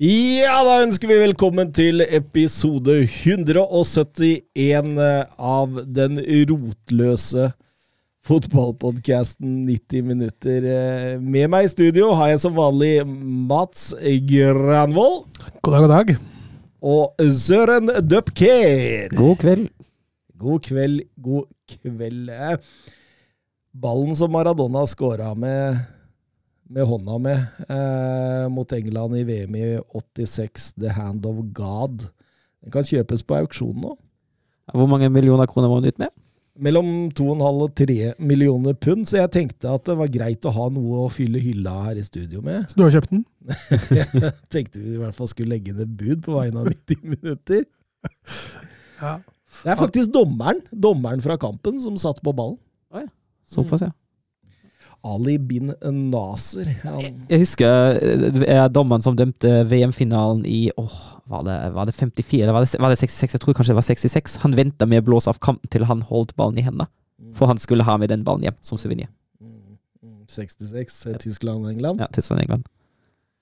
Ja, da ønsker vi velkommen til episode 171 av den rotløse fotballpodkasten 90 minutter. Eh, Med meg i studio har jeg som vanlig Mats Granvold God dag, god dag. og Søren Dupker. God kveld. God kveld, god kveld. Eh, Ballen som Maradona scora med, med hånda med eh, mot England i VM i 86, The Hand of God, den kan kjøpes på auksjon nå. Hvor mange millioner kroner var den ute med? Mellom 2,5 og 3 millioner pund, så jeg tenkte at det var greit å ha noe å fylle hylla her i studio med. Så du har kjøpt den? Jeg tenkte vi i hvert fall skulle legge ned bud på vegne av 90 minutter. Ja. Det er faktisk dommeren, dommeren fra kampen som satt på ballen. Såpass, ja. Ali bin Naser. Han, Jeg husker eh, dommeren som dømte VM-finalen i åh, var, det, var det 54 eller var det, var det 66? Jeg tror kanskje det var 66. Han venta med å blåse av kampen til han holdt ballen i hendene. For han skulle ha med den ballen hjem som suvenir. Mm, mm, 66, eh, Tyskland-England. Ja, Tyskland-England.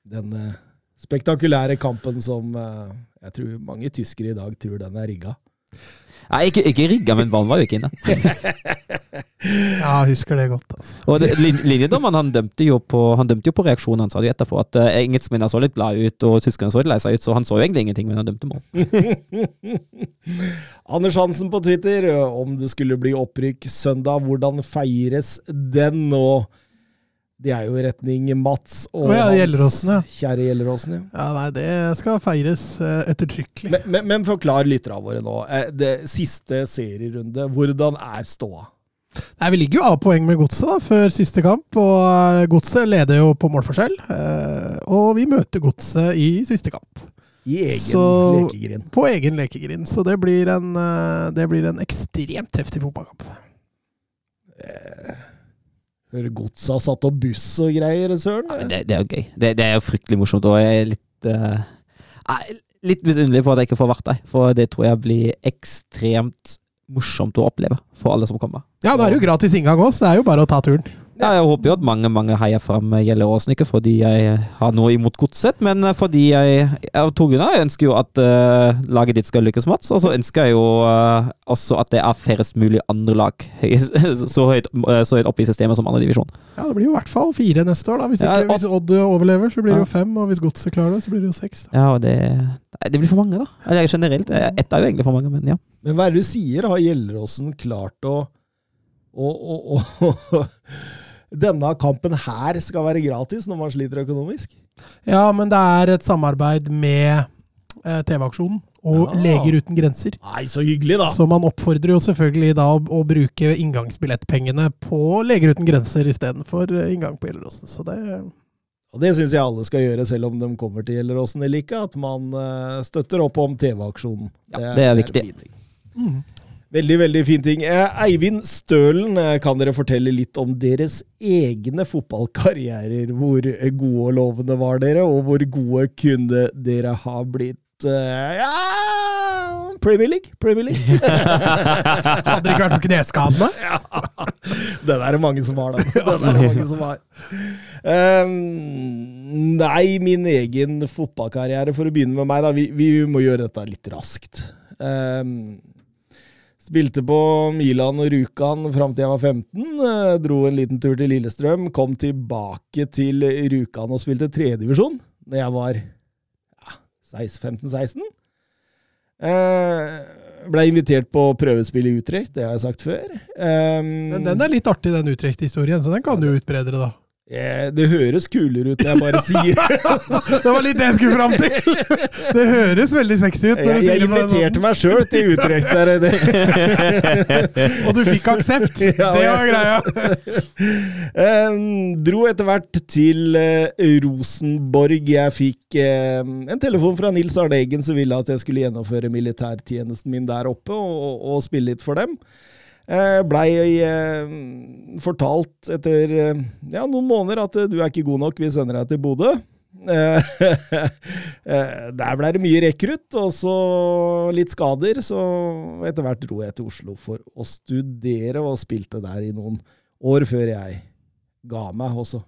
Den eh, spektakulære kampen som eh, jeg tror mange tyskere i dag tror den er rigga. Nei, ikke, ikke rigga, men ballen var jo ikke inne. Ja, jeg husker det godt. Altså. Og det, lin, linjedommeren han dømte jo på Han dømte jo på reaksjonen hans, etterpå. At uh, engelskmennene så litt glade ut, og tyskerne så litt lei seg ut, så han så jo egentlig ingenting, men han dømte mål. Anders Hansen på Twitter, om det skulle bli opprykk søndag, hvordan feires den nå? Det er jo i retning Mats og ja, Gjelleråsen, ja. kjære Gjelleråsen. Ja. Ja, nei, det skal feires eh, ettertrykkelig. Men, men, men forklar lytterne våre nå. eh, Det siste serierunde, hvordan er ståa? Nei, Vi ligger jo av poeng med Godset da, før siste kamp, og eh, Godset leder jo på målforskjell. eh, Og vi møter Godset i siste kamp, I egen Så- lekegrind. på egen lekegrind. Så det blir en, eh, det blir en ekstremt heftig fotballkamp. Hører godset har satt opp buss og greier, søren. Ja, det, det er jo gøy. Det, det er jo fryktelig morsomt, og jeg er litt uh, Litt misunnelig på at jeg ikke får vært der, for det tror jeg blir ekstremt morsomt å oppleve for alle som kommer. Ja, da er det jo gratis inngang òg, så det er jo bare å ta turen. Ja, jeg håper jo at mange mange heier fram Gjelleråsen, ikke fordi jeg har noe imot godset, men fordi jeg av to grunner. Jeg ønsker jo at uh, laget ditt skal lykkes, Mats, og så ønsker jeg jo uh, også at det er færrest mulig andre lag høy- så høyt, uh, så høyt oppe i systemet som andre divisjon. Ja, Det blir jo i hvert fall fire neste år. da. Hvis, ikke, hvis Odd overlever, så blir det jo fem. Og hvis Godset klarer det, så blir det jo seks. da. Ja, og det, det blir for mange, da. Eller generelt. Ett er jo egentlig for mange, men ja. Men hva er det du sier? Har Gjelleråsen klart å, å, å, å Denne kampen her skal være gratis når man sliter økonomisk? Ja, men det er et samarbeid med eh, TV-aksjonen og Ja. Leger uten grenser. Nei, så hyggelig, da! Så man oppfordrer jo selvfølgelig da å, å bruke inngangsbillettpengene på Leger uten grenser istedenfor eh, inngang på Gjelleråsen. Så det Og det syns jeg alle skal gjøre, selv om de kommer til Gjelleråsen eller ikke. At man eh, støtter opp om TV-aksjonen. Ja, det er en viktig. Er mm. Veldig, veldig fin ting. Eh, Eivind Stølen, eh, kan dere fortelle litt om deres egne fotballkarrierer? Hvor gode og lovende var dere, og hvor gode kunne dere ha blitt? Eh, ja Premier League! Premier League. Hadde det ikke vært for kneskadene? ja. Den er det mange som har, den. Den er det mange som har. Um, nei, min egen fotballkarriere, for å begynne med meg, da. Vi, vi må gjøre dette litt raskt. Ehm, spilte på Milan og Rjukan fram til jeg var 15. eh, dro en liten tur til Lillestrøm. Kom tilbake til Rjukan og spilte tredjedivisjon da jeg var ja, 15-16. Uh, Blei invitert på prøvespill i Utrecht, det har jeg sagt før. Men den er litt artig, den Utrecht-historien, så den kan du utbredere, da. Eh, Det høres kulere ut når jeg bare sier det. Var litt det jeg skulle fram til! Det høres veldig sexy ut. Jeg, jeg inviterte meg sjøl til Utrecht. Og du fikk aksept! Ja, Det var greia. Um, dro etter hvert til uh, Rosenborg. Jeg fikk uh, en telefon fra Nils Arne Eggen som ville at jeg skulle gjennomføre militærtjenesten min der oppe og, og, og spille litt for dem. Eh, Blei eh, fortalt etter eh, ja, noen måneder at du er ikke god nok, vi sender deg til Bodø. Der blei det mye rekrutt, og så litt skader. Så etter hvert dro jeg til Oslo for å studere, og spilte der i noen år før jeg ga meg. Og så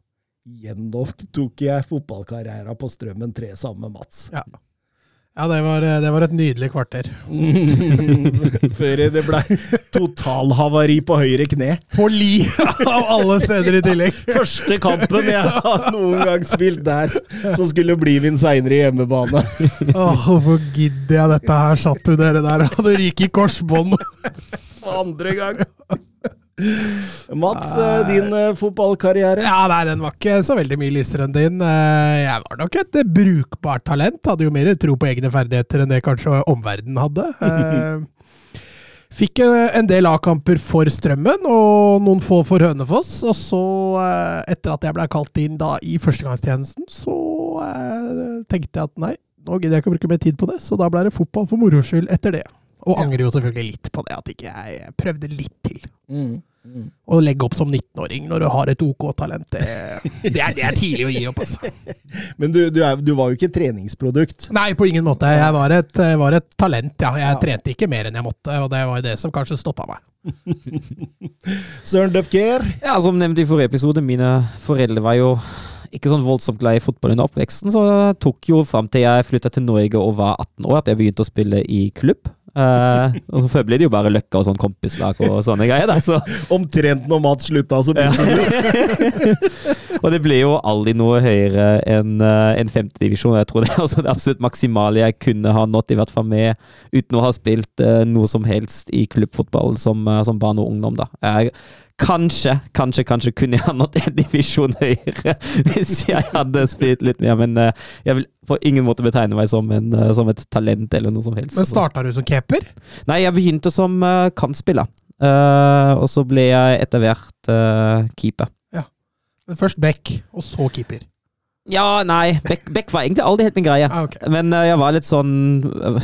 gjentok jeg fotballkarrieren på Strømmen 3 sammen med Mats. Ja, ja det, var, det var et nydelig kvarter. før det ble totalhavari på høyre kne. På li av alle steder i tillegg. Første kampen jeg har noen gang spilt der, som skulle bli min seinere hjemmebane. Åh, Hvorfor gidder jeg dette her? Satt du dere der og hadde ryket i korsbånd? For andre gang. Mats, eh, din eh, fotballkarriere? Ja, nei, den var ikke så veldig mye lysere enn din. Eh, Jeg var nok et brukbart talent. Hadde jo mer tro på egne ferdigheter enn det kanskje omverdenen hadde. Fikk en del A-kamper for Strømmen og noen få for Hønefoss. Og så, etter at jeg ble kalt inn da i førstegangstjenesten, så tenkte jeg at nei, nå gidder jeg ikke å bruke mer tid på det. Så da ble det fotball for moro skyld etter det. Og angrer jo selvfølgelig litt på det, at ikke jeg prøvde litt til. Mm, mm. Å legge opp som 19-åring når du har et OK-talent, det, det, er, det er tidlig å gi opp. Altså. Men du, du, er, du var jo ikke et treningsprodukt. Nei, på ingen måte. Jeg var et, var et talent, ja. Jeg trente ikke mer enn jeg måtte, og det var jo det som kanskje stoppa meg. Søren Dupker. Ja, Som nevnt i forrige episode, mine foreldre var jo ikke sånn voldsomt glad i fotball under oppveksten, så det tok jo fram til jeg flytta til Norge og var 18 år at jeg begynte å spille i klubb. Eh, og Før ble det jo bare Løkka og sånn kompislag og sånne greier. Da, så Omtrent når Mats slutta, så begynte du. Og det ble jo aldri noe høyere enn uh, en femtedivisjon. Jeg tror det er altså det absolutt maksimale jeg kunne ha nådd, i hvert fall med, uten å ha spilt uh, noe som helst i klubbfotball som, eh, som barn og ungdom. da. Jeg, kanskje, kanskje, kanskje kunne jeg ha nådd en divisjon høyere hvis jeg hadde spilt litt mer, men eh, jeg vil på ingen måte betegne meg som, en, eh, som et talent eller noe som helst. Men starta du som keeper? Nei, jeg begynte som uh, kantspiller. Eh, og så ble jeg etter hvert keeper. keeper. Men først back, og så keeper. Ja, nei, Beck, Beck var egentlig aldri helt min greie. Ah, okay. Men uh, jeg var litt sånn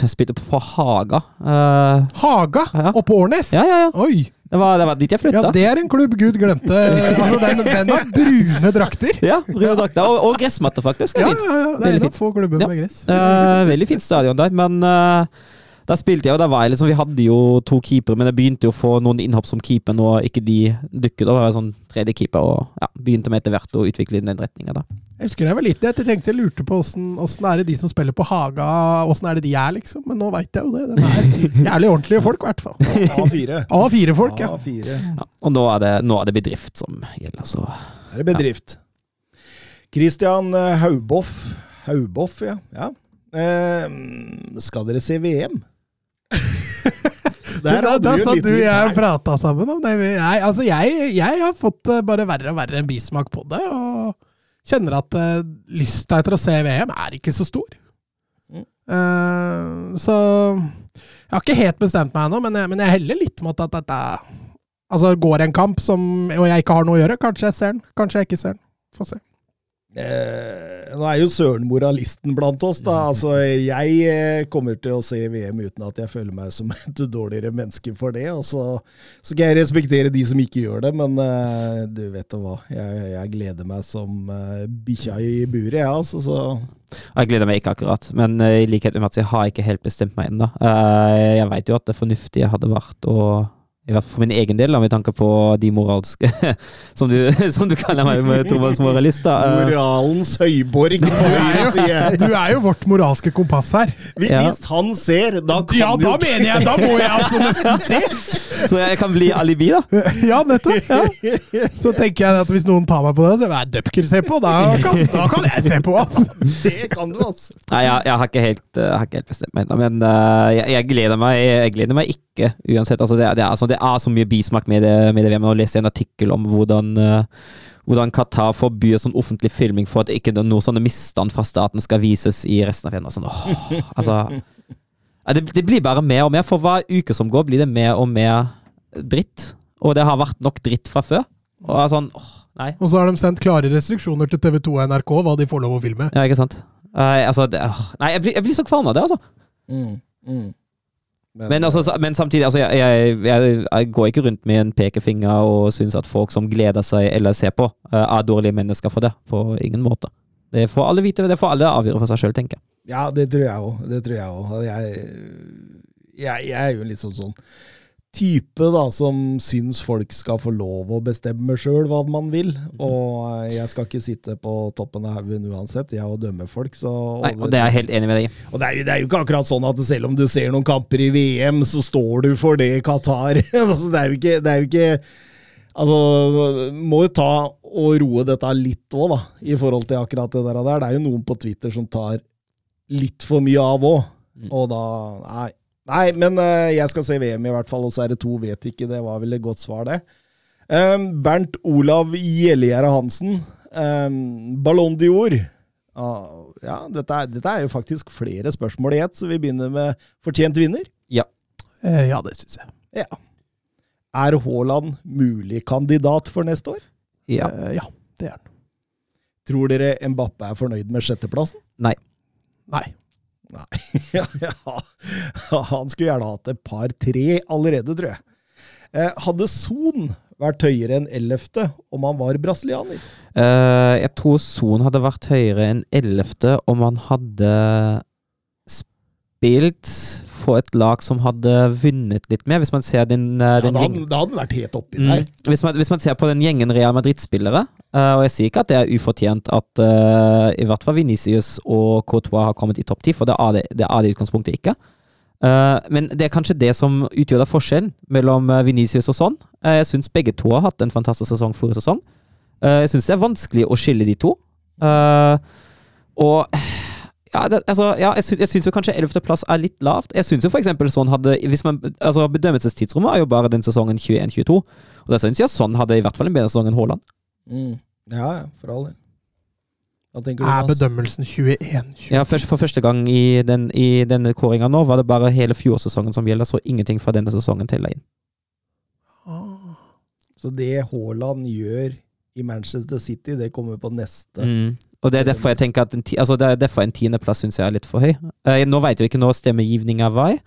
Jeg spilte på Haga. Uh, Haga Ja. oppe på Årnes? ja, ja, ja. Oi! Det var, det var dit jeg Ja, det er en klubb Gud glemte. Altså, den, den har brune drakter. Ja, brune drakter. Og, og gressmatte, faktisk. Det Ja, er ja, ja. Det er en av få klubber med gress. Uh, veldig fint stadion der, men eh, da spilte jeg, og da var jeg liksom Vi hadde jo to keepere, men jeg begynte jo å få noen innhopp som keeper nå, ikke de dukket. Da var jeg sånn tredje keeper, og ja, begynte med etter hvert å utvikle den retninga, da. Jeg husker da jeg var liten, jeg tenkte jeg lurte på åssen åssen er det de som spiller på Haga, åssen er det de er, liksom. Men nå veit jeg jo det. De er jævlig ordentlige folk, i hvert fall. A4. A4-folk, ja. A4. Ja, og nå er, det, nå er det bedrift som gjelder, så er bedrift. Christian eh, Hauboff. Hauboff, ja. ja. Eh, skal dere se VM? Der da, da satt du og jeg og prata sammen om det. Jeg, altså, jeg, jeg har fått eh, bare verre og verre en bismak på det, og kjenner at uh, lysta etter å se VM er ikke så stor. Mm. Uh, så jeg har ikke helt bestemt meg ennå, men, men jeg heller litt mot at dette Altså, går en kamp som, og jeg ikke har noe å gjøre, kanskje jeg ser den, kanskje jeg ikke ser den. Få se. Eh, nå er jo Søren moralisten blant oss, da. Altså, jeg eh, kommer til å se VM uten at jeg føler meg som et dårligere menneske for det. Og så så skal jeg respektere de som ikke gjør det, men eh, du vet hva. Jeg, jeg gleder meg som uh, bikkja i buret, jeg, altså. Så Jeg gleder meg ikke akkurat, men eh, i likhet med Mats, jeg har ikke helt bestemt meg ennå. Eh, jeg veit jo at det fornuftige hadde vært å i hvert fall for min egen del, da, med tanke på de moralske Som du, som du kaller meg, med Thomas moralist. da. Eh, moralens høyborg på høyre side. Du er jo vårt moralske kompass her. Hvis Ja. hvis han ser, da kan Ja, jo da mener jeg! Da må jeg altså nesten se! Så jeg kan bli alibi, da. Ja, nettopp. Så tenker jeg at hvis noen tar meg på det, så er det Dupker se på. Da kan, da kan jeg se på, altså. Det kan du, altså. Nei, jeg, jeg, har, ikke helt, eh, jeg har ikke helt bestemt meg ennå, men eh, jeg, jeg, gleder meg, jeg gleder meg ikke uansett. Altså, det, det, er, altså, det det er så mye bismak med det, med det VM. Jeg leste en artikkel om hvordan, eh, hvordan Qatar forbyr sånn offentlig filming for at ikke noe sånne misstand fra staten skal vises i resten av arenaen. Sånn, åh, altså, det, det blir bare mer og mer. For hver uke som går, blir det mer og mer dritt. Og det har vært nok dritt fra før. Og er sånn, åh, nei. Og så har de sendt klare restriksjoner til TV2 og NRK hva de får lov å filme. Ja, ikke sant? Nei, altså, det, uh, nei jeg, blir, jeg blir så kvalm av det, altså. Mm, mm. Men, altså, men samtidig, altså, jeg, jeg, jeg, jeg går ikke rundt med en pekefinger og syns at folk som gleder seg eller ser på, eh, er dårlige mennesker for det. På ingen måte. Det får alle vite, det får alle avgjøre for seg sjøl, tenker jeg. Ja, det tror jeg òg. Det tror jeg òg. Jeg, jeg, jeg er jo litt sånn sånn type da, som syns folk skal få lov å bestemme sjøl hva man vil. Og eh, jeg skal ikke sitte på toppen av haugen uansett, jeg og dømme folk. Så, Nei, og det er jeg helt enig med deg i. og det er, det er jo ikke akkurat sånn at selv om du ser noen kamper i VM, så står du for det i Qatar. altså, det er jo ikke, det er jo ikke Altså, må jo ta og roe dette litt òg, da, i forhold til akkurat det der. Det er jo noen på Twitter som tar litt for mye av òg, Mm. og da Nei. Nei, men uh, jeg skal se VM i hvert fall, og så er det to vet ikke. Det var vel et godt svar, det. Um, Bernt Olav Gjellegjerde Hansen. Um, Ballon d'Or. Uh, ja, dette er, dette er jo faktisk flere spørsmål i ett, så vi begynner med fortjent vinner. Eh, ja, det syns jeg. Ja. Er Haaland mulig kandidat for neste år? Ja. Eh, ja, det er han. Tror dere Mbappe er fornøyd med sjetteplassen? Nei. Nei. ja. Han skulle gjerne hatt et par-tre allerede, tror jeg. Eh, hadde Son vært høyere enn ellevte om han var brasilianer? Eh, jeg tror Son hadde vært høyere enn ellevte om han hadde spilt for et lag som hadde vunnet litt mer, hvis man ser den, eh, Ja, den gjengen. hadde, da hadde vært helt oppi Mm. der. Hvis, man, hvis man ser på den gjengen Real Madrid-spillere, uh, og jeg sier ikke at det er ufortjent at uh, i hvert fall Venicius og Courtois har kommet i topp ti, for det er det, det er det utgangspunktet ikke. Uh, men det er kanskje det som utgjør da forskjellen mellom Venicius og sånn. Jeg syns begge to har hatt en fantastisk sesong forrige sesong. Jeg syns det er vanskelig å skille de to. Og ja, det, altså, ja, jeg, sy jeg syns jo kanskje 11.-plass er litt lavt. Jeg syns jo for eksempel sånn hadde hvis man, altså Bedømmelsestidsrommet er jo bare den sesongen 21-22. Og da syns jeg sånn hadde i hvert fall en bedre sesong enn Haaland. Mm. Ja, ja, for all del. Hva tenker du? Er bedømmelsen 21? Ja, først, For første gang i, den, i denne kåringa nå var det bare hele fjorårssesongen som gjelder, så ingenting fra denne sesongen teller inn. Ah. Så det Haaland gjør i Manchester City, det kommer på neste. Mm. Og det er derfor jeg tenker at en, ti, altså det er derfor en tiendeplass syns jeg er litt for høy. Uh, nå vet vi jo ikke når stemmegivninga var,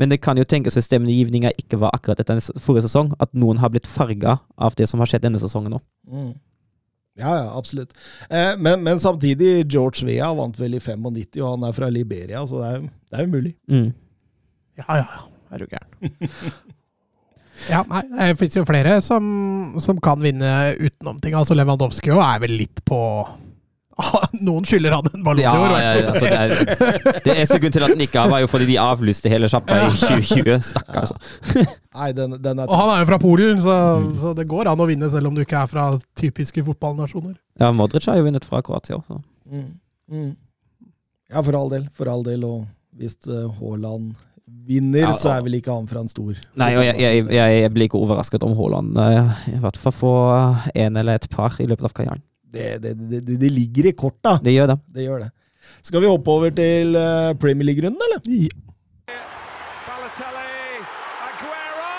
men det kan jo tenkes at stemmegivninga ikke var akkurat etter den forrige sesong, at noen har blitt farga av det som har skjedd denne sesongen nå. Mm. Ja, ja, absolutt. Eh, men, men samtidig, George Vea vant vel i 95, og han er fra Liberia, så det er, det er umulig. mulig. Mm. Ja, ja, ja. Er du gæren. Ja, nei, det fins jo flere som, som kan vinne utenom ting. Altså Lewandowski er vel litt på Noen skylder han en ballong Ja, i år. ja, ja, altså det, er, det er sekund til at den ikke har, var jo fordi de avlyste hele sjappa i 2020. Stakkars. Nei, den, den er Og han er jo fra Polen, så, Mm. så det går an å vinne selv om du ikke er fra typiske fotballnasjoner. Ja, Modric har jo vunnet fra Kroatia også. mm. Mm. Ja, for all del. For all del. Og hvis eh, Haaland vinner, Ja, så er vel ikke han fra en stor Nei, og jeg, jeg, jeg, jeg blir ikke overrasket om Haaland eh, i hvert fall får en eller et par i løpet av karrieren. Det, det, det, det, det ligger i korta. Det gjør det. Det gjør det. Skal vi hoppe over til eh, Premier League-runden, eller? Ja. Balotelli, Aguero!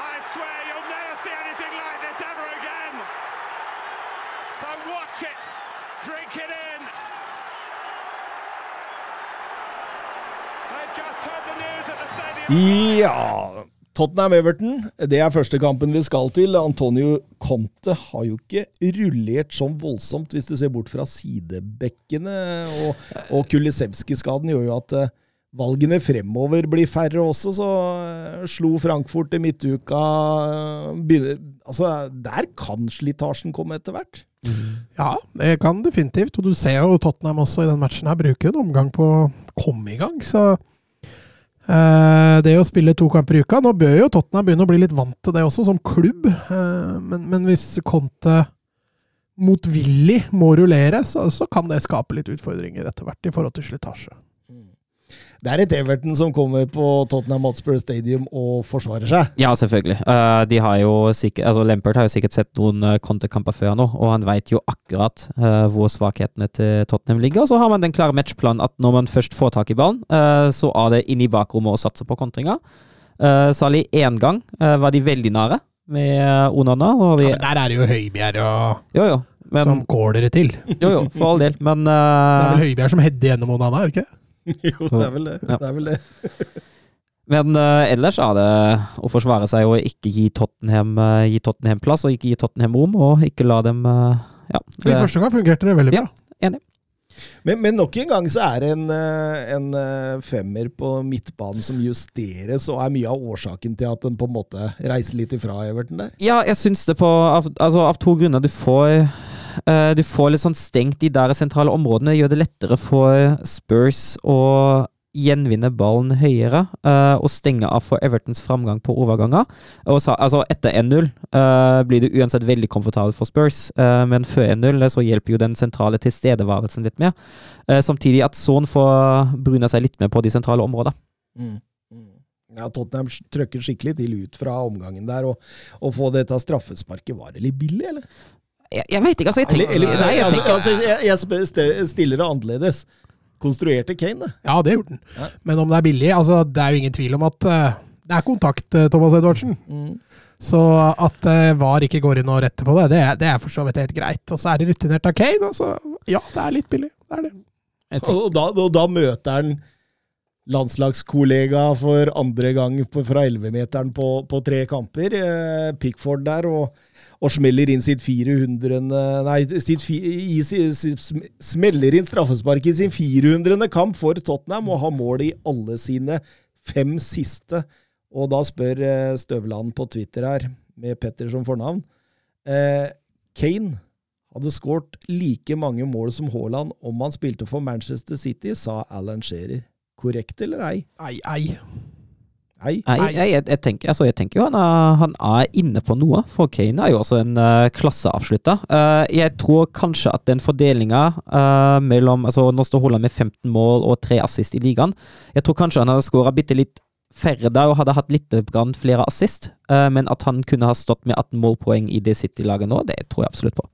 I swear you'll never see anything like this ever again. So watch it, drink it in. They've just heard the news at the stadium. Ja Tottenham-Everton, det er første kampen vi skal til. Antonio Conte har jo ikke rullert sånn voldsomt, hvis du ser bort fra sidebekkene. Og, og Kulisevskij-skaden gjør jo at eh, valgene fremover blir færre også, så eh, slo Frankfurt i midtuka eh, Altså, der kan slitasjen komme etter hvert. ja, det kan definitivt. Og du ser jo Tottenham også i den matchen her bruker en omgang på å komme i gang, så det å spille to kamper i uka Nå bør jo Tottenham begynne å bli litt vant til det også, som klubb. Eh, men, men hvis Conte motvillig må rullere, så, så kan det skape litt utfordringer etter hvert i forhold til slitasje. Det er et Everton som kommer på Tottenham Hotspur Stadium og forsvarer seg. Ja, selvfølgelig. Uh, de har jo sikkert, altså Lampert har jo sikkert sett noen uh, kontekamper før nå, og han vet jo akkurat uh, hvor svakhetene til Tottenham ligger. Og så har man den klare matchplanen at når man først får tak i ballen, så er det inn i bakrommet å satse på kontringa. Uh, Særlig én gang var de veldig nære med Onana. De, ja, men der er det jo Høibjerg og jo, jo, men, som caller det til. Jo, jo, for all del, men Det er vel Høibjerg som header gjennom Onana, er det ikke? jo, det er vel det. Ja. det, er vel det. Men uh, ellers er det å forsvare seg og ikke gi Tottenham, uh, gi Tottenham plass, og ikke gi Tottenham rom, og ikke la dem uh, ja. I første gang fungerte det veldig bra. Ja, enig. Men, men, nok en gang så er det en, en, femmer på midtbanen som justeres, og er mye av årsaken til at den på en måte reiser litt ifra Everton der? Ja, jeg syns det på av, altså, av to grunner. Du får du får litt sånn stengt de der sentrale områdene. Gjør det lettere for Spurs å gjenvinne ballen høyere uh, og stenge av for Evertons framgang på overganger. Så, altså Etter 1-0 uh, eh, blir det uansett veldig komfortabelt for Spurs, men før 1-0 så hjelper jo den sentrale tilstedeværelsen litt mer. samtidig at Son får bruna seg litt mer på de sentrale områdene. Mm. mm. Ja, Tottenham trøkker skikkelig til ut fra omgangen der. Og, å få dette straffesparket, var det litt billig, eller? Jeg, jeg veit ikke, altså. Jeg tenker, eller, nei, jeg, altså, tenker altså, jeg, jeg stiller det annerledes. Konstruerte Kane det? Ja, det gjorde han. Ja. Men om det er billig altså, Det er jo ingen tvil om at uh, det er kontakt, uh, Thomas Edvardsen. Mm. Så at uh, VAR ikke går inn og retter på det, det, det er for så vidt helt greit. Og så er det rutinert av Kane. Altså, ja, det er litt billig. Det er det. Og da, og da møter han landslagskollega for andre gang på, fra 11-meteren på, på, tre kamper. Pickford der. og og smeller inn sitt 400. Nei, sitt, i, smeller inn straffespark i sin 400. kamp for Tottenham og har mål i alle sine fem siste. Og da spør eh, Støvland på Twitter her, med Petter som fornavn eh, Kane hadde skåret like mange mål som Haaland om han spilte for Manchester City, sa Alan Shearer. Korrekt eller ei? Ei, ei. Nei, jeg, jeg, jeg, tenker, altså, jeg, tenker, jo han er, han er, inne på noe, for Kane er jo også en uh, klasseavslutter. Uh, jeg tror kanskje at den fordelinga uh, mellom altså Nå står Haaland med 15 mål og 3 assist i ligaen. Jeg tror kanskje han hadde skåra bitte litt færre der og hadde hatt litt flere assist, uh, men at han kunne ha stått med 18 målpoeng i det City-laget nå, det tror jeg absolutt på.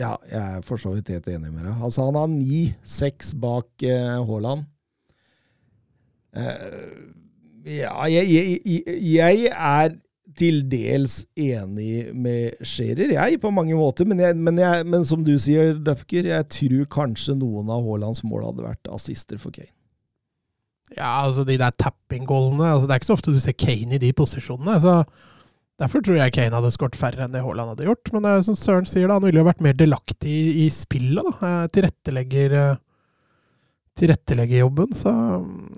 Ja, jeg er for så vidt helt enig med deg. Altså, han har 9-6 bak Haaland. Uh, ja, jeg, jeg, jeg, er til dels enig med Scherer, jeg, på mange måter. Men, jeg, men, men som du sier, Dupker, jeg tror kanskje noen av Haalands mål hadde vært assister for Kane. Ja, altså de der tapping-goalene altså Det er ikke så ofte du ser Kane i de posisjonene. så Derfor tror jeg Kane hadde skåret færre enn det Haaland hadde gjort. Men det er som Søren sier, da, han ville jo vært mer delaktig i, i spillet. da, eh, Tilrettelegger eh, tilretteleggerjobben. Så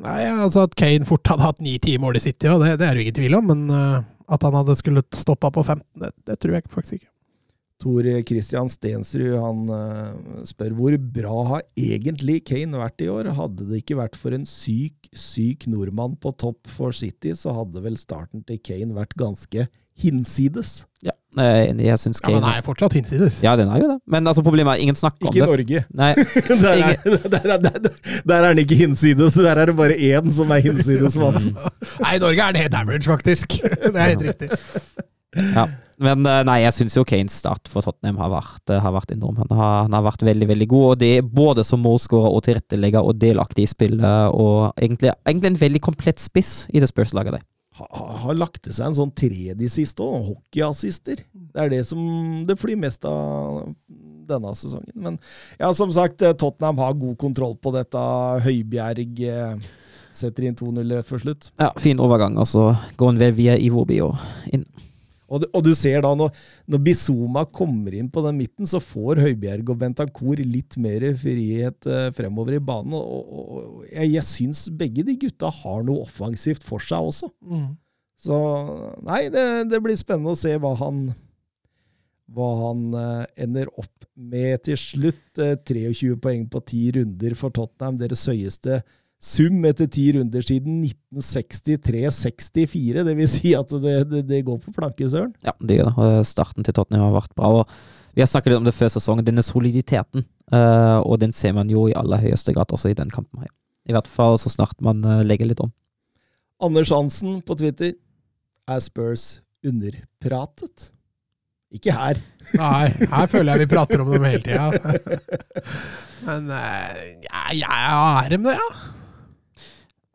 nei, altså At Kane fort hadde hatt ni-ti mål i City, det, det er det ingen tvil om. Men uh, at han hadde skulle stoppa på 15, det, det, tror jeg faktisk ikke. Tor Christian Stensrud han uh, spør hvor bra har egentlig Kane vært i år? Hadde det ikke vært for en syk, syk nordmann på topp for City, så hadde vel starten til Kane vært ganske hinsides. Ja, jeg, jeg syns Kane Ja, Men den er fortsatt hinsides. Ja, den er jo det. Men altså, problemet er ingen snakker om det. Ikke i Norge. Nei. der, er, der, der, der, er den ikke hinsides, der er det bare én som er hinsides, Mats. nei, i Norge er den helt average, faktisk. Det er helt riktig. Ja, men eh, nei, jeg syns jo Kanes start for Tottenham har vært, eh, har vært enorm. Han har, han har, vært veldig veldig god, og det både som målskårer og tilrettelegger og delaktig i spillet. Og egentlig, egentlig en veldig komplett spiss i det Spurs-laget. Har lagt til seg en sånn tredje siste òg, hockeyassister. Det er det som det flyr mest av denne sesongen. Men ja, som sagt, eh, Tottenham har god kontroll på dette. Høibjerg setter inn 2-0 før slutt. Ja, fin overgang, og så går han ved via Iwobi og inn. Og, og, du ser da, når, når Bizuma kommer inn på den midten, så får Høibjerg og Bentancour litt mer frihet uh, fremover i banen. Og, og, og jeg, jeg syns begge de gutta har noe offensivt for seg også. Mm. Så nei, det, det, blir spennende å se hva han, hva han uh, ender opp med til slutt. Uh, eh, 23 poeng på 10 runder for Tottenham, deres høyeste sum etter ti runder siden 1963-64. Det vil si at det, det, det går på planke, Søren. Ja, det gjør det. Og Starten til Tottenham har vært bra. og Vi har snakket litt om det før sesongen, denne soliditeten. eh, og den ser man jo i aller høyeste grad også i den kampen her. I hvert fall så snart man eh, legger litt om. Anders Hansen på Twitter. Er Spurs underpratet? Ikke her. Nei, her føler jeg vi prater om dem hele tida. Men jeg, ja, ja, er dem, det, ja?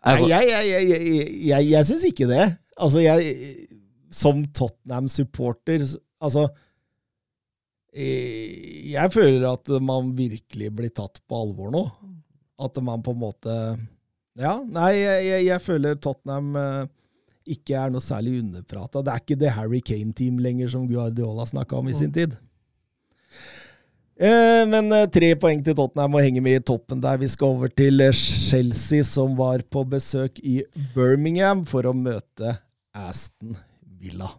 Altså, Nei, jeg jeg, jeg, jeg, jeg, syns ikke det. Altså, jeg Som Tottenham-supporter Altså eh, Jeg føler at man virkelig blir tatt på alvor nå. At man på en måte Ja, nei, jeg, jeg, føler Tottenham eh, ikke er noe særlig underprata. Det er ikke det Harry Kane-team lenger som Guardiola snakka om i sin tid. Eh, men eh, tre poeng til Tottenham og henger med i toppen der. Vi skal over til eh, Chelsea, som var på besøk i Birmingham for å møte Aston Villa.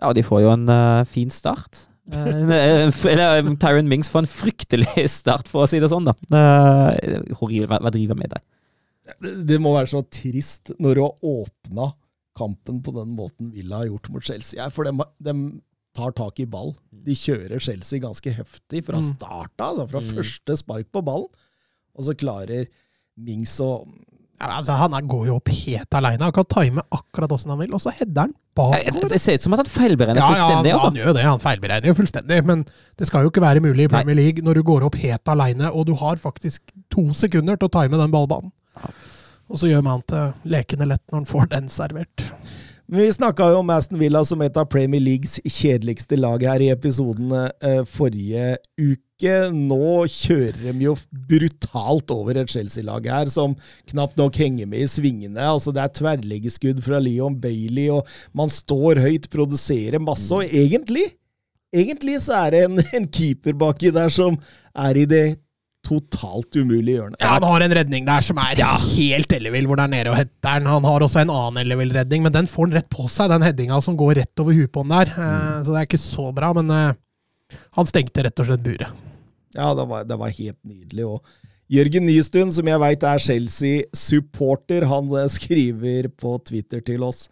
ja, de får jo en uh, fin start. Eller Tyron Mings får en fryktelig start, for å si det sånn, da. Uh, horribelt. Hva, hva driver med? Det, det må være så trist når du har åpna kampen på den måten Villa har gjort mot Chelsea. For de, de tar tak i ball. De kjører Chelsea ganske heftig fra Mm. start av, altså fra Mm. første spark på ballen. Og så klarer Mings å ja altså, han er, går jo opp helt aleine. Han kan time akkurat åssen han vil, og så header han bakover. Det ser ut som at han feilberegner Ja, ja, han, fullstendig. altså. han gjør det. Han feilberegner jo fullstendig. Men det skal jo ikke være mulig i Premier League når du går opp helt aleine, og du har faktisk to sekunder til å time den ballbanen. Og så gjør man til lekende lett når han får den servert. Men Vi snakka jo om Aston Villa som et av Premier Leagues kjedeligste lag her i episoden eh, forrige uke. Nå kjører de jo brutalt over et Chelsea-lag her, som knapt nok henger med i svingene. Altså Det er tverrleggerskudd fra Leon Bailey, og man står høyt, produserer masse. Og egentlig, egentlig så er det en, en keeper baki der som er i det totalt umulig hjørnet. Ja, Han har en redning der som er helt ellevill, hvor det er nede og hetter den. Han har også en annen ellevill redning, men den får han rett på seg, den headinga som går rett over huet på han der. Mm. Så det er ikke så bra, men eh, han stengte rett og slett buret. Ja, det var, det var helt nydelig. Og Jørgen Nystuen, som jeg veit er Chelsea-supporter, han eh, skriver på Twitter til oss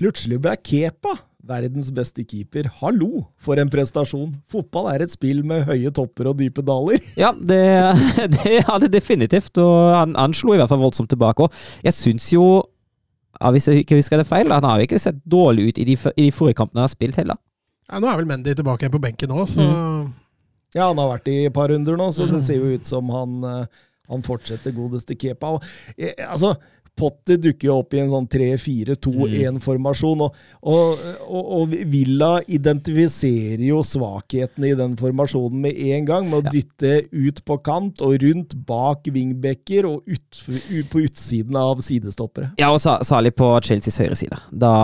Plutselig ble Kepa verdens beste keeper. Hallo, for en prestasjon! Fotball er et spill med høye topper og dype daler. Ja, det, det er det definitivt. Og han, han slo i hvert fall voldsomt tilbake. Og jeg syns jo, ja, hvis jeg ikke husker det feil, han har jo ikke sett dårlig ut i de, i de forrige kampene han har spilt heller. Ja, nå er vel Mendy tilbake igjen på benken nå, så Ja, han har vært i et par runder nå, så det ser jo ut som han, eh, han fortsetter godeste Kepa. Og, eh, altså, Potter dukker jo opp i en sånn 3-4-2-1-formasjon, og, og, og, og Villa identifiserer jo svakhetene i den formasjonen med en gang, med å dytte ut på kant og rundt bak wingbacker og ut, på utsiden av sidestoppere. Ja, og særlig på Chelseas høyre side. Da,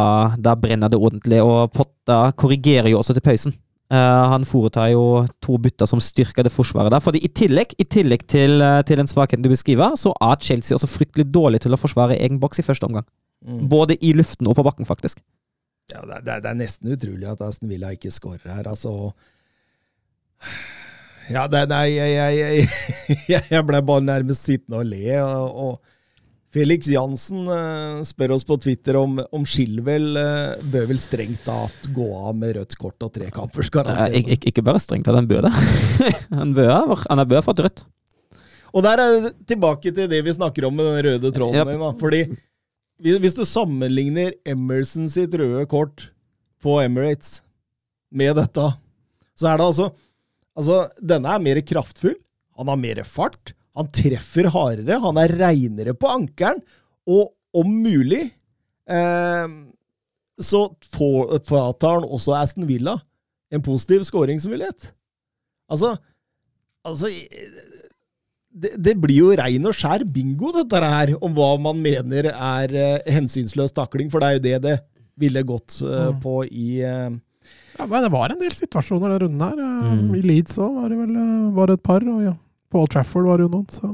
da brenner det ordentlig, og Potta korrigerer jo også til pausen. Eh, han foretar jo to bytter som styrker det forsvaret der. Fordi i tillegg, i tillegg til, eh, til den svakheten du beskriver, så er Chelsea også fryktelig dårlig til å forsvare egen boks i første omgang. Både i luften og på bakken, faktisk. Ja, det, er- det, er- det er nesten utrolig at Aston Villa ikke skårer her, altså. Ja, det, nei, jeg, jeg, jeg, jeg ble bare nærmest sittende og le. Og, og Felix Jansen eh, spør oss på Twitter om, om Chilwell eh, bør vel strengt tatt gå av med rødt kort og tre kampers karantene. ikke, ikke bare strengt tatt, han bør det. han bør ha fått rødt. Og der er det tilbake til det vi snakker om med den røde tråden Yep. din. Da. Fordi hvis du sammenligner Emerson sitt røde kort på Emirates med dette, så er det altså Altså, denne er mer kraftfull. Han har mer fart. Han treffer hardere. Han er reinere på ankelen. Og om mulig eh, så får- fratar han også Aston Villa en positiv skåringsmulighet. Altså, altså det, det blir jo rein og skjær bingo, dette her, om hva man mener er eh, hensynsløs takling, for det er jo det det ville gått eh, Mm. på i eh, ja, men det var en del situasjoner den runden her. Eh, Mm. I Leeds òg var det vel bare var det et par, og ja, på Old Trafford var det jo noen. Så.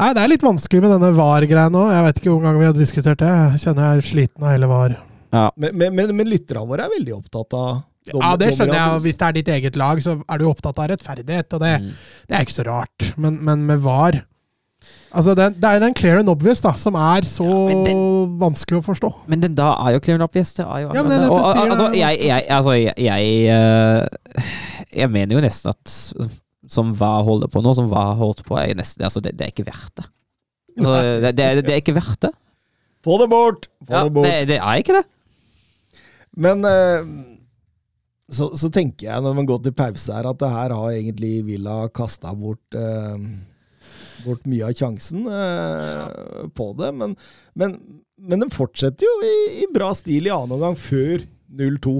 Nei, det er litt vanskelig med denne VAR-greia nå. Jeg vet ikke hvor mange ganger vi har diskutert det. Jeg kjenner jeg er sliten av hele VAR. Men, men, men, men lytterne våre er veldig opptatt av dommer, Ja, det skjønner jeg. og Hvis det er ditt eget lag, så er du opptatt av rettferdighet, og det, Mm. det er ikke så rart. Men, men med VAR Altså, det, det er den clear and obvious da, som er så men vanskelig å forstå. Men den da er jo clear and obvious. Det er jo Ja, men det er og, altså, jeg, jeg, altså, jeg, jeg, eh, jeg mener jo nesten at som hva holder på nå, som hva holdt på, er nesten, altså, det, det er ikke verdt det. Altså, det, det, det er ikke verdt det. Få det bort! Få Ja, det bort. det, det er ikke det. Men eh, så, så tenker jeg når man går til pause her, at det her har egentlig Villa kasta bort eh, bort mye av sjansen eh, på det. Men, men, men den fortsetter jo i, i bra stil i annen omgang, før 0-2.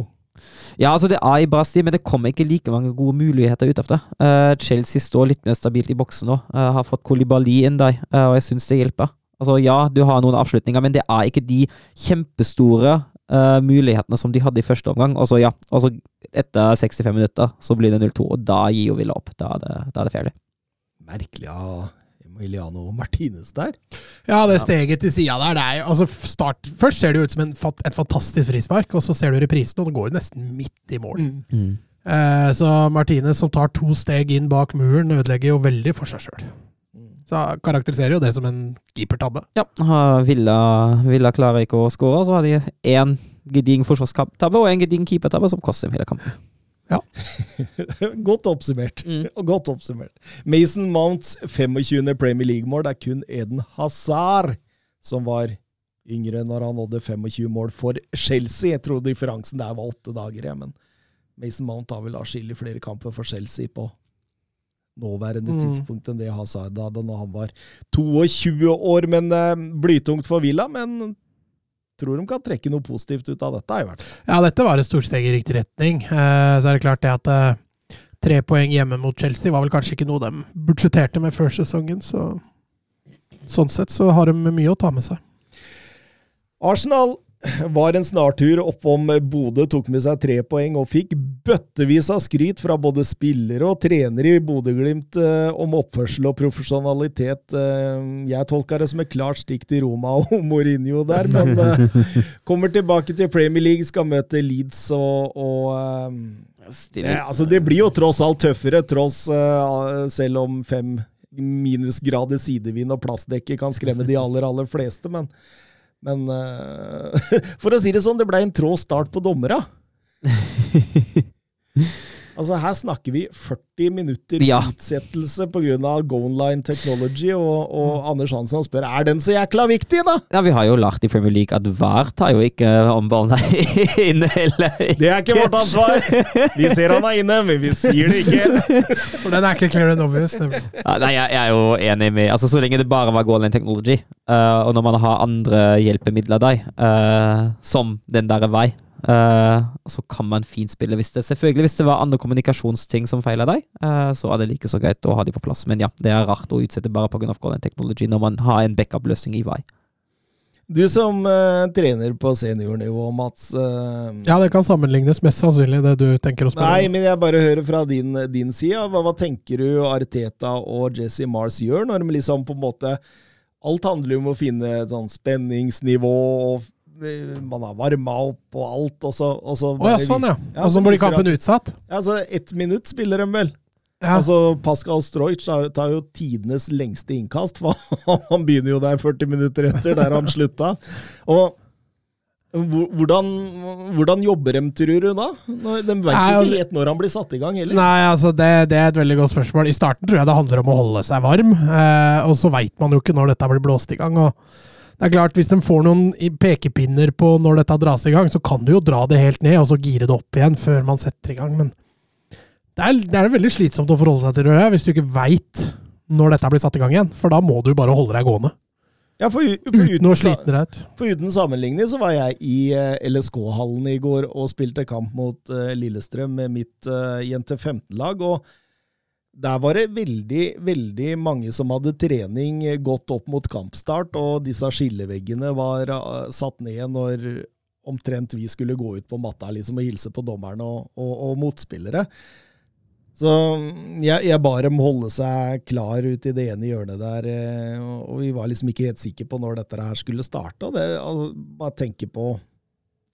Ja, altså det er i bra stil, men det kommer ikke like mange gode muligheter ut av det. Uh, Chelsea står litt mer stabilt i boksen nå. Uh, har fått Kolibali inn der, uh, og jeg syns det hjelper. Altså Ja, du har noen avslutninger, men det er ikke de kjempestore mulighetene som de hadde i første omgang. Altså ja, altså Etter 65 minutter så blir det 0-2, og da gir jo Villa opp. Da er det, det ferdig. Merkelig av Emiliano Martinez der. Ja, det steget til sida der, det er altså start, Først ser det ut som en, et fantastisk frispark, og så ser du reprisen, og det går jo nesten midt i mål. Eh, så Martinez som tar to steg inn bak muren, ødelegger jo veldig for seg sjøl. Så karakteriserer jo det som en keepertabbe. Ja, har Villa, Villa klarer ikke å skåre, så har de én gedigen forsvarstabbe og en gedigen keepertabbe som koster dem hele kampen. Godt oppsummert. Mm. Godt oppsummert. Mason Mounts 25. Premier League-mål. Er kun Eden Hazard som var yngre når han nådde 25 mål for Chelsea. Jeg tror differansen der var åtte dager, jeg, men Mason Mount har vel atskillig flere kamper for Chelsea på nåværende Mm. tidspunkt enn det Hazard hadde når han var 22 år. Men eh, blytungt for Villa, men tror de kan trekke noe positivt ut av dette, i hvert fall. Ja, dette var et stort steg i riktig retning. Eh, så er det klart det at eh, tre poeng hjemme mot Chelsea var vel kanskje ikke noe de budsjetterte med før sesongen, så sånn sett så har de mye å ta med seg. Arsenal var en snartur oppom Bodø, tok med seg tre poeng og fikk bøttevis av skryt fra både spillere og trenere i Bodø-Glimt eh, om oppførsel og profesjonalitet. Eh, jeg tolka det som et klart stikk til Roma og Mourinho der, men eh, kommer tilbake til Premier League, skal møte Leeds og, og eh, altså det blir jo tross alt tøffere, tross eh, selv om fem minusgrader sidevind og plastdekke kan skremme de aller, aller fleste, men men uh, for å si det sånn, det ble en trå start på dommera. altså Her snakker vi 40 minutter Ja. utsettelse pga. Goneline Technology, og, og Anders Hansen spør er den så jækla viktig, da? Ja, vi har jo lært i Premier League at VAR tar jo ikke om ballen er inne eller Det er ikke vårt ansvar! Vi ser han er inne, men vi sier det ikke. For den er ikke clear and obvious. Ja, nei, jeg, jeg er jo enig med Altså, Så lenge det bare var Goneline technology, uh, og når man har andre hjelpemidler der, uh, som den der vei, eh, så kan man fint spille. Hvis det, selvfølgelig hvis det var andre kommunikasjonsting som feiler deg, uh, så er det like så greit å ha de på plass. Men ja, det er rart å utsette bare pga. Golden technology når man har en backup-løsning i vei. Du som uh, trener på seniornivå, Mats. Ja, det kan sammenlignes mest sannsynlig, det du tenker å spørre Nei, men jeg bare hører fra din, din side. Hva, hva tenker du Arteta og Jesse Mars gjør, når de liksom på en måte Alt handler jo om å finne et sånn spenningsnivå, og man har varma opp og alt, og så, og så oh, ja, sånn ja. Ja, Og så blir kampen kampen utsatt. Ja, så ett minutt spiller de vel. Ja. Altså, Pascal Stroich tar, jo tidenes lengste innkast, for han begynner jo der 40 minutter etter, der han slutta. Og hvordan, hvordan jobber de, tror du, da? De vet Nei, altså- ikke helt når han blir satt i gang, heller. Nei, altså det, det er et veldig godt spørsmål. I starten tror jeg det handler om å holde seg varm, eh, og så veit man jo ikke når dette blir blåst i gang. og det er klart, Hvis de får noen pekepinner på når dette dras i gang, så kan du jo dra det helt ned og så gire det opp igjen før man setter i gang. Men det er, det er veldig slitsomt å forholde seg til det, hvis du ikke veit når dette blir satt i gang igjen. For da må du bare holde deg gående. Ja, for, for, Uten å slite deg ut. for uten sammenligning så var jeg i eh, LSK-hallen i går og spilte kamp mot uh, Lillestrøm med mitt uh, jente 15-lag. og der var det veldig, veldig mange som hadde trening eh, godt opp mot kampstart, og disse skilleveggene var eh, satt ned når omtrent vi skulle gå ut på matta liksom, og hilse på dommerne og, og, og motspillere. Så jeg, jeg ba dem holde seg klar ut i det ene hjørnet der, eh, og vi var liksom ikke helt sikre på når dette her skulle starte. Det, altså, bare tenke på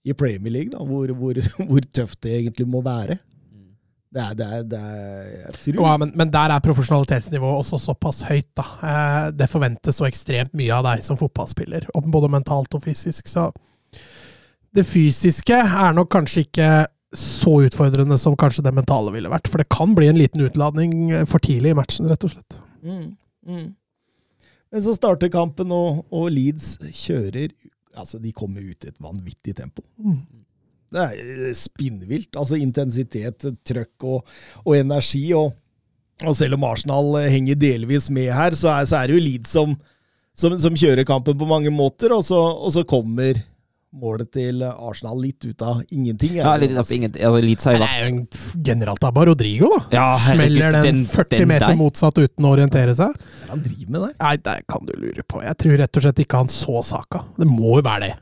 i Premier League, da, hvor, hvor, hvor tøft det egentlig må være. Det er, det er, det er Ja, men, men der er profesjonalitetsnivået også såpass høyt, da. Eh, det forventes så ekstremt mye av deg som fotballspiller, både mentalt og fysisk. Så det fysiske er nok kanskje ikke så utfordrende som kanskje det mentale ville vært. For det kan bli en liten utladning for tidlig i matchen, rett og slett. Mm, mm. Men så starter kampen, og, og Leeds kjører Altså, de kommer ut i et vanvittig tempo. Mm. Det er spinnvilt. Altså intensitet, trøkk og, og energi. Og, og, selv om Arsenal henger delvis med her, så er, så er det jo Leeds som, som, som, kjører kampen på mange måter, og så, og så kommer målet til Arsenal litt ut av ingenting. Ja, litt ut av ingenting. Altså, Leeds har jo Det er jo en generaltabbe av Rodrigo, da. Ja, Smeller den 40 den meter motsatt uten å orientere seg. Hva er det han driver med der? Nei, det kan du lure på. Jeg tror rett og slett ikke han så saka. Det må jo være det.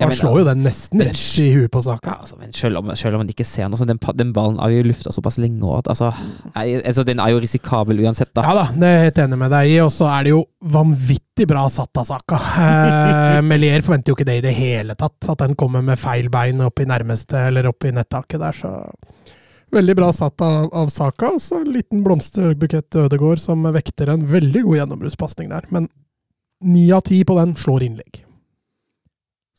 Ja, Han slår jo den nesten rett i huet på Ja, saka. altså, men selv om, selv om man ikke ser noe, så den, den ballen er jo lufta såpass lenge òg altså, altså, Den er jo risikabel uansett, da. Ja da, det er jeg helt enig med deg i. Og så er det jo vanvittig bra satt av Saka. Eh, Melier forventer jo ikke det i det hele tatt, at den kommer med feil bein opp i nærmeste, eller opp i nettaket der, så Veldig bra satt av, av Saka. Og så en liten blomsterbukett til Ødegaard som vekter en veldig god gjennombruddspasning der. Men ni av ti på den slår innlegg.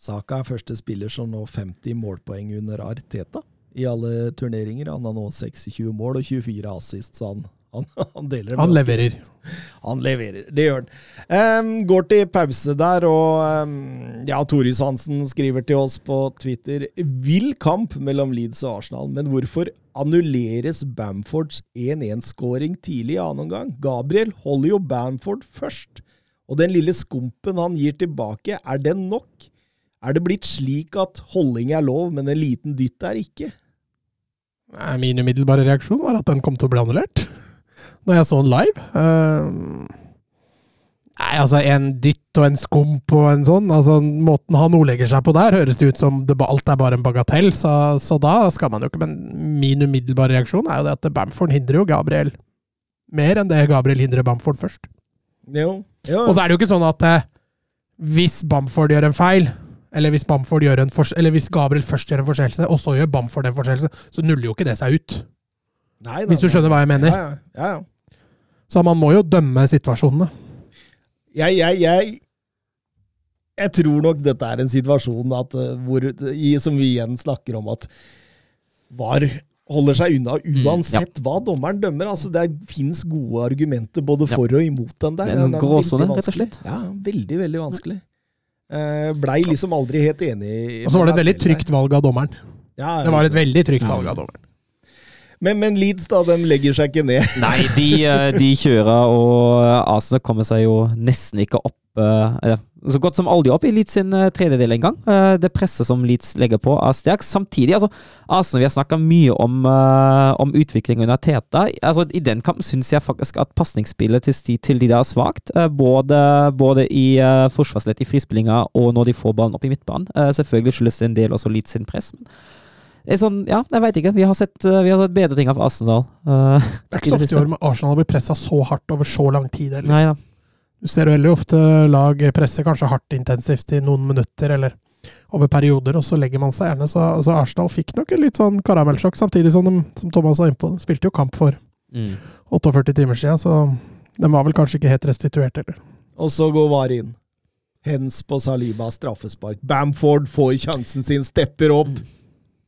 Saka er første spiller som nå 50 målpoeng under Arteta i alle turneringer. Han har nå 26 mål og 24 assist, så han, han, han deler Han leverer. Han leverer, det gjør han. Um, går til pause der, og um, ja, Torjus Hansen skriver til oss på Twitter Vill kamp mellom Leeds og Arsenal, men hvorfor annulleres Bamfords 1-1-skåring tidlig i annen omgang? Gabriel holder jo Bamford først, og den lille skumpen han gir tilbake, er den nok? Er det blitt slik at holding er lov, men en liten dytt er ikke? Min umiddelbare reaksjon var at den kom til å bli annullert. Når jeg så den live. Uh, nei, altså en dytt og en skump og en sånn altså Måten han ordlegger seg på der, høres det ut som det, alt er bare en bagatell. Så, så da skal man jo ikke Men min umiddelbare reaksjon er jo det at Bamford hindrer jo Gabriel mer enn det Gabriel hindrer Bamford først. Jo. jo. Og så er det jo ikke sånn at eh, hvis Bamford gjør en feil, eller hvis, gjør en fors eller hvis Gabriel først gjør en forseelse, og så gjør Bamford en forseelse, så nuller jo ikke det seg ut. Nei, Hvis du skjønner hva jeg mener. Ja, ja, ja, ja. Så man må jo dømme situasjonene. jeg, jeg, jeg, jeg tror nok dette er en situasjon at, eh, hvor, i, som vi igjen snakker om, at VAR holder seg unna uansett hva dommeren dømmer. Altså, det fins gode argumenter både Ja. for og imot den der. Det er en Den gråsone, rett og slett. Ja, veldig, veldig vanskelig. Eh, Blei liksom aldri helt enig Og så var det et veldig trygt valg av dommeren. Ja, Det var et veldig trygt Ja. valg av dommeren. Men, men Leeds, da, de legger seg ikke ned. Nei, de, eh, de kjører, og Arsenal kommer seg jo nesten ikke opp eh, eller, Så godt som aldri opp i Leeds sin eh, tredjedel engang. Uh, det presset som Leeds legger på, er sterkt. Samtidig, altså, Arsenal, vi har snakka mye om, eh, om utvikling under Teta. Altså, I den kampen syns jeg faktisk at pasningsspillet til, til de der er svakt. eh, både, både i forsvarsledd i frispillinga og når de får ballen opp i midtbanen. Eh, selvfølgelig skyldes det en del også Leeds sin press. men sånn, ja, jeg veit ikke. Vi har, sett, eh, vi har sett bedre ting av Arsenal. Uh, Det er ikke så ofte i år med Arsenal blir pressa så hardt over så lang tid. Eller. Nei da. Du ser veldig ofte lag presse kanskje hardt intensivt i noen minutter, eller over perioder, og så legger man seg gjerne. Så, så Arsenal fikk nok en litt sånn karamellsjokk, samtidig som, de, som Thomas var inne på. De spilte jo kamp for Mm. 48 timer siden, så de var vel kanskje ikke helt restituert heller. Og så går VAR inn. Hens på Saliba, straffespark. Bamford får sjansen sin, stepper opp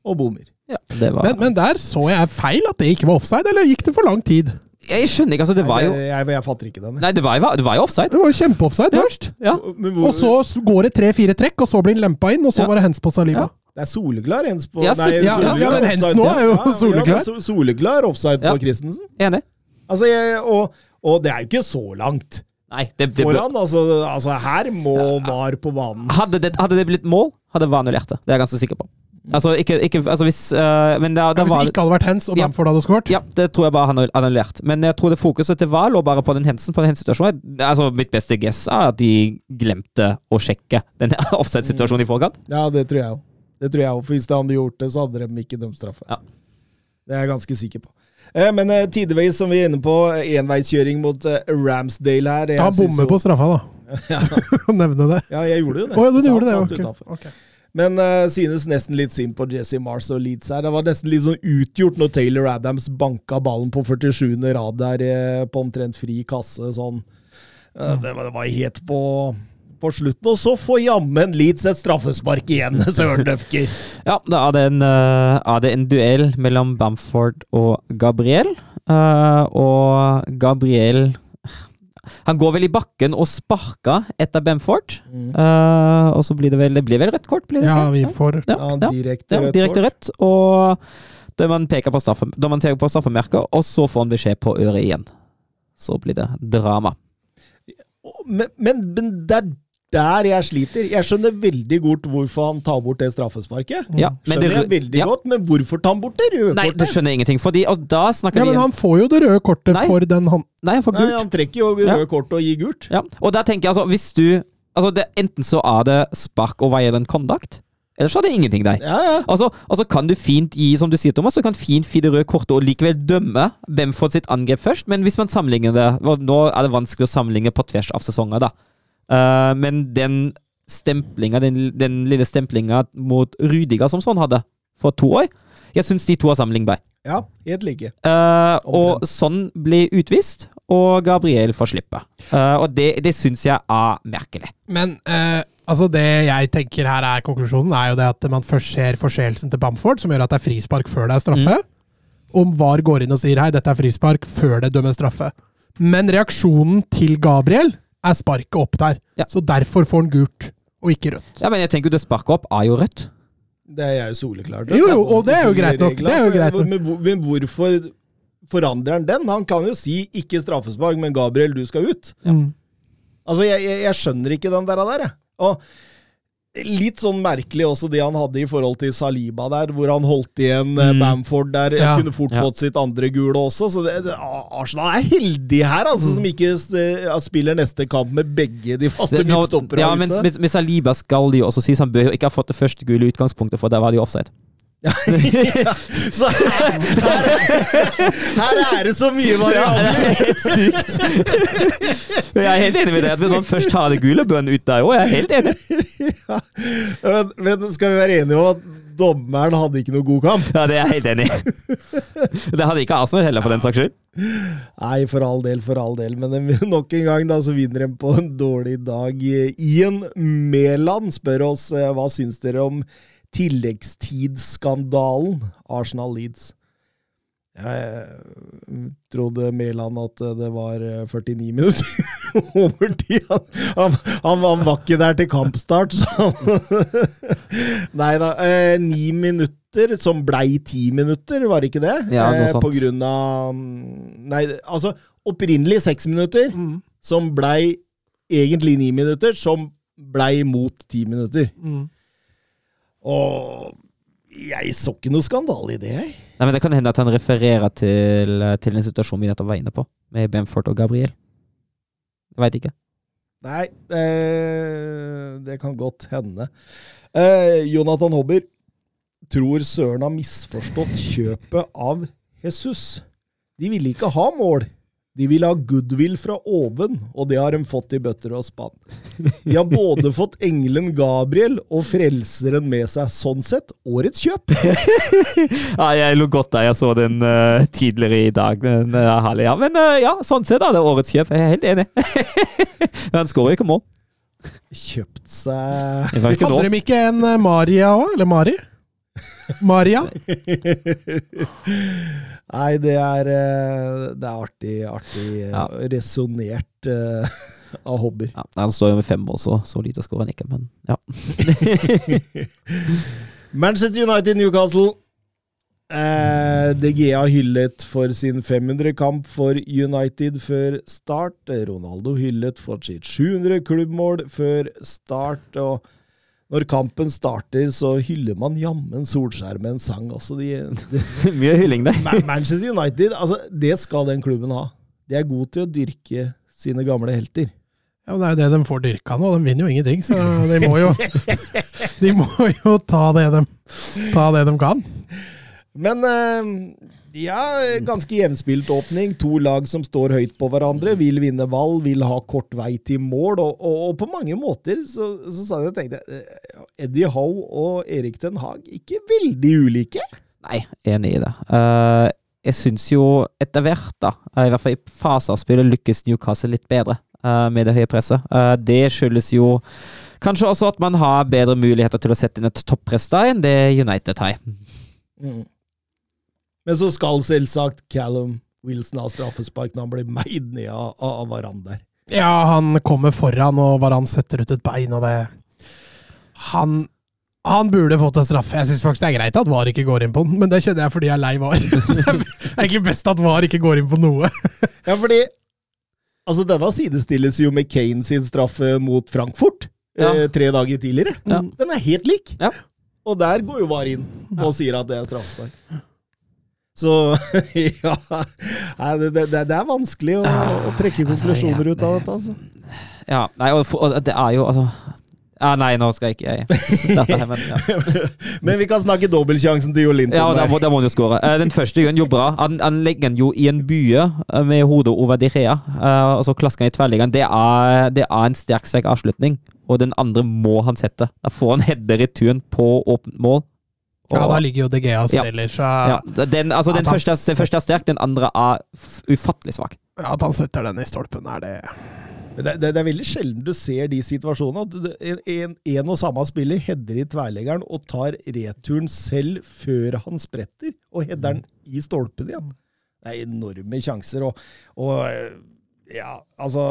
og bommer. Ja, var Men, men der så jeg feil, at det ikke var offside, eller gikk det for lang tid? Jeg skjønner ikke, altså. Det var jo jeg, jeg, jeg fatter ikke den. Nei, det var jo, det var jo offside. Det var jo kjempeoffside Ja. først. Ja. Men hvor- Og så går det tre-fire trekk, og så blir den lempa inn, og så Ja. var det hens på Saliba. Ja. Det er soleklar hens på Ja, nei, selvfølgelig. Ja, ja, soleklar men hens offside, nå er jo Ja, ja, soleklar. men so- soleklar offside Ja. på Christensen. Enig. Altså, jeg, og, og det er jo ikke så langt Nei, det, det, foran. Altså, altså her må VAR på banen. hadde, det, hadde det blitt mål, hadde VAR annullert det. Det er jeg ganske sikker på. Altså, ikke, ikke Altså, hvis uh, Men da, da hvis var det ikke hadde vært hens, og Ja. Bamford hadde skåret Ja, det tror jeg bare han har annullert. Men jeg tror det fokuset til VAR lå bare på den hendelsen, på den hensituasjonen. Altså, mitt beste guess er at de glemte å sjekke den offside-situasjonen i forkant. Ja, det tror jeg òg. Det tror jeg òg. for Hvis de hadde gjort det, så hadde de ikke dømt straffe. Ja. Det er jeg ganske sikker på. Eh, Men eh, tideveis, som vi er inne på, enveiskjøring mot eh, Ramsdale her. jeg Han bommer på straffa, da. Ja, nevne det. ja, jeg gjorde jo det. Oh, ja, du du gjorde det, satt ok. Men uh, synes nesten litt synd på Jesse Mars og Leeds her. Det var nesten litt sånn utgjort når Taylor Adams banka ballen på 47. rad der uh, på omtrent fri kasse. sånn. Uh, det, var, det var helt på, på slutten. Og så får jammen Leeds et straffespark igjen, Søren Døfker. Ja, da er det, en, uh, er det en duell mellom Bamford og Gabriel. Uh, og Gabriel han går vel i bakken og sparker etter Bamford. Mm. Uh, og så blir det vel Det blir vel rødt kort? Blir det ja, vi får ja, ja, direkte, ja, direkte rødt. Og da man peker på, på straffemerket, og så får han beskjed på øret igjen. Så blir det drama. Men, men, men det er der jeg sliter. Jeg skjønner veldig godt hvorfor han tar bort det straffesparket. Ja, skjønner det, jeg veldig ja. godt, Men hvorfor tar han bort det røde Nei, kortet? det skjønner jeg ingenting. Fordi, og da snakker ja, Men han får jo det røde kortet Nei. for den han Nei, han får gult. Nei, han trekker jo røde ja. kortet og gir gult. Ja, og da tenker jeg altså, hvis du altså det, Enten så er det spark og veier den conduct. Ellers så er det ingenting der. Ja, ja. Altså, altså, kan du fint gi, som du sier, Thomas, du kan fint fi det røde kortet og likevel dømme Bemford sitt angrep først, men hvis man sammenligner det Nå er det vanskelig å sammenligne på tvers av sesonger, da. Uh, men den stemplinga, den, den, lille stemplinga mot Rudiger som sånn hadde for to år. Jeg syns de to er sammenlignbare. Ja, helt like. Uh, og sånn ble utvist, og Gabriel får slippe. Uh, og det, det syns jeg er merkelig. Men uh, altså det jeg tenker her er konklusjonen, er jo det at man først ser forseelsen til Bamford, som gjør at det er frispark før det er straffe. Mm. Om VAR går inn og sier hei, dette er frispark, før det dømmes straffe. Men reaksjonen til Gabriel er sparket opp der. Ja. Så derfor får han gult, og ikke rødt. Ja, Men jeg tenker jo det sparket opp er jo rødt. Det er jo soleklart. Jo, jo, og det er jo greit nok. Det er jo altså. greit nok. Men, men hvorfor forandrer han den? Han kan jo si 'ikke straffespark', men Gabriel, du skal ut. Ja. Altså, jeg, jeg, jeg, skjønner ikke den der. der jeg. Og Litt sånn merkelig også det han hadde i forhold til Saliba der, hvor han holdt igjen eh, mm. Bamford der. Ja. Kunne fort ja. fått sitt andre gule også. Så det, det, Arsenal er heldig her, altså, mm. som ikke uh, spiller neste kamp med begge de faste midtstopperne ja, ute. Men med, Saliba skal de jo også sies han bør ikke ha fått det første gule utgangspunktet, for der var det jo offside. så her, her, her, er det så mye variabler! Ja, det er helt sykt. jeg er helt enig med deg. at Hvis man først har det gule, bønn ut der òg. Jeg er helt enig. Ja, men, men, skal vi være enige om at dommeren hadde ikke noe god kamp? Ja, det er jeg helt enig i. Det hadde ikke Arsenal heller, for den saks skyld. Nei, for all del, for all del. Men nok en gang da, så vinner de på en dårlig dag. Ian Mæland spør oss eh, hva syns dere om tilleggstidsskandalen Arsenal-Leeds. Jeg trodde Mæland at det var 49 minutter overtid. Han, han, han, var ikke der til kampstart, så Nei da. Eh, ni minutter, som blei ti minutter, var det ikke det? Ja, noe eh. På grunn av Nei, altså opprinnelig seks minutter, mm. som blei egentlig ni minutter, som blei mot ti minutter. Mm. Og jeg så ikke noe skandale i det, jeg. Nei, men Det kan hende at han refererer til, til en situasjon vi nettopp var inne på, med Bamford og Gabriel. Jeg veit ikke. Nei, det, det kan godt hende. Eh, Jonathan Hobber tror Søren har misforstått kjøpet av Jesus. De ville ikke ha mål. De vil ha goodwill fra oven, og det har de fått i bøtter og spann. De har både fått engelen Gabriel og frelseren med seg. Sånn sett, årets kjøp! ja, jeg lo godt da jeg så den uh, tidligere i dag. Den, uh, ja. Men uh, ja, sånn sett er det årets kjøp. Jeg er helt enig. Men han skårer ikke mål. Kjøpt seg Hadde de ikke en Maria òg? Eller Mari? Maria? Nei, det er, eh, det er artig, artig eh, ja. resonnert uh, av hobbyer. Ja, han står jo med fem også, så lite skårer han ikke, men ja. Manchester United Newcastle. Eh, DGA hyllet for sin 500-kamp for United før start. Ronaldo hyllet for sitt 700 klubbmål før start. og når kampen starter, så hyller man jammen Solskjær med en sang også. De, de, Mye hylling der. Manchester United, altså, det skal den klubben ha. De er gode til å dyrke sine gamle helter. Ja, Det er jo det de får dyrka nå. De vinner jo ingenting, så de må jo, de må jo ta, det de, ta det de kan. Men uh, ja, ganske jevnspilt åpning. To lag som står høyt på hverandre, vil vinne valg, vil ha kort vei til mål. Og, og, og på mange måter så, så sa jeg tenkte Eddie Howe og Erik Den Haag ikke veldig ulike. Nei, enig i det. Uh, jeg syns jo etter hvert, da, eh, i hvert fall i faser av spillet, lykkes Newcastle litt bedre uh, med det høye presset. Uh, det skyldes jo kanskje også at man har bedre muligheter til å sette inn et toppress enn det United har. Mm. Men så skal selvsagt Callum Wilson ha straffespark når han blir meid ned av, av Varan der. Ja, han kommer foran, og Varan setter ut et bein, og det Han han burde fått en straffe. Jeg syns faktisk det er greit at VAR ikke går inn på den, men det kjenner jeg fordi jeg er lei VAR. Det er egentlig best at VAR ikke går inn på noe. Ja, fordi altså denne sidestilles jo med Kane sin straffe mot Frankfurt Ja. eh, tre dager tidligere. Ja. Den er helt lik. Ja. Og der går jo VAR inn og sier at det er straffespark. Så ja det, det, det er vanskelig å, å trekke altså, konklusjoner ut av dette. Altså. Ja, nei, og, det er jo altså ja, Nei, nå skal jeg ikke jeg her, men, ja. Men vi kan snakke dobbeltsjansen til Jo Linton. Ja, der må, der må han jo skåre. Eh, Den første gjør han jo bra. Han, han legger den jo i en bue eh, med hodet over De Rea, eh, og så klasker han i tverrliggeren. Det det er en sterk, sterk avslutning, og den andre må han sette. Da får han header i turn på åpent mål. Og- Ja, da ligger jo De Gea og Ja. så ja, den, altså, den, første, den første er sterk, den andre er ufattelig svak. Ja, at han setter den i stolpen, er det det, det, det er veldig sjelden du ser de situasjonene. At en, en, en og samme spiller header i tverleggeren og tar returen selv før han spretter, og header den i stolpen igjen. Det er enorme sjanser. Og, og eh, ja, altså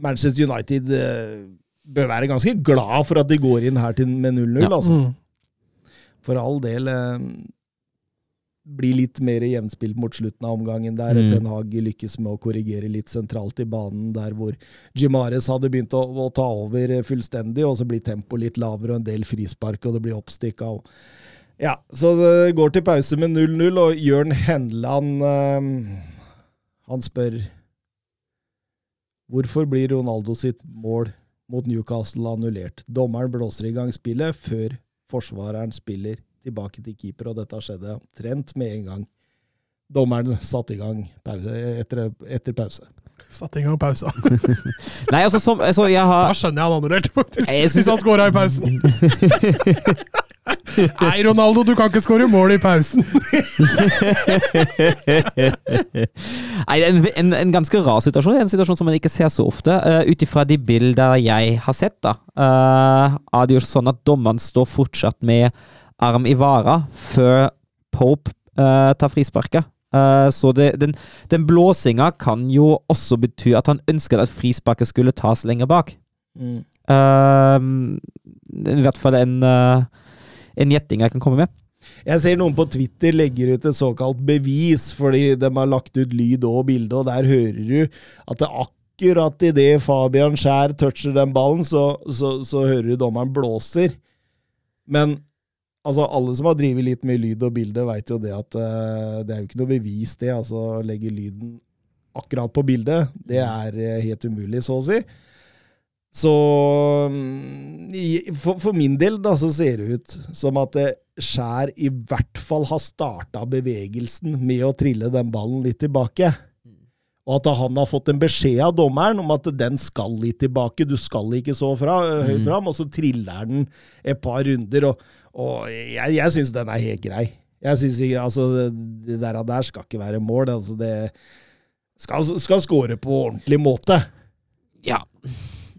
Manchester United eh, bør være ganske glad for at de går inn her til, med 0-0. Ja. altså. mm. For all del eh, blir litt mer jevnspilt mot slutten av omgangen der. Mm. Ten Hag lykkes med å korrigere litt sentralt i banen, der hvor Jimares hadde begynt å, å ta over fullstendig, og så blir tempoet litt lavere og en del frispark, og det blir oppstikka. og ja, så det går til pause med 0-0, og Jørn Henland eh, Han spør Hvorfor blir Ronaldo sitt mål mot Newcastle annullert? Dommeren blåser i gang spillet før forsvareren spiller tilbake til keeper, og dette skjedde omtrent med en gang. Dommeren satte i gang pause, etter, etter pause. Satte i gang pausa. Nei, altså, som, altså jeg Da skjønner jeg han annullerte, faktisk. Jeg synes- Hvis han scora i pausen. Nei, Ronaldo, du kan ikke skåre mål i pausen. Nei, en, en, en ganske rar situasjon. En situasjon som man ikke ser så ofte. Uh, Ut ifra de bilder jeg har sett, da, uh, er det jo sånn at dommeren står fortsatt med arm i vara før Pope uh, tar frisparket. Eh, så det, den, den blåsinga kan jo også bety at han ønsket at frisparket skulle tas lenger bak. Mm. Uh, I hvert fall en, uh, en gjetting jeg kan komme med. Jeg ser noen på Twitter legger ut et såkalt bevis, fordi de har lagt ut lyd og bilde, og der hører du at det akkurat idet Fabian Skjær toucher den ballen, så, så, så hører du dommeren blåser. Men altså, alle som har drevet litt med lyd og bilde, veit jo det at uh, det er jo ikke noe bevis, det. Altså, å legge lyden akkurat på bildet, det er eh, helt umulig, så å si. Så mm, for, for min del da, så ser det ut som at eh, Skjær i hvert fall har starta bevegelsen med å trille den ballen litt tilbake. Og at han har fått en beskjed av dommeren om at den skal litt tilbake, du skal ikke så fra, høyt fram, og så triller den et par runder. Og, og jeg, jeg syns den er helt grei. Jeg synes ikke, altså, Det der, der skal ikke være mål. Altså, det skal, skal score på ordentlig måte. Ja.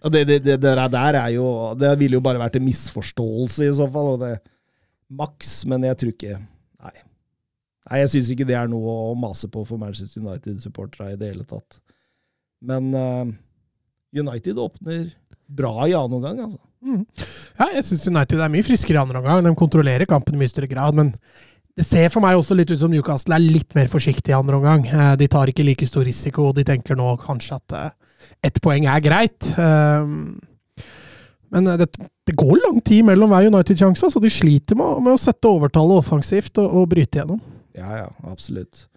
Det, det, det, det der er jo Det ville jo bare vært en misforståelse i så fall. Og det Maks, men jeg tror ikke Nei. Nei, jeg syns ikke det er noe å mase på for Manchester United-supportere i det hele tatt. Men uh, United åpner bra i annen omgang, altså. Mm. Ja, jeg syns United er mye friskere i andre omgang. De kontrollerer kampen i mye større grad, men det ser for meg også litt ut som Newcastle er litt mer forsiktig i andre omgang. Eh, De tar ikke like stor risiko. De tenker nå kanskje at eh, ett poeng er greit. Um, Men eh, det, det går lang tid mellom hver United-sjanse, så de sliter med, med å sette overtallet offensivt og, og bryte gjennom. Ja, ja, absolutt.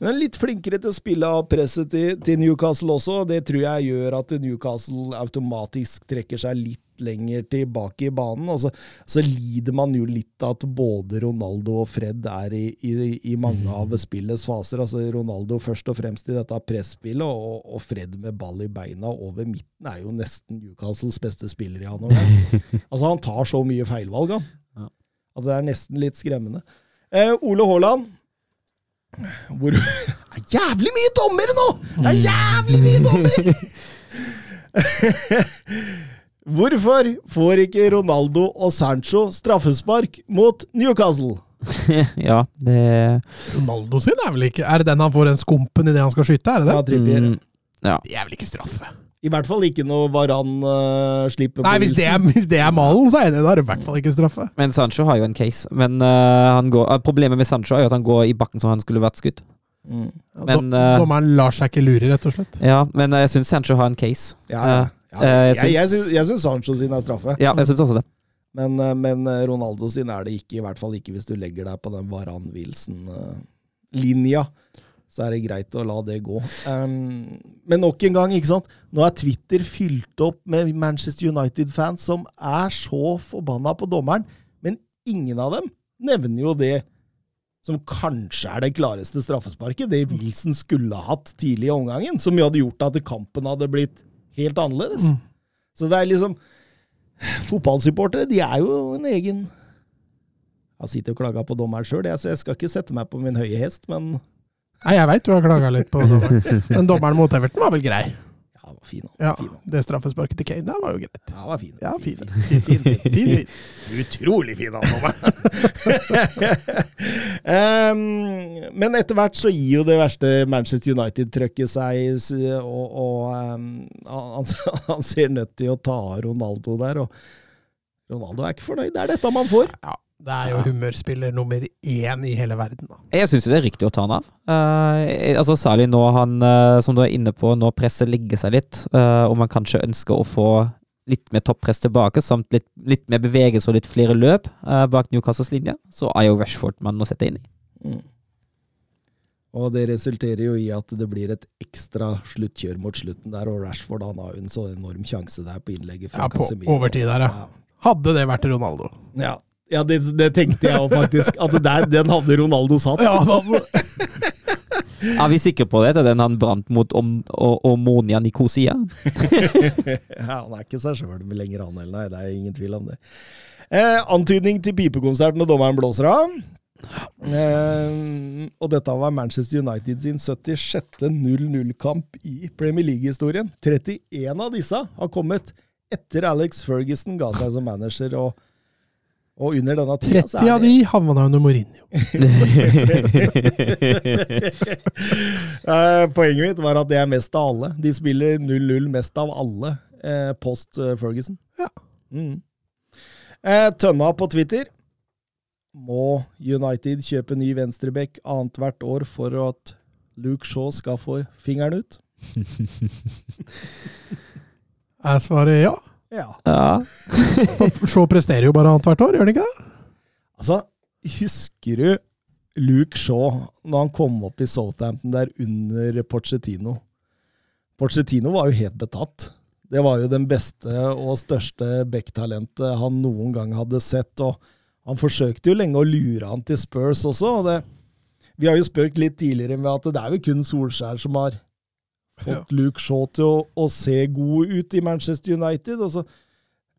Men litt flinkere til å spille av presset til, til Newcastle også. Det tror jeg gjør at Newcastle automatisk trekker seg litt lenger tilbake i banen. Og så, så lider man jo litt av at både Ronaldo og Fred er i, i, i mange av spillets faser. Altså Ronaldo først og fremst i dette presspillet, og, og Fred med ball i beina over midten er jo nesten Newcastles beste spiller i omgang. altså Han tar så mye feilvalg, han. Ja. At det er nesten litt skremmende. Eh, Ole Haaland hvor Det er jævlig mye dommere nå! Det er jævlig mye dommer! Hvorfor får ikke Ronaldo og Sancho straffespark mot Newcastle? ja, det Ronaldo sin er vel ikke Er det den han får den skumpen idet han skal skyte? Er det Ja, det? Trippier. mm, Ja. Det er vel ikke straffe? I hvert fall ikke når Varan uh, slipper Nei, hvis det, er, hvis det er malen, så er det. Da er det i hvert fall ikke straffe. Men Sancho har jo en case. Men uh, han går, uh, problemet med Sancho er jo at han går i bakken som han skulle vært skutt. Mm. Men, dom- Dommeren lar seg ikke lure, rett og slett. Ja, men jeg syns Sancho har en case. Ja, ja. Eh, ja. jeg Jeg, jeg, syns- jeg syns Sancho sin er straffe, Ja, jeg syns også det. men, eh, men eh, Ronaldo sin er det ikke. I hvert fall ikke hvis du legger deg på den Varan-Wilson-linja. Så er det greit å la det gå. Um, men nok en gang, ikke sant. Nå er Twitter fylt opp med Manchester United-fans som er så forbanna på dommeren, men ingen av dem nevner jo det som kanskje er det klareste straffesparket, det Wilson skulle hatt tidlig i omgangen, som jo hadde gjort at kampen hadde blitt helt annerledes. Mm. Så det er liksom Fotballsupportere, de er jo en egen Jeg har sittet og klaga på dommeren sjøl, så jeg skal ikke sette meg på min høye hest, men Nei, jeg veit du har klaga litt på dommeren. Men dommeren mot Everton var vel grei? Ja, var fin. Ja. Det straffesparket til Kane der var jo greit. Ja, var fin. Ja, fin. Fin, fin, fin. Fin. Utrolig fin av um, men etter hvert så gir jo det verste Manchester United-trøkket seg, og, og um, han, han ser nødt til å ta Ronaldo der. og Ronaldo er ikke fornøyd. Det er dette man får. Ja, det er jo humørspiller nummer én i hele verden, da. Jeg syns det er riktig å ta han av. Uh, altså Særlig nå han, uh, som du er inne på, nå presset legger seg litt, uh, og man kanskje ønsker å få litt mer toppress tilbake, samt litt, litt mer bevegelse og litt flere løp bak Newcastles linje, så er jo Rashford man må sette inn i. Mm. Og det resulterer jo i at det blir et ekstra sluttkjør mot slutten der, og Rashford han har jo en så enorm sjanse der på innlegget fra Ja, på Casemiro. overtid der, ja. Hadde det vært Ronaldo. Ja, ja det, det tenkte jeg òg, faktisk. At der, den hadde Ronaldo satt. Ja, da, Er vi sikre på det? Det er den han brant mot om, og, Omonia Nikosia? Ja, han er ikke seg sjøl lenger, han heller. Nei, det er ingen tvil om det. Eh, antydning til pipekonsert når dommeren blåser av. Eh, og dette var Manchester United sin 76. 0-0-kamp i Premier League-historien. 31 av disse har kommet etter Alex Ferguson ga seg som manager. og og under denne tida 30 av de havna under Mourinho. Eh, Poenget mitt var at det er mest av alle. De spiller 0-0 mest av alle eh, post eh, Ferguson. Ja. Mm. Eh, Tønna på Twitter. Må United kjøpe ny venstreback annethvert år for at Luke Shaw skal få fingeren ut? Jeg svarer ja? Ja. Ja. Shaw presterer jo bare annethvert år, gjør han ikke det? Altså, husker du Luke Shaw når han kom opp i Southampton der under Pochettino? Pochettino var jo helt betatt. Det var jo den beste og største backtalentet han noen gang hadde sett. og Han forsøkte jo lenge å lure han til Spurs også. og det, Vi har jo spøkt litt tidligere med at det er jo kun Solskjær som har fått Luke Shaw til å, å se god ut i Manchester United. Og så,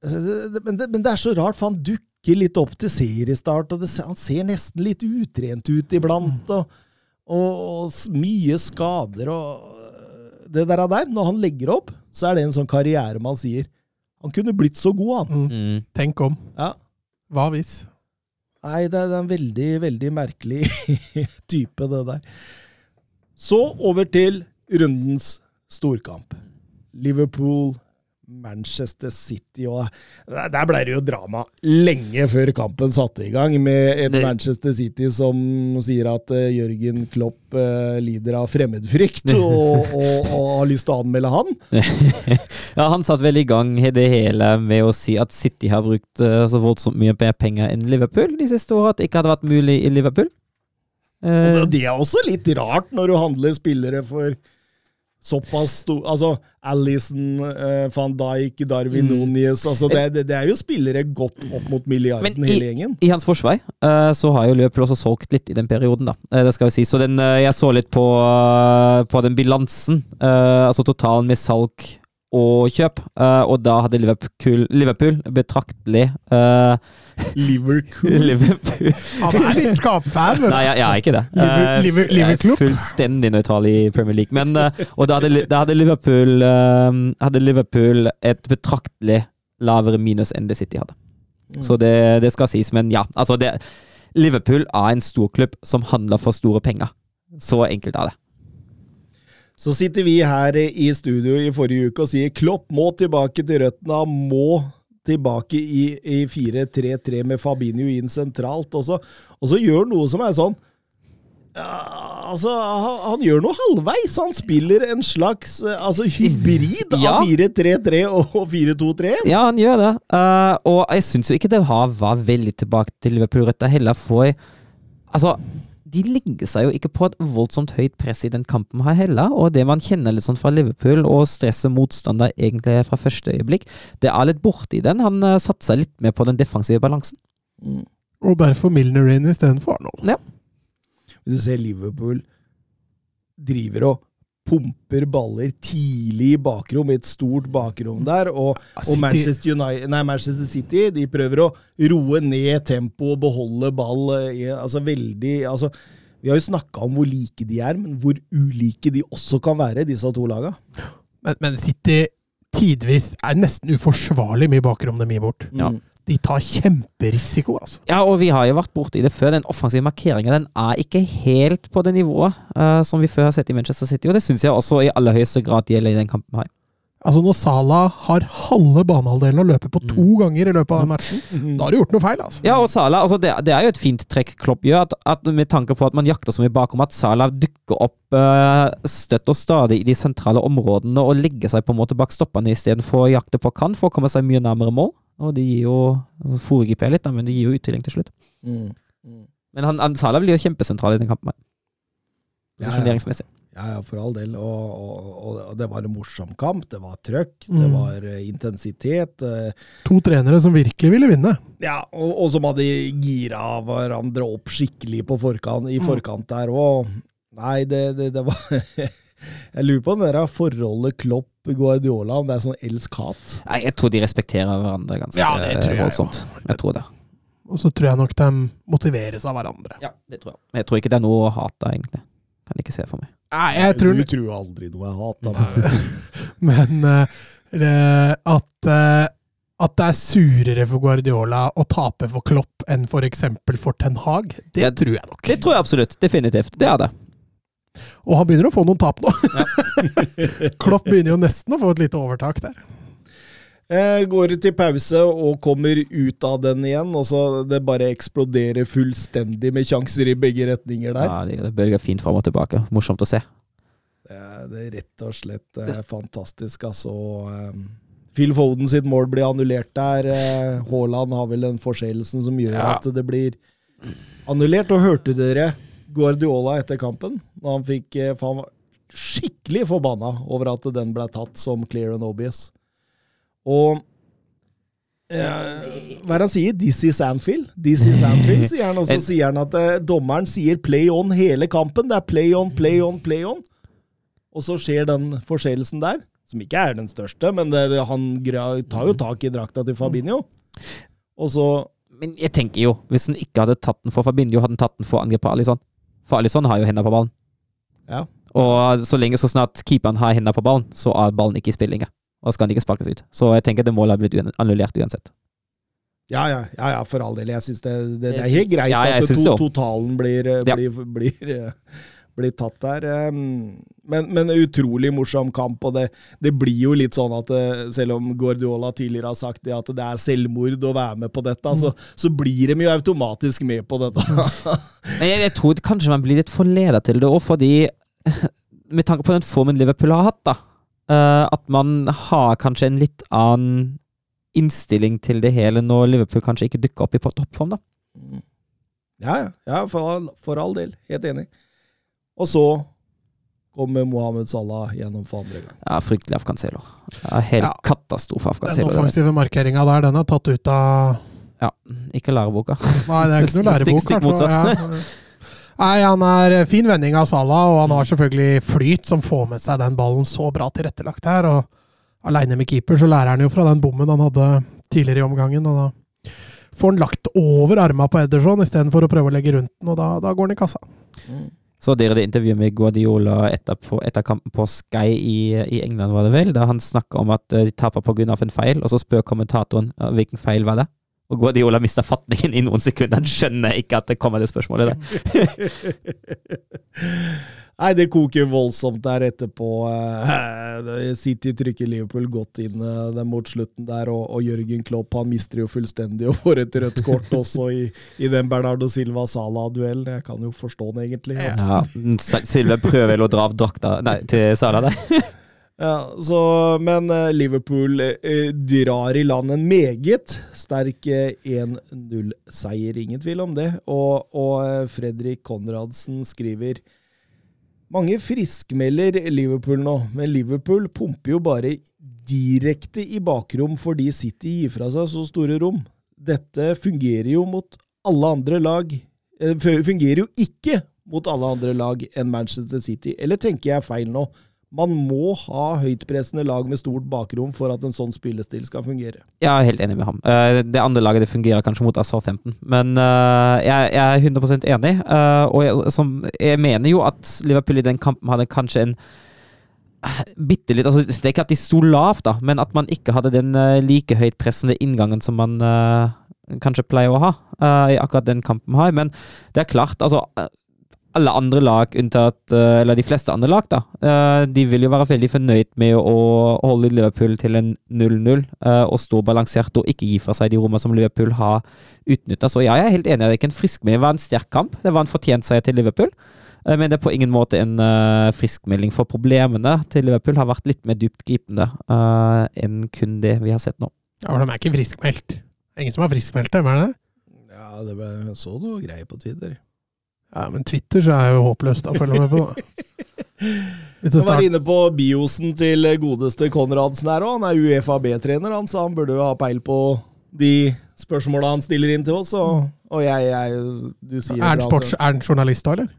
men, det, men det er så rart, for han dukker litt opp til seriestart, og det, han ser nesten litt utrent ut iblant. Og, og, og mye skader og det der, der. Når han legger opp, så er det en sånn karriere man sier. Han kunne blitt så god, han. Mm. Mm. Tenk om. Ja. Hva hvis? Nei, det er en veldig, veldig merkelig type, det der. Så over til rundens storkamp. Liverpool, Manchester City og Der ble det jo drama lenge før kampen satte i gang, med et Manchester City som sier at eh, Jørgen Klopp eh, lider av fremmedfrykt og, og, og har lyst til å anmelde han. ja, han satt vel i gang det hele med å si at City har brukt eh, så voldsomt mye mer penger enn Liverpool de siste åra, at det ikke hadde vært mulig i Liverpool. Og det- det er også litt rart når du handler spillere for såpass stor Altså Alison, uh, van Dijk, Darwin Mm. Nunes altså det, det, det er jo spillere godt opp mot milliarden, Men i- hele gjengen. I hans forsvar uh, så har jo Liverpool også solgt litt i den perioden, da. Uh, det skal jo si. Så den, jeg så litt på, på den bilansen, altså totalen med salg og kjøp, eh, og da hadde Liverpool, Liverpool betraktelig uh, Liverpool. Liverpool Han er litt skapfan. Nei, jeg, jeg er ikke det. Liver- uh, jeg er fullstendig nøytral i Premier League. Men, uh, og da hadde, da hadde, Liverpool, hadde Liverpool et betraktelig lavere minus enn det City hadde. Så det, det skal sies, men ja. Altså det, Liverpool er en storklubb som handler for store penger. Så enkelt er det. Så sitter vi her i studio i forrige uke og sier Klopp må tilbake til røttene, han må tilbake i, i 4-3-3 med Fabinho inn sentralt. Og så, og så gjør han noe som er sånn ja, Altså, han, han gjør noe halvveis. Han spiller en slags eh, altså, hybrid Ja. av 4-3-3 og 4-2-3-1. Ja, han gjør det. Uh, og jeg syns jo ikke det var veldig tilbake til Liverpool-røtta heller, for altså de legger seg jo ikke på et voldsomt høyt press i den kampen her heller, og det man kjenner litt sånn fra Liverpool, og stresset motstander egentlig fra første øyeblikk, det er litt borte i den. Han uh, satser litt mer på den defensive balansen. Og derfor Milner inn istedenfor Arnold. Du ser Liverpool driver og pumper baller tidlig i bakrom, i et stort bakrom der. Og, og Manchester, United, nei, Manchester City de prøver å roe ned tempoet og beholde ball. eh, Altså veldig altså, Vi har jo snakka om hvor like de er, men hvor ulike de også kan være, disse to laga. Men, men City tidvis er nesten uforsvarlig mye bakrom de gir bort. Ja. De tar kjemperisiko, altså. Ja, og vi har jo vært borti det før. Den offensive markeringa den er ikke helt på det nivået uh, som vi før har sett i Manchester City, og det syns jeg også i aller høyeste grad gjelder i den kampen her. Altså Når Salah har halve banehalvdelen å løpe på to ganger i løpet av den matchen, da har du gjort noe feil. altså. Ja, og Salah, altså det, det er jo et fint trekk Klopp gjør, at, at med tanke på at man jakter så mye bakom, at Salah dukker opp uh, støtt og stadig i de sentrale områdene og legger seg på en måte bak stoppene istedenfor å jakte på kant for å komme seg mye nærmere mål. Og det gir jo altså Foregriper jeg litt, da, men det gir jo uttelling til slutt. Mm. Mm. Men han, han Salah blir jo kjempesentral i den kampen. Posisjoneringsmessig. Ja, ja. Ja, ja, for all del. Og, og, og det var en morsom kamp. Det var trøkk, det Mm. var eh, intensitet. eh, To trenere som virkelig ville vinne. Ja, og, og som hadde gira hverandre opp skikkelig på forkant, i forkant der òg. Nei, det, det, det var Jeg lurer på om det der forholdet Klopp-Guardiola, om det er sånn elsk-hat. Nei, jeg tror de respekterer hverandre ganske Ja, det tror jeg voldsomt. Jeg tror det. Og så tror jeg nok de motiveres av hverandre. Ja, det tror jeg. Men jeg tror ikke det er noe å hate, egentlig. Kan ikke se for meg. Nei, jeg tror Du tror aldri noe er hat. Da. Men uh, det- at, uh, at det er surere for Guardiola å tape for Klopp enn for eksempel for Ten Hag, det Ja, tror jeg nok. Det tror jeg absolutt. Definitivt. Det er det. Og han begynner å få noen tap nå. Klopp begynner jo nesten å få et lite overtak der. Eh, går til pause og kommer ut av den igjen, og så det bare eksploderer fullstendig med sjanser i begge retninger der. Ja, det bølger fint fram og tilbake. Morsomt å se. Det er, det rett og slett eh, fantastisk, altså. Eh, Phil Foden sitt mål blir annullert der. Haaland har vel den forseelsen som gjør Ja. at det blir annullert. Og hørte dere Guardiola etter kampen? Når han fikk var skikkelig forbanna over at den ble tatt som clear and obvious. Og eh, hva er det han sier? This is Anfield. This is Anfield, sier han. Og så sier han at eh, dommeren sier play on hele kampen. Det er play on, play on, play on. Og så skjer den forseelsen der, som ikke er den største, men det, han tar jo tak i drakta til Fabinho. Og så Men jeg tenker jo, hvis han ikke hadde tatt den for Fabinho, hadde han tatt den for angrep på Alison. For Alison har jo hendene på ballen. Ja. Og så lenge så snart keeperen har hendene på ballen, så er ballen ikke i spill Og skal han ikke sparkes ut. Så jeg tenker det målet har blitt annullert uansett. Ja, ja, ja, ja for all del. Jeg syns det, det, det er helt greit ja, at to, totalen blir, eh, blir, blir, eh, blir tatt der. Um, Men, men utrolig morsom kamp, og det, det blir jo litt sånn at eh, selv om Guardiola tidligere har sagt det at det er selvmord å være med på dette, så, så blir de jo automatisk med på dette. Men jeg, jeg tror kanskje man blir litt forleda til det òg, fordi Med tanke på den formen Liverpool har hatt, da. Eh, at man har kanskje en litt annen innstilling til det hele når Liverpool kanskje ikke dukker opp i toppform, da. Ja, ja, ja for, all, for all del. Helt enig. Og så kommer Mohammed Salah gjennom for andre gang. Ja, fryktelig av Cancelo. Ja, helt Ja. katastrofe av Den Cancelo. det offensive markeringa der, den er tatt ut av Ja, ikke læreboka. Nei, det er ikke noe lærebok. stikk hvertfall. motsatt. Nei, han er fin vending av Salah, og han har selvfølgelig flyt som får med seg den ballen så bra tilrettelagt her. og Aleine med keeper så lærer han jo fra den bommen han hadde tidligere i omgangen. og da får han lagt over arma på Ederson istedenfor å prøve å legge rundt den, og da, da går han i kassa. Så dere det intervjuet med Guardiola etter, på, etter kampen på Sky i, i England, var det vel? Da han snakka om at eh, de taper pga. en feil, og så spør kommentatoren hvilken feil var det? Og Guardiola mista fatningen i noen sekunder. Han skjønner ikke at det kommer det spørsmålet der. Nei, det koker voldsomt der etterpå. Eh, City trykker Liverpool godt inn eh, den mot slutten der, og, og Jørgen Klopp han mister jo fullstendig og får et rødt kort også i, i den Bernardo Silva-Sala-duellen. Jeg kan jo forstå den egentlig. Ja, Silva prøver vel å dra av drakta nei, til Sala der. Ja, så, men eh, Liverpool eh, drar i land en meget sterk eh, 1-0-seier, ingen tvil om det. Og, og eh, Fredrik Konradsen skriver mange friskmelder Liverpool nå, men Liverpool pumper jo bare direkte i bakrom fordi City gir fra seg så store rom. Dette fungerer jo mot alle andre lag. eh, Fungerer jo ikke mot alle andre lag enn Manchester City. Eller tenker jeg feil nå? Man må ha høytpressende lag med stort bakrom for at en sånn spillestil skal fungere. Jeg er helt enig med ham. Eh, Det andre laget det fungerer kanskje mot Southampton, men eh, jeg, er 100% enig. eh, Og jeg, jeg mener jo at Liverpool i den kampen hadde kanskje en bitte litt altså Det er ikke at de sto lavt, da, men at man ikke hadde den like høytpressende inngangen som man kanskje pleier å ha i akkurat den kampen her. Men det er klart, altså alle andre lag unntatt eh, Eller de fleste andre lag, da. eh, De vil jo være veldig fornøyd med å holde Liverpool til en 0-0 eh, og stå balansert og ikke gi fra seg de rommene som Liverpool har utnytta. Så ja, jeg er helt enig. Det er ikke en friskmelding. Det var en sterk kamp. Det var en fortjent seier til Liverpool. Men det er på ingen måte en friskmelding, for problemene til Liverpool har vært litt mer dyptgripende enn kun det vi har sett nå. Ja, men de er ikke friskmeldt. Ingen som har friskmeldt dem, er det? Ja, det ble, så noe greier på Twitter. Ja, men Twitter så er jo håpløst å følge med på, da. Jeg var inne på biosen til godeste Konradsen her òg. Han er Uefa B-trener, han, så han burde jo ha peil på de spørsmåla han stiller inn til oss. Og, og jeg, jeg Du sier er han, sports, er han journalist da, eller?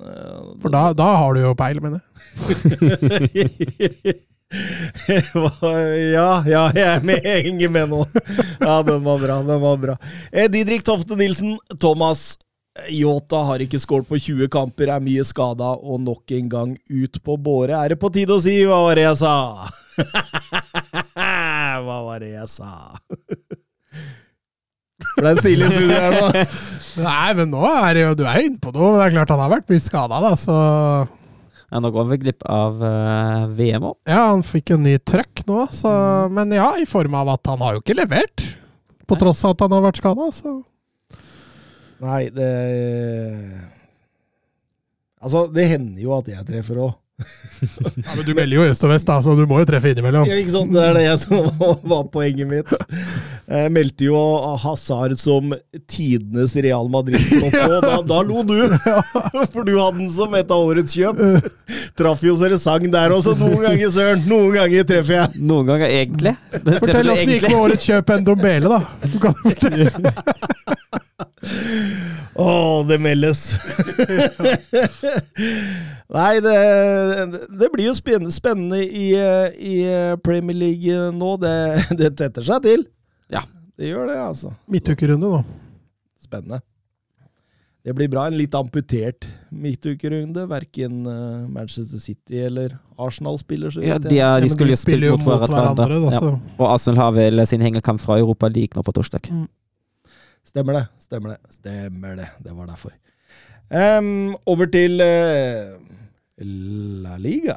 Eh, For da, da har du jo peil, mener jeg. Ja, ja, jeg er med, jeg henger med nå. Ja, den var bra. den var bra. Eh, Didrik Tofte Nilsen, Thomas Yota har ikke skåret på 20 kamper, er mye skada og nok en gang ut på båre. Er det på tide å si 'hva var det jeg sa'? hva var det jeg sa? Ble det stille i studio her nå? Nei, men nå er det jo Du er inne på noe. Det er klart han har vært mye skada, da, så Ja, nå går vi glipp av uh, VM òg. Ja, han fikk en ny trøkk nå, så Men ja, i form av at han har jo ikke levert. På tross av at han har vært skada, så Nei, det Altså, det hender jo at jeg treffer òg. Ja, Men du melder jo øst og vest, da, så du må jo treffe innimellom. Ja, ikke sant? Det er det jeg som var poenget mitt. Jeg meldte jo Hazard som tidenes Real Madrid-stopp, og da, da lo du! For du hadde den som et av årets kjøp. Traff jo så det sang der også. Noen ganger, søren. Noen ganger treffer jeg. Noen ganger egentlig. Det Fortell åssen det gikk med årets kjøp enn Dombele, da. Du kan fortelle. Å, det meldes! Nei, det, det blir jo spennende, spennende i, i Premier League nå. Det, det tetter seg til. Ja. Det gjør det, altså. Midtukerunde, da. Spennende. Det blir bra. En litt amputert midtukerunde. Verken eh, Manchester City eller Arsenal spiller, så Ja, de, er, de skulle ja, de spille mot hverandre. da, Ja. Og Arsenal har vel sin hengekamp fra Europa League nå på torsdag. Stemmer det. Stemmer det. Stemmer det. Det var derfor. Um, over til uh, La Liga.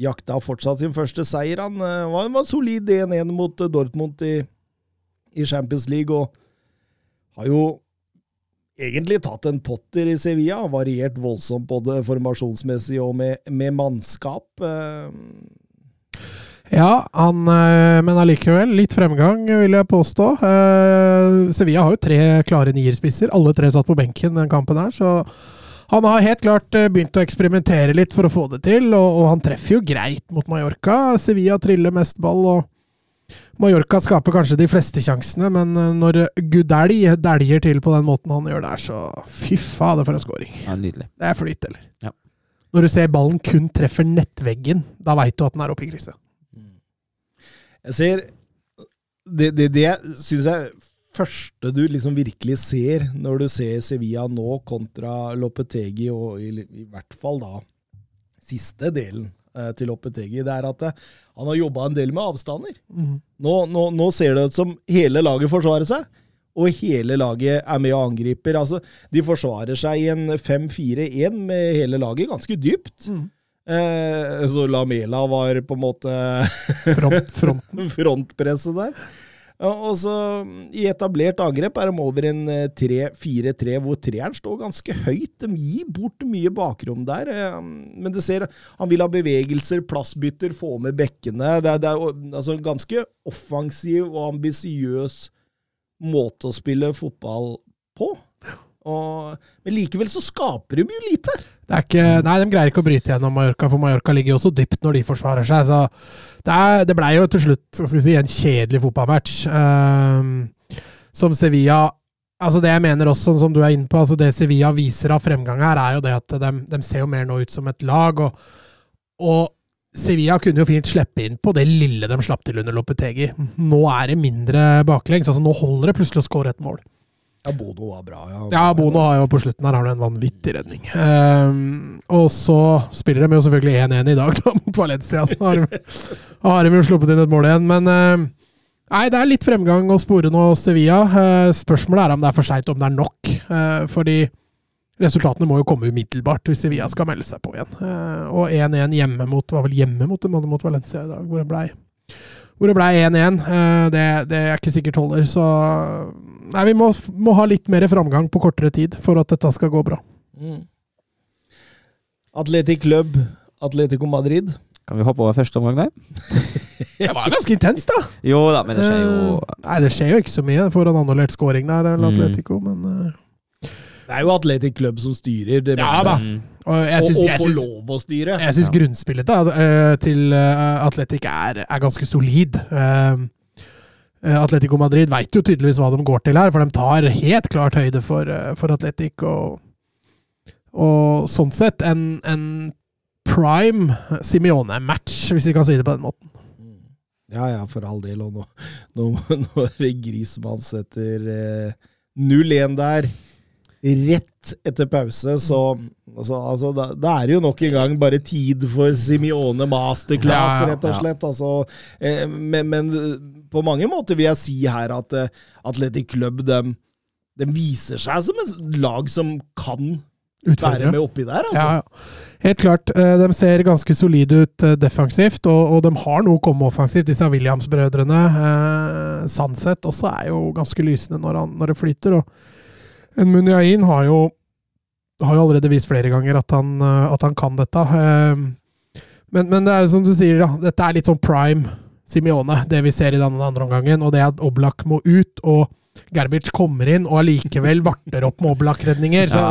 jakta fortsatt sin første seier. Han eh, var, var solid 1-1 mot eh, Dortmund i, i Champions League, og har jo egentlig tatt en potter i Sevilla. Variert voldsomt både formasjonsmessig og med, med mannskap. Eh, Ja, han, men allikevel litt fremgang, vil jeg påstå. Sevilla har jo tre klare nierspisser. Alle tre satt på benken den kampen her, så han har helt klart eh, begynt å eksperimentere litt for å få det til, og, og han treffer jo greit mot Mallorca. Sevilla triller mest ball, og Mallorca skaper kanskje de fleste sjansene, men eh, når Gudeli dæljer til på den måten han gjør der, så fy fader for en scoring. Ja, nydelig. Det er flyt, eller? Ja. Når du ser ballen kun treffer nettveggen, da veit du at den er oppe i krysset. Jeg ser Det, det, det syns jeg første du liksom virkelig ser når du ser Sevilla nå kontra Lopetegi, og i, i hvert fall da siste delen eh, til Lopetegi, det er at eh, han har jobba en del med avstander. Nå, nå, nå ser det ut som hele laget forsvarer seg, og hele laget er med og angriper. Altså, de forsvarer seg i en 5-4-1 med hele laget ganske dypt. Eh, så Lamela var på en måte Front, frontpresset der. Og så I etablert angrep er de over en eh, 3-4-3, hvor treeren står ganske høyt. De gir bort mye bakrom der. eh, Men det ser, han vil ha bevegelser, plassbytter, få med bekkene. Det er, det er altså ganske offensiv og ambisiøs måte å spille fotball. Og, men likevel så skaper de jo lite. Er ikke, nei, de greier ikke å bryte gjennom Mallorca, for Mallorca ligger jo også dypt når de forsvarer seg. Så det, er, det ble jo til slutt si, en kjedelig fotballmatch. Um, som Sevilla Altså Det jeg mener også, som du er inne på, altså det Sevilla viser av fremgang her, er jo det at de, de ser jo mer nå ut som et lag. Og, og Sevilla kunne jo fint slippe inn på det lille de slapp til under Lopetegi. Nå er det mindre baklengs. altså Nå holder det plutselig å skåre et mål. Ja, Bono var bra, ja. Ja, Bono har jo på slutten her har en vanvittig redning. Um, og så spiller de jo selvfølgelig 1-1 i dag da, mot Valencia. Så har har de jo sluppet inn et mål igjen. Men uh, nei, det er litt fremgang å spore nå Sevilla. Uh, spørsmålet er om det er for seint, om det er nok. Uh, fordi resultatene må jo komme umiddelbart hvis Sevilla skal melde seg på igjen. Eh, og 1-1 hjemme mot var vel hjemme mot, mot Valencia i dag, hvor det blei hvor det ble 1-1. Eh, det, det er ikke sikkert holder, så Nei, vi må, må ha litt mer framgang på kortere tid for at dette skal gå bra. Mm. Atletic Club, Atletico Madrid. Kan vi hoppe over første omgang der? Det var ganske intenst, da! Jo da, men det skjer jo Eh, Nei, det skjer jo ikke så mye. Får en annullert scoring der, eller Mm. Atletico, men eh, Det er jo Atletic Club som styrer det meste. Ja da. Mm. Og jeg synes, og, og får lov å styre. jeg syns Ja. grunnspillet da, eh, til eh, Atletic er, er ganske solid. Eh, Atletico Madrid veit jo tydeligvis hva de går til her, for de tar helt klart høyde for, for Atletic. Og, og sånn sett en, en prime Simione-match, hvis vi kan si det på den måten. Ja, ja, for all del. Og nå, nå, når Grismann setter eh, 0-1 der, rett etter pause, så altså, altså, da, da er det jo nok en gang bare tid for Simione masterclass, Ja, rett og ja. slett. Altså, eh, men, men eh, på mange måter vil jeg si her at eh, Atletic Club de, de viser seg som et lag som kan være med oppi der. Altså. Ja, ja. Helt klart. eh, De ser ganske solide ut eh, defensivt, og, og de har noe å komme offensivt, disse Williams-brødrene. Eh, Sandseth også er jo ganske lysende når, han, når det flyter. og en Munyain har jo, har jo allerede vist flere ganger at han, eh, at han kan dette. Eh, Men, men det er som du sier, da. Dette er litt sånn prime Simione, det vi ser i denne andre omgangen. Og det at Oblak må ut, og Gerbic kommer inn og allikevel varter opp med Oblak-redninger. Så,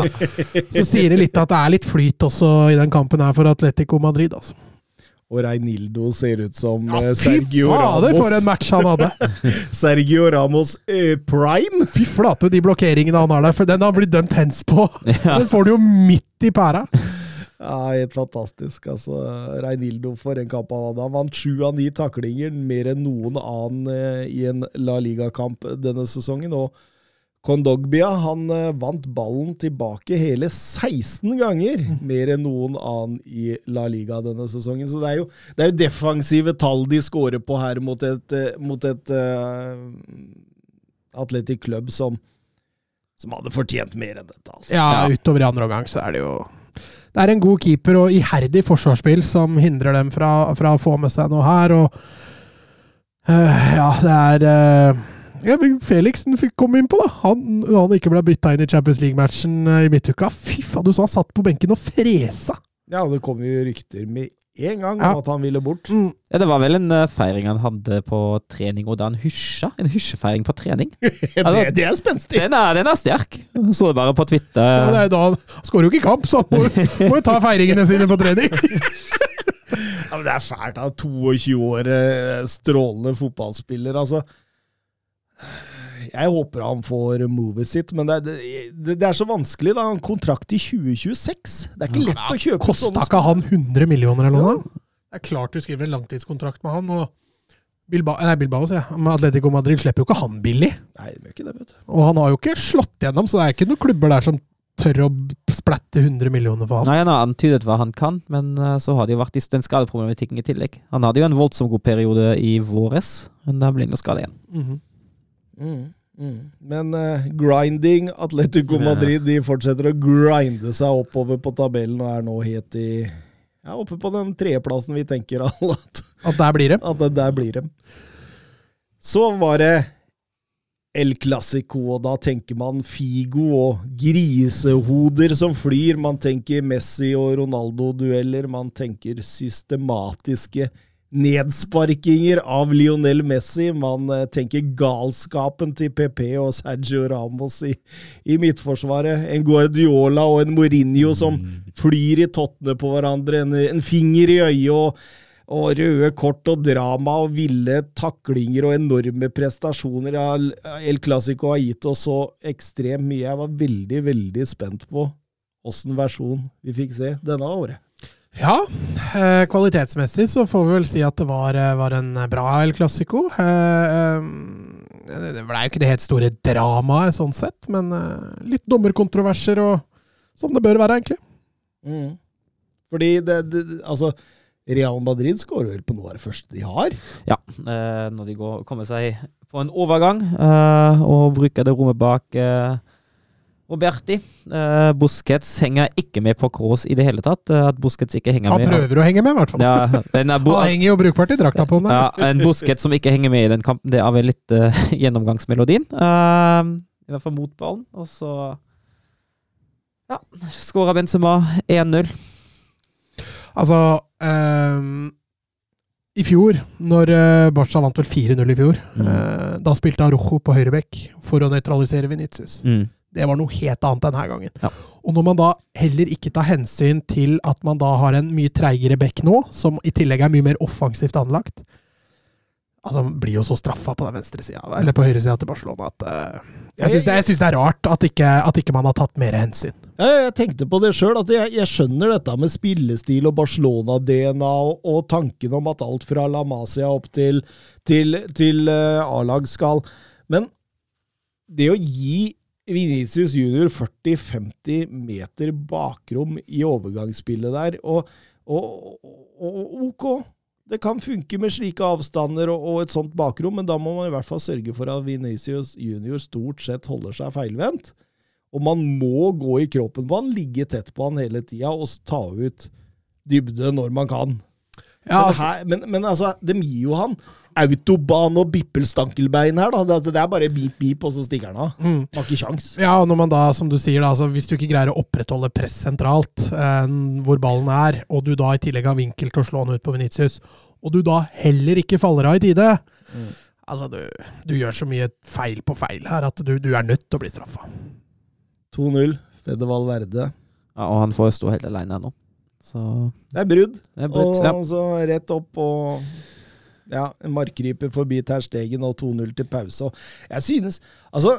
så sier det litt at det er litt flyt også i den kampen her for Atletico Madrid. altså. Og Reinildo ser ut som Ja, eh, fy Sergio fader, for en match han hadde! Sergio Ramos eh, prime. Fy flate, de blokkeringene han har der. For den har han blitt dømt hens på! Ja. Den får du jo midt i pæra! Ja, helt fantastisk. altså. Reinildo for en kamp han hadde. Han vant sju av ni taklinger, mer enn noen annen eh, i en La Liga-kamp denne sesongen. Og Kondogbia han eh, vant ballen tilbake hele 16 ganger, mer enn noen annen i La Liga denne sesongen. Så det er jo, det er jo defensive tall de scorer på her mot et, eh, mot et uh, Athletic Club som, som hadde fortjent mer enn dette. altså. Ja, utover i andre omgang så er det jo det er en god keeper og iherdig forsvarsspill som hindrer dem fra, fra å få med seg noe her. Og uh, ja, det er eh, ja, men Felixen fikk komme innpå, da. Han, han ikke ble bytta inn i Champions League-matchen eh, i midtuka. Fy faen, du sa han satt på benken og fresa! Ja, det kom jo rykter med en gang Ja. om at han ville bort. Mm. Ja, det var vel en eh, feiring han hadde på trening, og da han hysja. En hysjefeiring på trening. det, det er spenstig! Den er, den er sterk. Så det bare på Twitter. Ja, det er da han skårer jo ikke kamp, så han må, må jo ta feiringene sine på trening. Ja, men det er fælt da, 22 år, eh, strålende fotballspiller, altså. Jeg håper han får movet sitt, men det, er- det, det er så vanskelig. da, Han kontrakt i 2026. Det er ikke lett å kjøpe Kosta sånne ikke han 100 millioner eller noe? Det er klart du skriver en langtidskontrakt med han, og Bilbao, nei, Bilbao sier jeg. Atletico Madrid slipper jo ikke han billig. Nei, det ikke det, vet du. Og han har jo ikke slått gjennom, så det er ikke noen klubber der som tør å splatte 100 millioner for han. Nei, Han har antydet hva han kan, men eh, så har det jo vært den skadeproblematikken i tillegg. Han hadde jo en voldsomt god periode i våres, men da ble han jo skadet igjen. Mhm. Mm, mm. Men uh, grinding Atletico Madrid de fortsetter å grinde seg oppover på tabellen og er nå helt i ja, oppe på den tredjeplassen vi tenker alle at, At der blir det. at det der blir dem. Så var det El Clásico, og da tenker man Figo og grisehoder som flyr. Man tenker Messi og Ronaldo-dueller. Man tenker systematiske nedsparkinger av Lionel Messi. Man eh, tenker galskapen til PP og Sergio Ramos i, i midtforsvaret. En Guardiola og en Mourinho som flyr i tottene på hverandre. En, en finger i øyet og, og røde kort og drama og ville taklinger og enorme prestasjoner. El Clásico har gitt oss så ekstremt mye. Jeg var veldig, veldig spent på åssen versjon vi fikk se denne året. Ja, eh, kvalitetsmessig så får vi vel si at det var, eh, var en bra El Clásico. Eh, det det ble jo ikke det helt store dramaet sånn sett, men litt dommerkontroverser og som det bør være, egentlig. Mm. Fordi det, det Altså, Real Madrid skårer vel på noe av det første de har. Ja, eh, når de går, kommer seg på en overgang eh, og bruker det rommet bak Roberti. Uh, Busquets henger ikke med på Kroos i det hele tatt. Uh, at Busquets ikke henger Han med. prøver å henge med, i hvert fall. Ja, Han henger jo brukbart i drakta på den. ja, en Busquets som ikke henger med i den kampen, det er vel litt uh, gjennomgangsmelodien. Eh, I hvert fall mot ballen. Og så ja, skåra Benzema 1-0. Altså um I fjor, når Barca vant vel 4-0 i fjor, Mm. eh, da spilte Arrojo på høyrebekk for å nøytralisere Venitius. Mm. Det var noe helt annet denne gangen. Ja. Og når man da heller ikke tar hensyn til at man da har en mye treigere bekk nå, som i tillegg er mye mer offensivt anlagt Altså, Han blir jo så straffa på den venstre sida, eller på høyre sida til Barcelona, at uh, Jeg syns det, det er rart at ikke, at ikke man har tatt mer hensyn. Ja, jeg tenkte på det sjøl, at jeg, jeg skjønner dette med spillestil og Barcelona-DNA og, og tanken om at alt fra La Masia opp til, til, til uh, A-lag skal Men det å gi Vinicius junior 40-50 meter bakrom i overgangsspillet der, og, og, og, ok, det kan funke med slike avstander og, og et sånt bakrom, men da må man i hvert fall sørge for at Vinicius junior stort sett holder seg feilvendt. Og man må gå i kroppen på han, ligge tett på han hele tida og ta ut dybde når man kan. Ja, men, altså, her, men, men altså, dem gir jo han autobahn og bippelstankelbein her, da. Det, altså, det er bare beep, beep, og så stikker han av. mm. Har ikke kjangs. Ja, og når man da, som du sier, da, altså, hvis du ikke greier å opprettholde press sentralt, eh, hvor ballen er, og du da i tillegg har vinkel til å slå den ut på Venitius, og du da heller ikke faller av i tide Altså, du, du gjør så mye feil på feil her at du, du er nødt til å bli straffa. 2-0. Fede Valverde. Ja, og han får stå helt alene nå. Så Det er brudd. det er brudd Og Ja. så rett opp og ja, en markryper forbi Terstegen og 2-0 til pause. Og jeg synes Altså,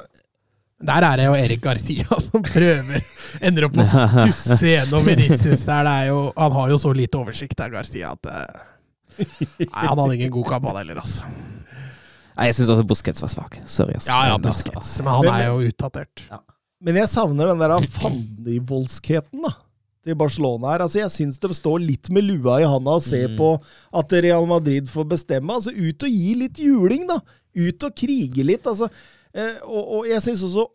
Der er det jo Erik Garcia som prøver. Ender opp med å stusse gjennom Venitius der. Det er jo, han har jo så lite oversikt der, Garcia, at eh, Nei, han hadde ingen god kamp, han heller, altså. Nei, jeg syns også Busquets var svak. Sorry, ass. Ja, ja, Busquets, men han er jo utdatert. Men jeg savner den der fandenivoldskheten da, til Barcelona her. Altså, jeg syns de står litt med lua i handa og ser Mm. på at Real Madrid får bestemme. Altså, Ut og gi litt juling, da. Ut og krige litt. altså. Eh, og, og jeg syns også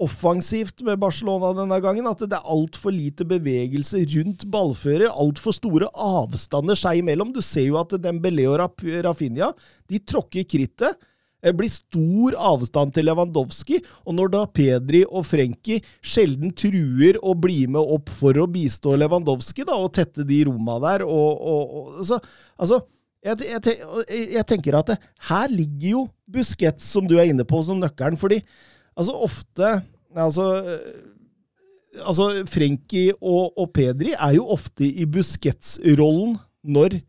offensivt med Barcelona denne gangen. At det er altfor lite bevegelse rundt ballfører. Altfor store avstander seg imellom. Du ser jo at Dembélé og Rafinha de tråkker krittet. Det blir stor avstand til Lewandowski, og når da Pedri og Frenkie sjelden truer å bli med opp for å bistå Lewandowski da, og tette de romma der og, og, og så, Altså, jeg, jeg, jeg tenker at det, her ligger jo Busquets, som du er inne på, som nøkkelen. fordi altså ofte altså, øh, altså Frenkie og, og Pedri er jo ofte i Busquets-rollen når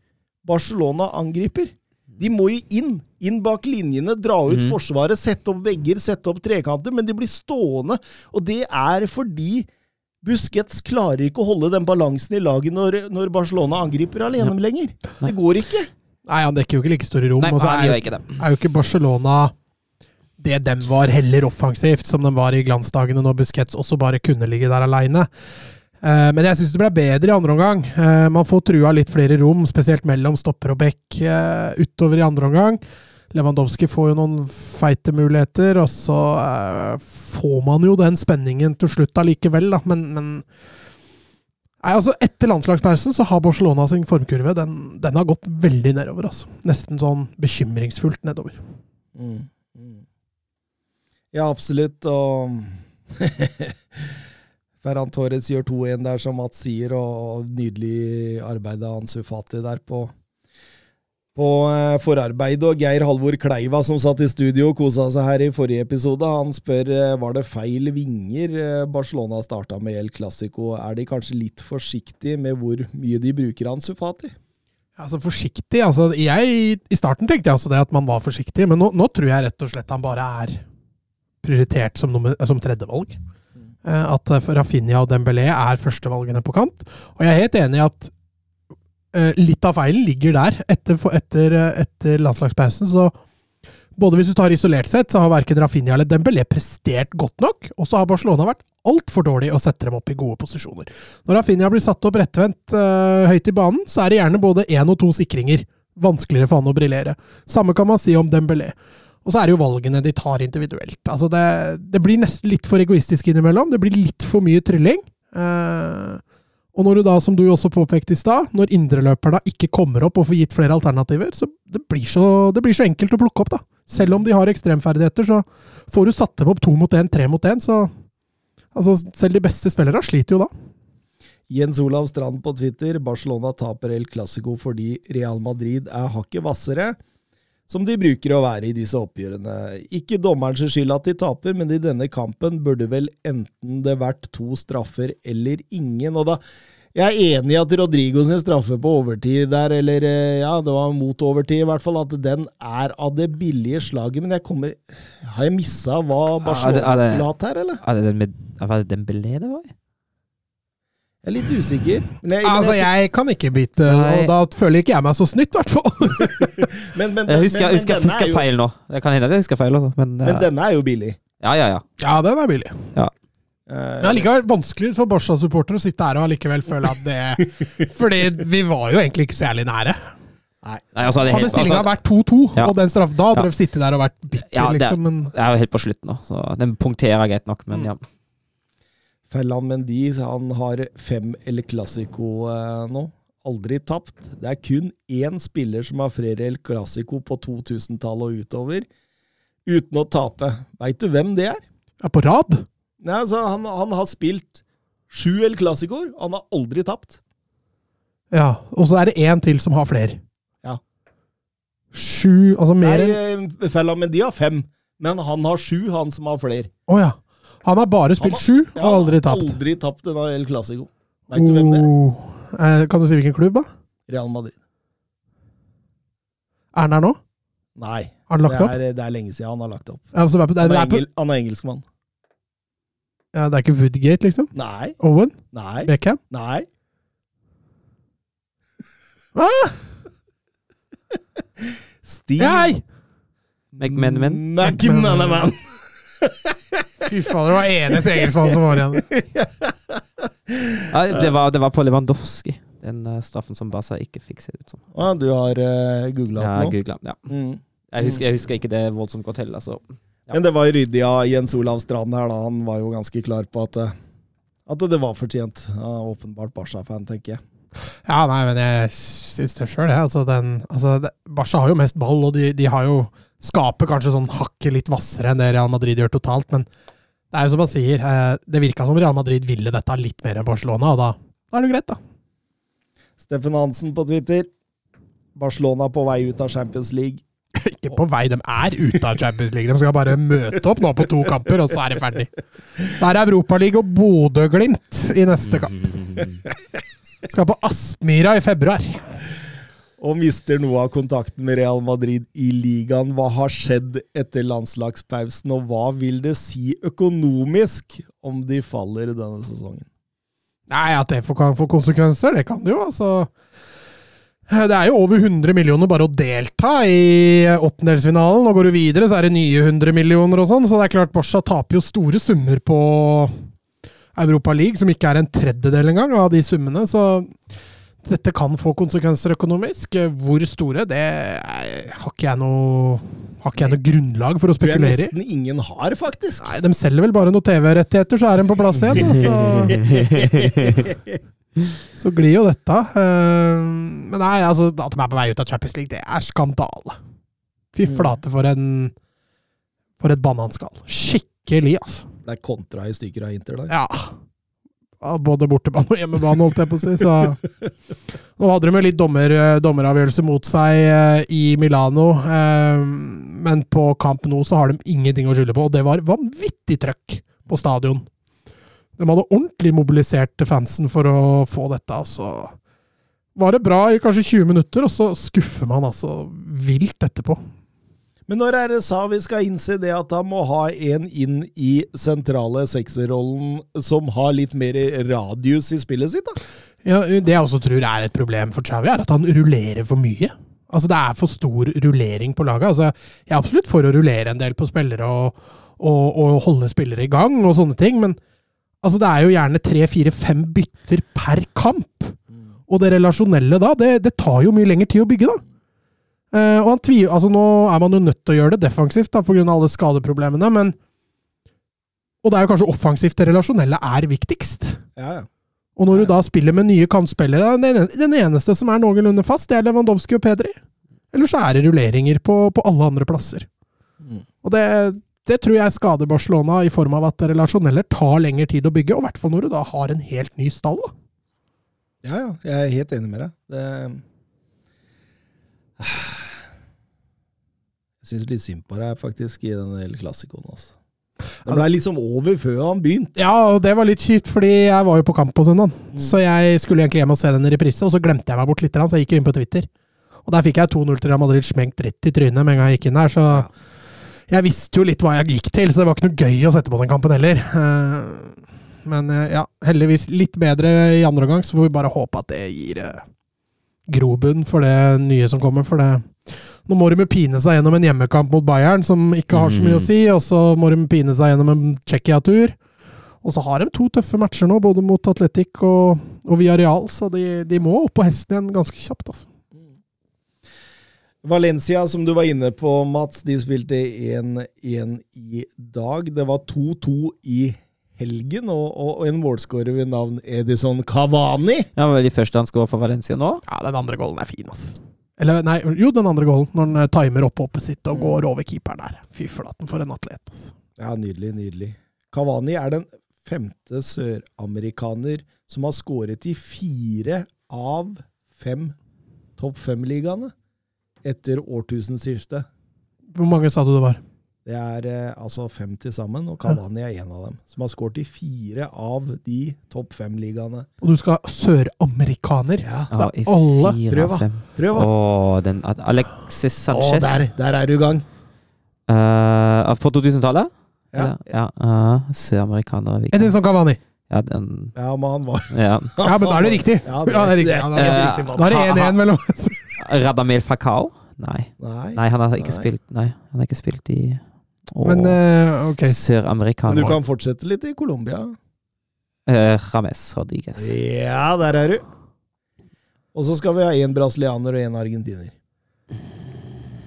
Barcelona angriper. De må jo inn. Inn bak linjene, dra ut mm. forsvaret, sette opp vegger, sette opp trekanter, men de blir stående. Og det er fordi Busquets klarer ikke å holde den balansen i laget når, når Barcelona angriper alene lenger. Det går ikke. Nei, han dekker jo ikke like store rom. Nei, og så er, jo- ikke det. er jo ikke Barcelona det dem var heller offensivt, som de var i glansdagene når Busquets også bare kunne ligge der aleine. Eh, Men jeg syns det ble bedre i andre omgang. Eh, Man får trua litt flere rom, spesielt mellom stopper og bekk eh, utover i andre omgang. Lewandowski får jo noen feite muligheter, og så får man jo den spenningen til slutt allikevel, da. Men, men Nei, altså Etter landslagspausen så har Barcelona sin formkurve den, den har gått veldig nedover. altså. Nesten sånn bekymringsfullt nedover. Mm. Mm. Ja, absolutt. Og Ferran Torres gjør 2-1 der, som Mats sier, og nydelig arbeid av Ansu Fati der på, på eh, forarbeid. Og Geir Halvor Kleiva, som satt i studio og kosa seg her i forrige episode, han spør eh, var det feil vinger eh, Barcelona starta med El Clásico. Er de kanskje litt forsiktige med hvor mye de bruker Ansu Fati? Altså Forsiktig altså jeg, I starten tenkte jeg altså det at man var forsiktig, men nå, nå tror jeg rett og slett han bare er prioritert som, nummer, som tredjevalg. Eh, At eh, Rafinha og Dembélé er førstevalgene på kant. Og jeg er helt enig i at eh, litt av feilen ligger der. Etter, etter, etter landslagspausen så både hvis du tar isolert sett, så har verken Rafinha eller Dembélé prestert godt nok, og så har Barcelona vært altfor dårlig å sette dem opp i gode posisjoner. Når Rafinha blir satt opp rettvendt eh, høyt i banen, så er det gjerne både én og to sikringer. Vanskeligere for han å briljere. Samme kan man si om Dembélé. Og så er det jo valgene de tar individuelt. Altså det, det blir nesten litt for egoistisk innimellom. Det blir litt for mye trylling. Eh, og når du da, som du også påpekte i stad, når da ikke kommer opp og får gitt flere alternativer, så det blir så, det blir så enkelt å plukke opp, da. Selv om de har ekstremferdigheter, så får du satt dem opp to mot én, tre mot én, så Altså, selv de beste spillere sliter jo da. Jens Olav Strand på Twitter. Barcelona taper El Clásico fordi Real Madrid er hakket hvassere, som de bruker å være i disse oppgjørene. Ikke dommerens skyld at de taper, men i denne kampen burde vel enten det vært to straffer eller ingen. Og da jeg er enig i at Rodrigo sin straffe på overtid der, eller eh, ja, det var mot overtid i hvert fall, at den er av det billige slaget. Men jeg kommer Har jeg missa hva Barcelona er det- skulle hatt her, eller? Er det den med Var det Dembélé det var? Jeg er litt usikker. Men jeg, men Altså, jeg- jeg kan ikke bite, Nei. og da føler ikke jeg meg så snytt, i hvert fall. men, men, Jeg husker, men- husker, men husker er jo- feil nå. Det kan hende jeg husker feil, også, men, Men denne er jo billig. ja, ja, ja. Ja, den er billig. Eh, Men allikevel vanskelig for Barca-supportere å sitte her og allikevel føle at det Fordi vi var jo egentlig ikke så jævlig nære. nei. Nei, altså, det er Hadde helt, stillinga altså, vært 2-2, Ja. og den straff, da hadde Ja. dere sittet der og vært bitter, Ja, det er- liksom. Men det er jo helt på slutten nå, så den punkterer greit nok, men ja. Ferland Mendy han har fem El Clásico eh, nå. Aldri tapt. Det er kun én spiller som har flere El Clásico på 2000-tallet og utover, uten å tape. Veit du hvem det er? ja, på rad. Nei, altså, han, han har spilt sju El Clásicoer. Han har aldri tapt. Ja, Og så er det én til som har flere. Ja. Sju Altså mer enn Nei, Ferland Mendy har fem, men han har sju, han som har flere. Oh, ja. Han har bare spilt sju Ja, og aldri tapt. Aldri tapt en El Clásico. Veit du hvem det er? Oh. Eh, Kan du si hvilken klubb, da? Real Madrid. Er han der nå? Nei, Har han det lagt opp? er, det er lenge siden han har lagt opp. Ja, det er, på, det Han er, det engel, han er engelskmann. ja, det er ikke Woodgate, liksom? Nei, Owen? nei, Beckham? nei. Ah! Steve Nei! McManaman. McManaman. Fy faen, det var eneste engelskmann som var igjen. Ja, det, var, det var på Lewandowski, den eh, straffen som Barca ikke fikk, ser det ut som. Ah, du har uh, googla Ja, opp nå? Googlet, ja. Mm. Jeg husker, jeg husker ikke det voldsomt godt heller, så Men det var ryddig av Jens Olav Strand her, da. Han var jo ganske klar på at, eh, at det var fortjent. Ja, åpenbart Barca-fan, tenker jeg. Ja, nei, men jeg syns det sjøl, jeg. Altså, den- altså, Barca har jo mest ball, og de, de har jo skaper kanskje sånn hakket litt hvassere enn det Real Madrid gjør totalt, men det er jo som han sier, eh, det virka som Real Madrid ville dette litt mer enn Barcelona, og da, da er det greit, da. Steffen Hansen på Twitter. Barcelona på vei ut av Champions League. Ikke på vei, de er ute av Champions League. De skal bare møte opp nå på to kamper, og så er det ferdig. Da er det Europaliga og Bodø-Glimt i neste kamp. Skal på Aspmyra i februar. Og mister noe av kontakten med Real Madrid i ligaen. Hva har skjedd etter landslagspausen, og hva vil det si økonomisk om de faller denne sesongen? Nei, at det kan få konsekvenser, det kan det jo. altså. Det er jo over 100 millioner bare å delta i åttendelsfinalen. og Går du videre, så er det nye 100 millioner og sånn. Så det er klart, Barca taper jo store summer på Europa League, som ikke er en tredjedel engang av de summene. Så dette kan få konsekvenser økonomisk. Hvor store, det er- har ikke jeg noe, har ikke jeg noe grunnlag for å spekulere i. nesten ingen har, faktisk. Nei, De selger vel bare noen TV-rettigheter, så er de på plass igjen. Altså. Så. Glir jo dette. eh, Men nei, altså, at de er på vei ut av Champions League, det er skandale. Fy flate for en For et bananskall. Skikkelig, altså. Det er kontra i stykker av Inter der. Ja. Både bortebane og hjemmebane, holdt jeg på å si. Så. Nå hadde de jo litt dommer, dommeravgjørelse mot seg eh, i Milano, eh, men på kamp nå så har de ingenting å skylde på, og det var vanvittig trøkk på stadion. De hadde ordentlig mobilisert fansen for å få dette, og så var det bra i kanskje 20 minutter, og så skuffer man altså vilt etterpå. Men når er det sa vi skal innse det at han må ha en inn i sentrale sekserrollen som har litt mer radius i spillet sitt, da? Ja, det jeg også tror er et problem for Xavi, er at han rullerer for mye. Altså Det er for stor rullering på laget. Altså Jeg er absolutt for å rullere en del på spillere og, og, og holde spillere i gang og sånne ting, men altså det er jo gjerne tre, fire, fem bytter per kamp. Og det relasjonelle da, det, det tar jo mye lengre tid å bygge, da. Eh, og han tvi, altså Nå er man jo nødt til å gjøre det defensivt da, pga. alle skadeproblemene, men Og det er jo kanskje offensivt det relasjonelle er viktigst. Ja, ja. Og når du da spiller med nye kantspillere Den, den eneste som er noenlunde fast, det er Lewandowski og Pedri. Eller så er det rulleringer på, på alle andre plasser. Mm. Og det, det tror jeg skader Barcelona, i form av at det relasjonelle tar lengre tid å bygge. Og i hvert fall når du da har en helt ny stall. da. Ja, ja. Jeg er helt enig med deg. Det... Jeg syns litt synd på deg, faktisk, i den hele klassikoen. Altså. Det ble liksom over før han begynte. Ja, og det var litt kjipt, fordi jeg var jo på kamp på søndag. Mm. Så jeg skulle egentlig hjem og se den i reprise, og så glemte jeg meg bort litt, så jeg gikk jo inn på Twitter. Og der fikk jeg 2-0 til Real Madrid smengt rett i trynet med en gang jeg gikk inn der, så jeg visste jo litt hva jeg gikk til, så det var ikke noe gøy å sette på den kampen heller. Eh, Men eh, ja, heldigvis litt bedre i andre omgang, så får vi bare håpe at det gir eh, grobunn for det nye som kommer. For det Nå må de pine seg gjennom en hjemmekamp mot Bayern, som ikke har så mye å si, og så må de pine seg gjennom en Tsjekkia-tur. Og så har de to tøffe matcher nå, både mot Atletic og, og Villarreal, så de, de må opp på hesten igjen ganske kjapt. altså. Valencia, som du var inne på, Mats, de spilte 1-1 i dag. Det var 2-2 i helgen, og, og, og en målskårer ved navn Edison Cavani. Ja, var det de første han skåra for Valencia nå? Ja, den andre goalen er fin, altså. Eller nei, jo, den andre goalen, når han eh, timer opp hoppet sitt og går over keeperen der. Fy flaten, for en atlet. altså. Ja, nydelig, nydelig. Cavani er den femte søramerikaner som har skåret i fire av fem topp fem-ligaene etter årtusenskiftet. Hvor mange sa du det var? Det er eh, altså fem til sammen, og Cavani er en av dem. Som har skåret i fire av de topp fem-ligaene. Og du skal ha søramerikaner? Ja. Ja, i alle fire av fem. Prøv, da. Åh, den Alexis Å, Sanchez. der, der er du i gang. Uh, på 2000-tallet? Ja. Ja uh, Søramerikanere. En ting som Kavani. Ja, den Ja, men han var ja. Ja, men da er det riktig. Ja, det er riktig. Da er det 1-1 mellom oss. Radamel Fakao? Nei. Nei. Nei, han har ikke Nei. spilt Nei, han har ikke spilt i Åh, Men eh, ok. Men du kan fortsette litt i Colombia. Uh, Rames Rodriguez. Ja, der er du. Og så skal vi ha én brasilianer og én argentiner.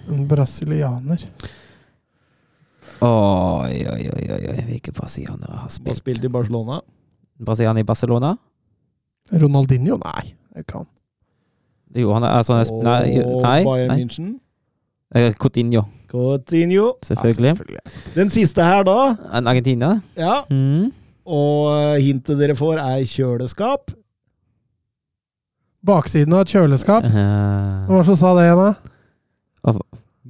En brasilianer. Oi, oi, oi, oi, oi. hvilke brasilianere har Har spilt? spilt i Barcelona. Brasilianer i Barcelona? Ronaldinho? Nei, det kan Jo, han er altså Og Nei, nei, Bayern nei. München. Eh, Coutinho, Coutinho. selvfølgelig. Den siste her, da. En Argentina? Ja. Mm. Og eh, hintet dere får, er kjøleskap. Baksiden av et kjøleskap. Hva Hvem var det som sa det igjen, da?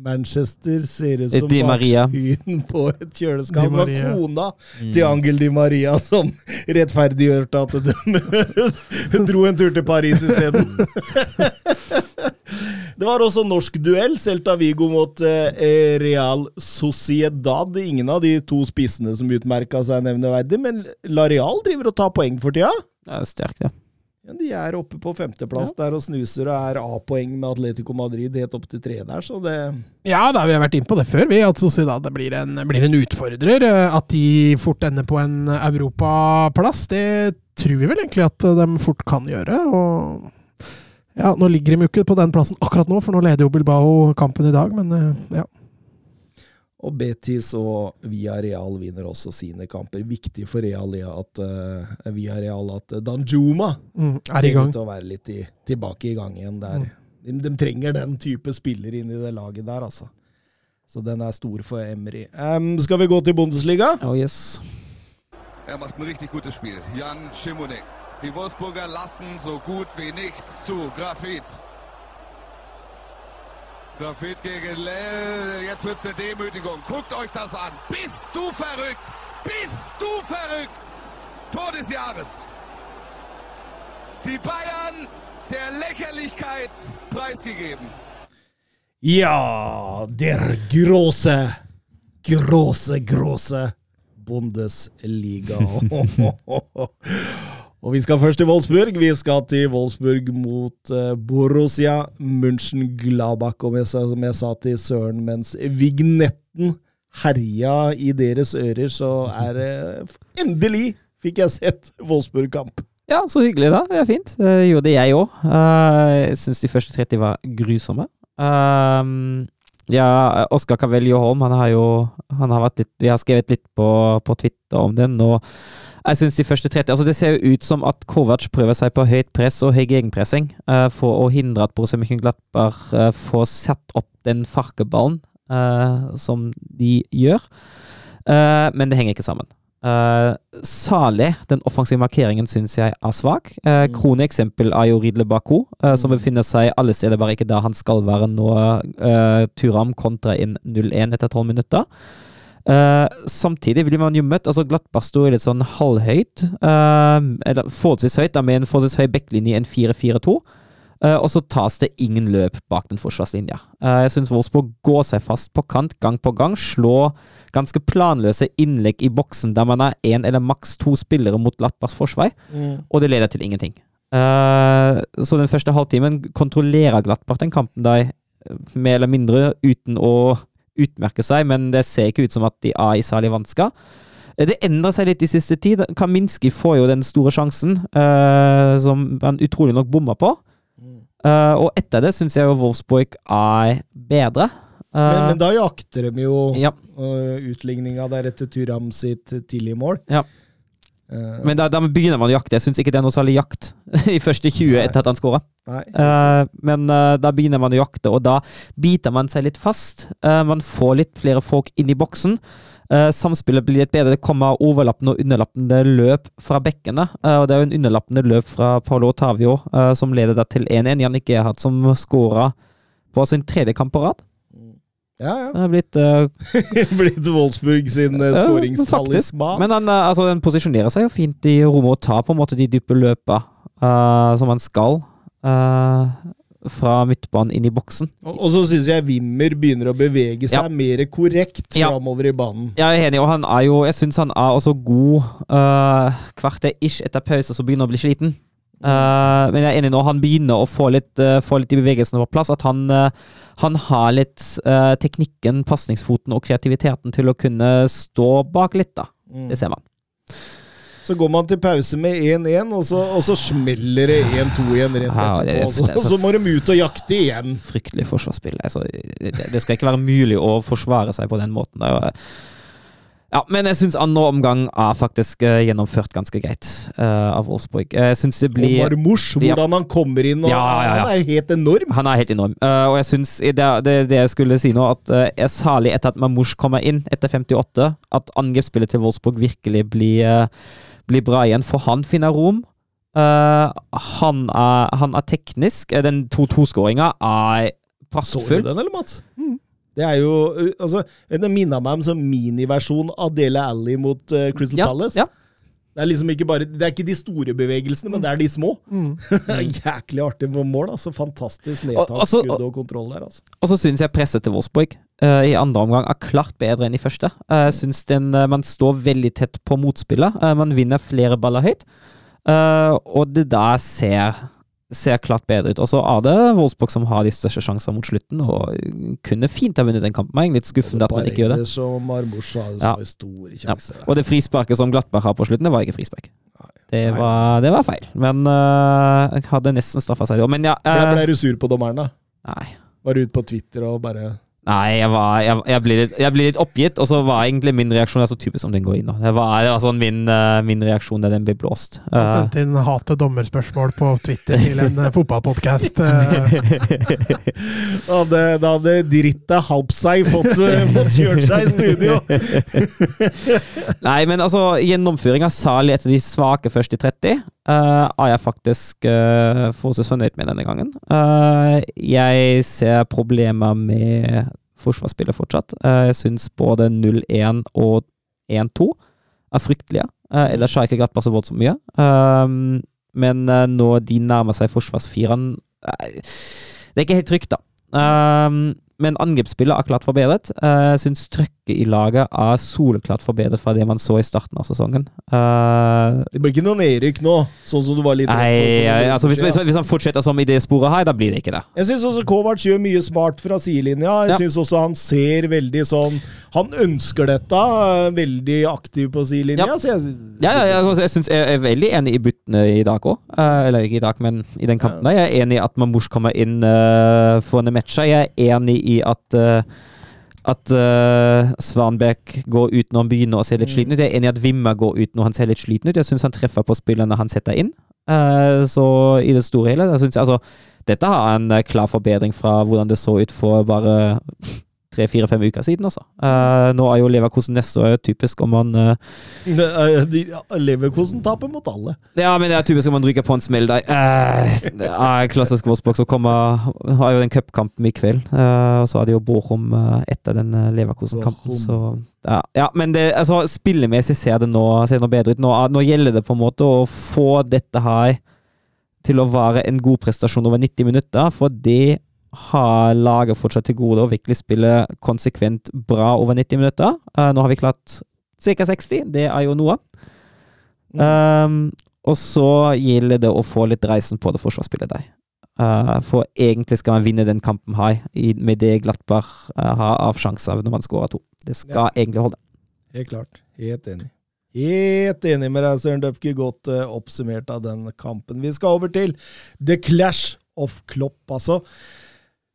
Manchester ser ut Eh, som Di baksiden på et kjøleskap. Di Det var kona mm. til Angel Di Maria som rettferdiggjørte at de dro en tur til Paris isteden. Det var også norsk duell. Celta Vigo mot eh, Real Sociedad. Ingen av de to spissene som utmerka seg nevneverdig, men Lareal driver og tar poeng for tida. Det er sterkt, ja. Ja, de er oppe på femteplass der og snuser og er A-poeng med Atletico Madrid helt opp til tre der, så det Ja, da, vi har vært inne på det før, vi. At Sociedad blir en, blir en utfordrer. Eh, At de fort ender på en europaplass, det tror vi vel egentlig at de fort kan gjøre. Og ja, nå ligger de jo ikke på den plassen akkurat nå, for nå leder jo Bilbao kampen i dag, men eh, ja. Og Betis og Villarreal vinner også sine kamper. Viktig for Real at uh, Villarreal at Danjuma Mm, er i gang. ut til å være litt i, tilbake i gang igjen der. De, de trenger den type spiller inn i det laget der, altså. Så den er stor for Emry. Um, skal vi gå til Bundesliga? Oh yes. Er macht ein richtig gutes Spiel. Jan Schimonek. Die Wolfsburger lassen so gut wie nichts zu. Grafit. Grafit gegen Lell. Jetzt wird's eine Demütigung. Guckt euch das an. Bist du verrückt? Bist du verrückt? Tor des Jahres. Die Bayern der Lächerlichkeit preisgegeben. Ja, der große, große, große Bundesliga. Og vi skal først til Wolfsburg. Vi skal til Wolfsburg mot eh, Borussia München-Glabach. Og som jeg sa til Søren, mens vignetten herja i deres ører, så er det Endelig fikk jeg sett Wolfsburg-kamp. Ja, så hyggelig, da. Det er fint. Det gjorde jeg òg. jeg syns de første 30 var grusomme. Um, ja, Oskar Cavello Holm, han har jo han har litt, Vi har skrevet litt på, på Twitter om den, og jeg synes de første 30 altså Det ser jo ut som at Kovac prøver seg på høyt press og høy gegenpressing uh, for å hindre at Borussia Mönchenglattberg uh, får satt opp den farkeballen uh, som de gjør. Uh, men det henger ikke sammen. Uh, salig, den offensive markeringen syns jeg er svak. Uh, Kroneeksempel er jo Ridle Baku, uh, som befinner seg alle steder, bare ikke der han skal være nå. Uh, Turam kontra inn 0-1 etter 12 minutter. Eh, samtidig blir man jo møtt altså Glattberg står litt sånn halvhøyt, Uh, eller forholdsvis høyt, da med en forholdsvis høy backlinje i en 4-4-2. Uh, og så tas det ingen løp bak den forsvarslinja. Uh, jeg syns Wolfsburg går seg fast på kant gang på gang, slår ganske planløse innlegg i boksen der man er én eller maks to spillere mot Glattbergs forsvar, og det leder til ingenting. Uh, så den første halvtimen kontrollerer Glattberg den kampen der, eh, mer eller mindre uten å utmerke seg, men det ser ikke ut som at de er i særlig vansker. Eh, Det endrer seg litt i siste tid. Kaminski får jo den store sjansen, uh, som han utrolig nok bomma på. Uh, og etter det syns jeg jo Wolfsburg er bedre. Men, Eh, men da jakter de jo ja, uh, utligninga der etter Turam sitt tidlige mål. Ja. Eh, men da, da begynner man å jakte. Jeg syns ikke det er noe særlig jakt i første 20 etter at han skåra. nei. Eh, men uh, da begynner man å jakte, og da biter man seg litt fast. Uh, man får litt flere folk inn i boksen. Samspillet blir litt bedre. Det kommer overlappende og underlappende løp fra bekkene. Og det er jo en underlappende løp fra Paolo Otavio som leder da til 1-1. Jannik Gerhard som skåra på sin tredje kamp på rad. Ja, ja. Det er blitt uh, Blitt Wolfsburg sin uh, skåringstalisman. Men han, uh, altså, den posisjonerer seg jo fint i rommet og tar på en måte de dype løpa uh, som han skal. Uh, fra midtbanen inn i boksen. Og, og så syns jeg Wimmer begynner å bevege seg Ja. mer korrekt Ja. framover i banen. Jeg er enig, og han er jo Jeg syns han er også god uh, kvarter ish etter pause, så begynner han å bli sliten. Eh, men jeg er enig nå, han begynner å få litt, uh, få litt de bevegelsene på plass. At han, uh, han har litt teknikken, pasningsfoten og kreativiteten til å kunne stå bak litt, da. Mm. Det ser man. Så går man til pause med 1-1, og, så- og så smeller det 1-2 igjen rett Ja, det er- etterpå. Og så, så- så må de ut og jakte igjen. Fryktelig forsvarsspill. Altså, det, det skal ikke være mulig å forsvare seg på den måten. Det er jo, Ja, men jeg syns andre omgang er faktisk uh, gjennomført ganske greit uh, av Wolfsburg. Jeg synes det Og blir Omar Ja. hvordan han kommer inn, og Ja, ja, ja. han er helt enorm. Han er helt enorm. Uh, og jeg syns det, det, det jeg skulle si nå, at uh, jeg særlig etter at Mamouche kommer inn etter 58, at angrepsspillet til Wolfsburg virkelig blir, eh, blir bra igjen, for han finner rom. Eh, han, er, han er teknisk. Eh, Den 2-2-skåringa er Så du den, eller, Mats? Det er jo uh, altså, Det minner meg om sånn miniversjon av Dele Alli mot uh, Crystal Ja, Palace. ja. Det er liksom ikke bare Det er ikke de store bevegelsene, men det er de små. er jæklig artig på mål. altså Fantastisk Og- nedtak, altså- skudd og kontroll der. altså. Og så syns jeg presset til Wolfsburg uh, i andre omgang er klart bedre enn i første. Jeg syns den, eh, man står veldig tett på motspillet. Man vinner flere baller høyt. Og det der ser, ser klart bedre ut. Og så er det Wolfsburg som har de største sjansene mot slutten, og kunne fint ha vunnet den kampen. Jeg er litt skuffende at man ikke gjør det. Som og Marmoush Ja. store Ja. Og det frisparket som Glattberg har på slutten, det var ikke frispark. Det var, det var feil. Men uh, jeg hadde nesten straffa seg. Men ja eh, ble du sur på dommeren, da? Nei. Var du ute på Twitter og bare Nei, jeg, var, jeg, jeg, ble litt, jeg ble litt oppgitt, og så var egentlig min reaksjon så typisk om den går inn. da. Det var, sånn min, eh, min reaksjon da den ble blåst. Han Eh, sendte inn hat- og dommerspørsmål på Twitter til en uh, fotballpodkast. Da hadde, drittet Halpsei fått, fått kjørt seg i studio! Nei, men altså, gjennomføringa, særlig etter de svake første 30, eh, er jeg faktisk uh, forholdsvis fornøyd med denne gangen. Uh, jeg ser problemer med forsvarsspillet fortsatt. Uh, jeg syns både 0-1 og 1-2 er fryktelige. Uh, ellers har jeg ikke Glattberg så voldsomt mye. Um, men når de nærmer seg forsvarsfireren Det er ikke helt trygt, da. Um, men angrepsspillet er klart forbedret. Jeg syns trøkket i laget er soleklart forbedret fra det man så i starten av sesongen. Uh, Det blir ikke noe nedrykk nå, sånn som du var litt nei, altså hvis, hvis, hvis han fortsetter som i det sporet her, da blir det ikke det. Jeg syns også Kovac gjør mye smart fra sidelinja. Jeg Ja. synes også han ser veldig sånn Han ønsker dette, er veldig aktiv på sidelinja. Ja. Så jeg, Ja, ja, ja, altså, jeg, synes jeg er veldig enig i byttene i dag òg. eller ikke i dag, men i den kampen. Ja. Jeg er enig i at Mamouche kommer inn uh, for en match. Jeg er enig i at eh, at uh, Svanberg går ut når han begynner å se litt sliten ut. Jeg er enig i at Wimmer går ut når han ser litt sliten ut. Jeg syns han treffer på spillerne han setter inn. Uh, så i det store og hele jeg altså, Dette har en eh, klar forbedring fra hvordan det så ut for bare tre-fire-fem uker siden. Også. Uh, nå er jo Leverkosen neste år typisk om man uh, de, Leverkosen taper mot alle. Ja, men det er typisk om man ryker på en smell der. Uh, klassisk Wolfsburg så kommer Har jo den cupkampen i kveld. eh, og så er det jo Bochum eh, etter den eh, Leverkosen-kampen. Så ja, ja, men det, altså, spillemessig ser det nå, ser det nå bedre ut. Nå, nå gjelder det på en måte å få dette her til å være en god prestasjon over 90 minutter, for det har laget fortsatt til gode å virkelig spille konsekvent bra over 90 minutter. Uh, nå har vi klart ca. 60, det er jo noe. Um, og så gjelder det å få litt reisen på det forsvarsspillet der. Uh, for egentlig skal man vinne den kampen her, med det Glattberg uh, har av sjanser når man skårer to. Det skal egentlig holde. Helt klart. Helt enig. Helt enig med deg, Søren Døpke. Godt uh, oppsummert av den kampen. Vi skal over til The Clash of Klopp, altså.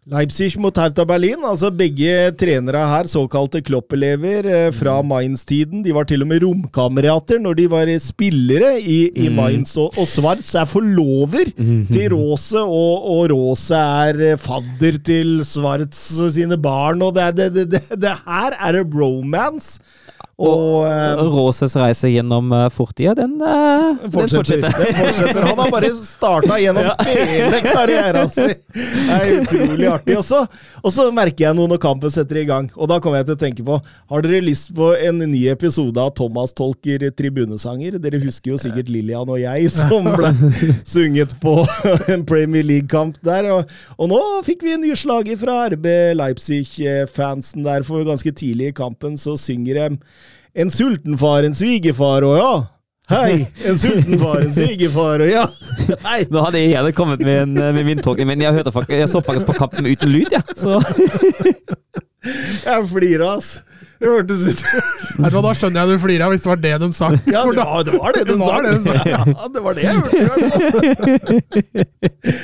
Leipzig mot Hertha Berlin. altså Begge trenere her, såkalte Klopp-elever eh, fra Mainz-tiden. De var til og med romkamerater når de var spillere i, i Mainz. Og, og Svarts er forlover til Rose, og, og Rose er eh, fadder til Svarts sine barn. og det, det, det, det, det her er det bromance. Og eh, Råses reise gjennom uh, fortida, den, uh, den fortsetter. Den fortsetter. Han har bare starta gjennom hele karrieren sin! Det er utrolig artig. også. og så merker jeg noe når kampen setter i gang, og da kommer jeg til å tenke på Har dere lyst på en ny episode av Thomas tolker tribunesanger? Dere husker jo sikkert Lillian og jeg som ble sunget på en Premier League-kamp der. Og, og nå fikk vi en ny slager fra RB Leipzig-fansen der, for ganske tidlig i kampen så synger de En sulten far, en svigerfar og ja. Hei, en sulten far, en svigerfar og ja. Hei. Nå hadde jeg gjerne kommet med, en, med min tolkning, men jeg, hørte faktisk, jeg så faktisk på kampen uten lyd, jeg. Ja. Jeg flirer, ass. Det hørtes ut Vet du Da skjønner jeg du flirer, hvis det var det de sa. Ja, det var det, var det de sa. det sa. Ja, det var det jeg hørte.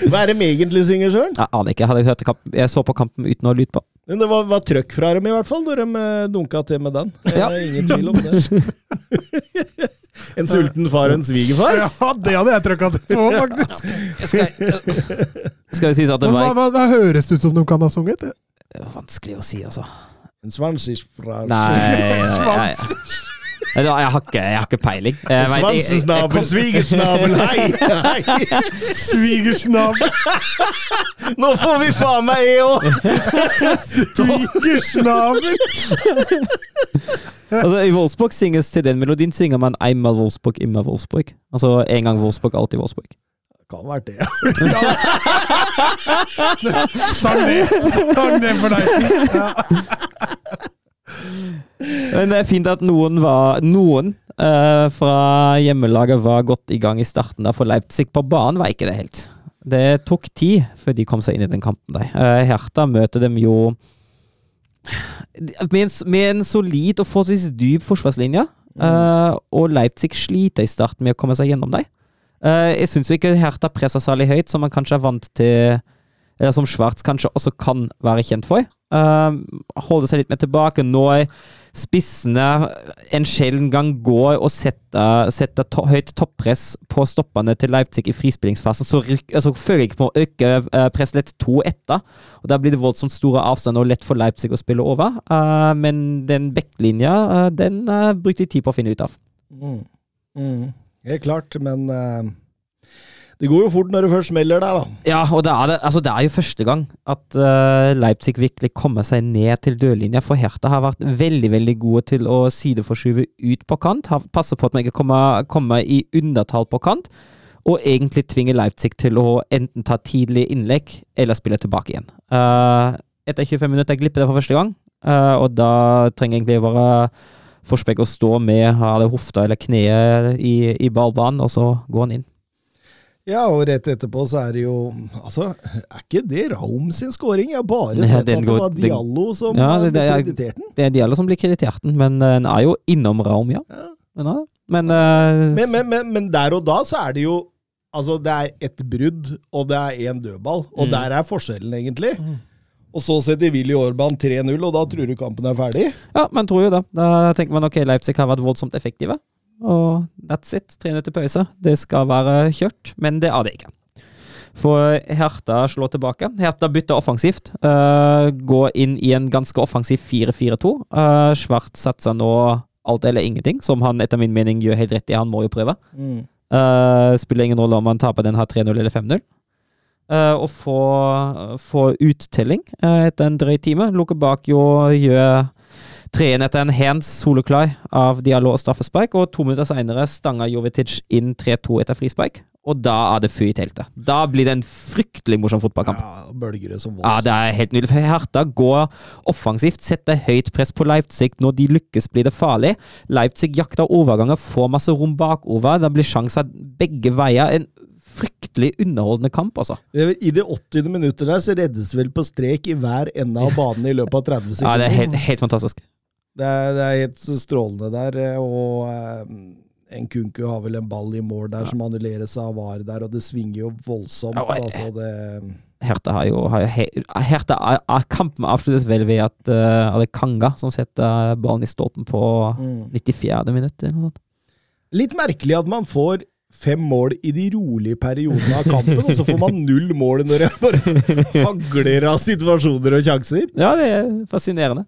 Hva er det de egentlig synger, Søren? jeg aner ikke. Jeg, hadde hørt kampen, jeg så på kampen uten å ha lyd på. Men det var, var trøkk fra dem i hvert fall, når de eh, dunka til med den. Det Ja. er ingen tvil om det. en sulten far og en svigerfar? Ja, det hadde jeg trykka til på, faktisk. Skal, skal vi si at det var hva, hva høres det ut som de kan ha sunget? Det er Vanskelig å si, altså. En svansisfrar. Nei, nei, nei, nei. Jeg, har ikke, jeg har ikke peiling. Svansesnabel, kom- svigersnabel, hei! hei. Svigersnabel! Nå får vi faen meg e òg! Svigersnabel! Altså, I Wolfsburg synges til den melodien synger man 'einmal Wolfsburg, immer Wolfsburg'. Altså en gang Wolfsburg, alltid Wolfsburg. Kan være det. Sang det, sang det for deg. Ja. Men det er fint at noen var Noen uh, fra hjemmelaget var godt i gang i starten. der For Leipzig på banen var ikke det helt. Det tok tid før de kom seg inn i den kampen. Der. Uh, Hertha møter dem jo med en, med en solid og forholdsvis dyp forsvarslinje. Uh, og Leipzig sliter i starten med å komme seg gjennom dem. Jeg syns ikke Hertha presser særlig høyt, som man kanskje er vant til som Schwartz kanskje også kan være kjent for. Uh, holder seg litt mer tilbake. Nå er spissene en sjelden gang går og setter, setter to høyt toppress på stoppene til Leipzig i frispillingsfasen, så ryk, føler jeg ikke på å øke uh, presset litt to etter. Og Da blir det voldsomt store avstander og lett for Leipzig å spille over. Uh, men den backlinja, uh, den eh, brukte de tid på å finne ut av. Mm. Mm. Helt klart, men eh, det går jo fort når det først smeller der, da. Ja, og det er, altså det er jo første gang at uh, Leipzig virkelig kommer seg ned til dørlinja. For Hertha har vært veldig veldig gode til å sideforskyve ut på kant. Har Passer på at man ikke kommer, kommer i undertall på kant. Og egentlig tvinger Leipzig til å enten ta tidlig innlegg eller spille tilbake igjen. Uh, etter 25 minutter glipper det for første gang, uh, og da trenger egentlig bare Forsbekk å stå med hofta eller kneet i, i ballbanen, og så går han inn. Ja, og rett etterpå så er det jo Altså, er ikke det Raum sin scoring? Jeg har bare Nei, sett den at det var den- Diallo som Ja, ja, det- det ble kreditert den. Det er Diallo som blir kreditert den, men eh, den er jo innom Raum, ja. Ja. Men, eh, Men, men, men, men der og da så er det jo Altså, det er ett brudd, og det er én dødball. Og Mm. der er forskjellen, egentlig. Og så setter Willy Orban 3-0, og da tror du kampen er ferdig? ja, man tror jo det. Da tenker man ok, Leipzig har vært voldsomt effektive. Og that's it. Tre minutter pause. Det skal være kjørt, men det er det ikke. For Hertha slår tilbake. Hertha bytter offensivt. Uh, går inn i en ganske offensiv 4-4-2. Uh, Svart satser nå alt eller ingenting, som han etter min mening gjør helt rett i. Han må jo prøve. Mm. Uh, spiller ingen rolle om han taper den her 3-0 eller 5-0. Uh, og få, få uttelling etter en drøy time. Lukker bak jo gjør 3-1 etter en hands soleklar av Diallo og straffespark, og to minutter seinere stanger Jovetic inn 3-2 etter frispark. Og da er det fy i teltet. Da blir det en fryktelig morsom fotballkamp. Ja, bølger det som Ja, det er helt nydelig. For Hertha går offensivt, setter høyt press på Leipzig. Når de lykkes, blir det farlig. Leipzig jakter overganger, får masse rom bakover. Det blir sjanser begge veier. En fryktelig underholdende kamp, altså. I det 80. minuttet der så reddes vel på strek i hver ende av banen i løpet av 30 sekunder. Ja, det er helt, helt fantastisk. Det er, det er helt strålende der, og eh, Nkunku har vel en ball i mål der som annulleres av VAR der, og det svinger jo voldsomt. Ja, og- altså det... Hertha har jo, har jo he, er- er- Kampen avsluttes vel ved at uh, det er Kanga som setter ballen i stolpen på Mm. 94. minutt. Litt merkelig at man får fem mål i de rolige periodene av kampen, og så får man null mål når det bare hagler av situasjoner og sjanser. Ja, det er fascinerende.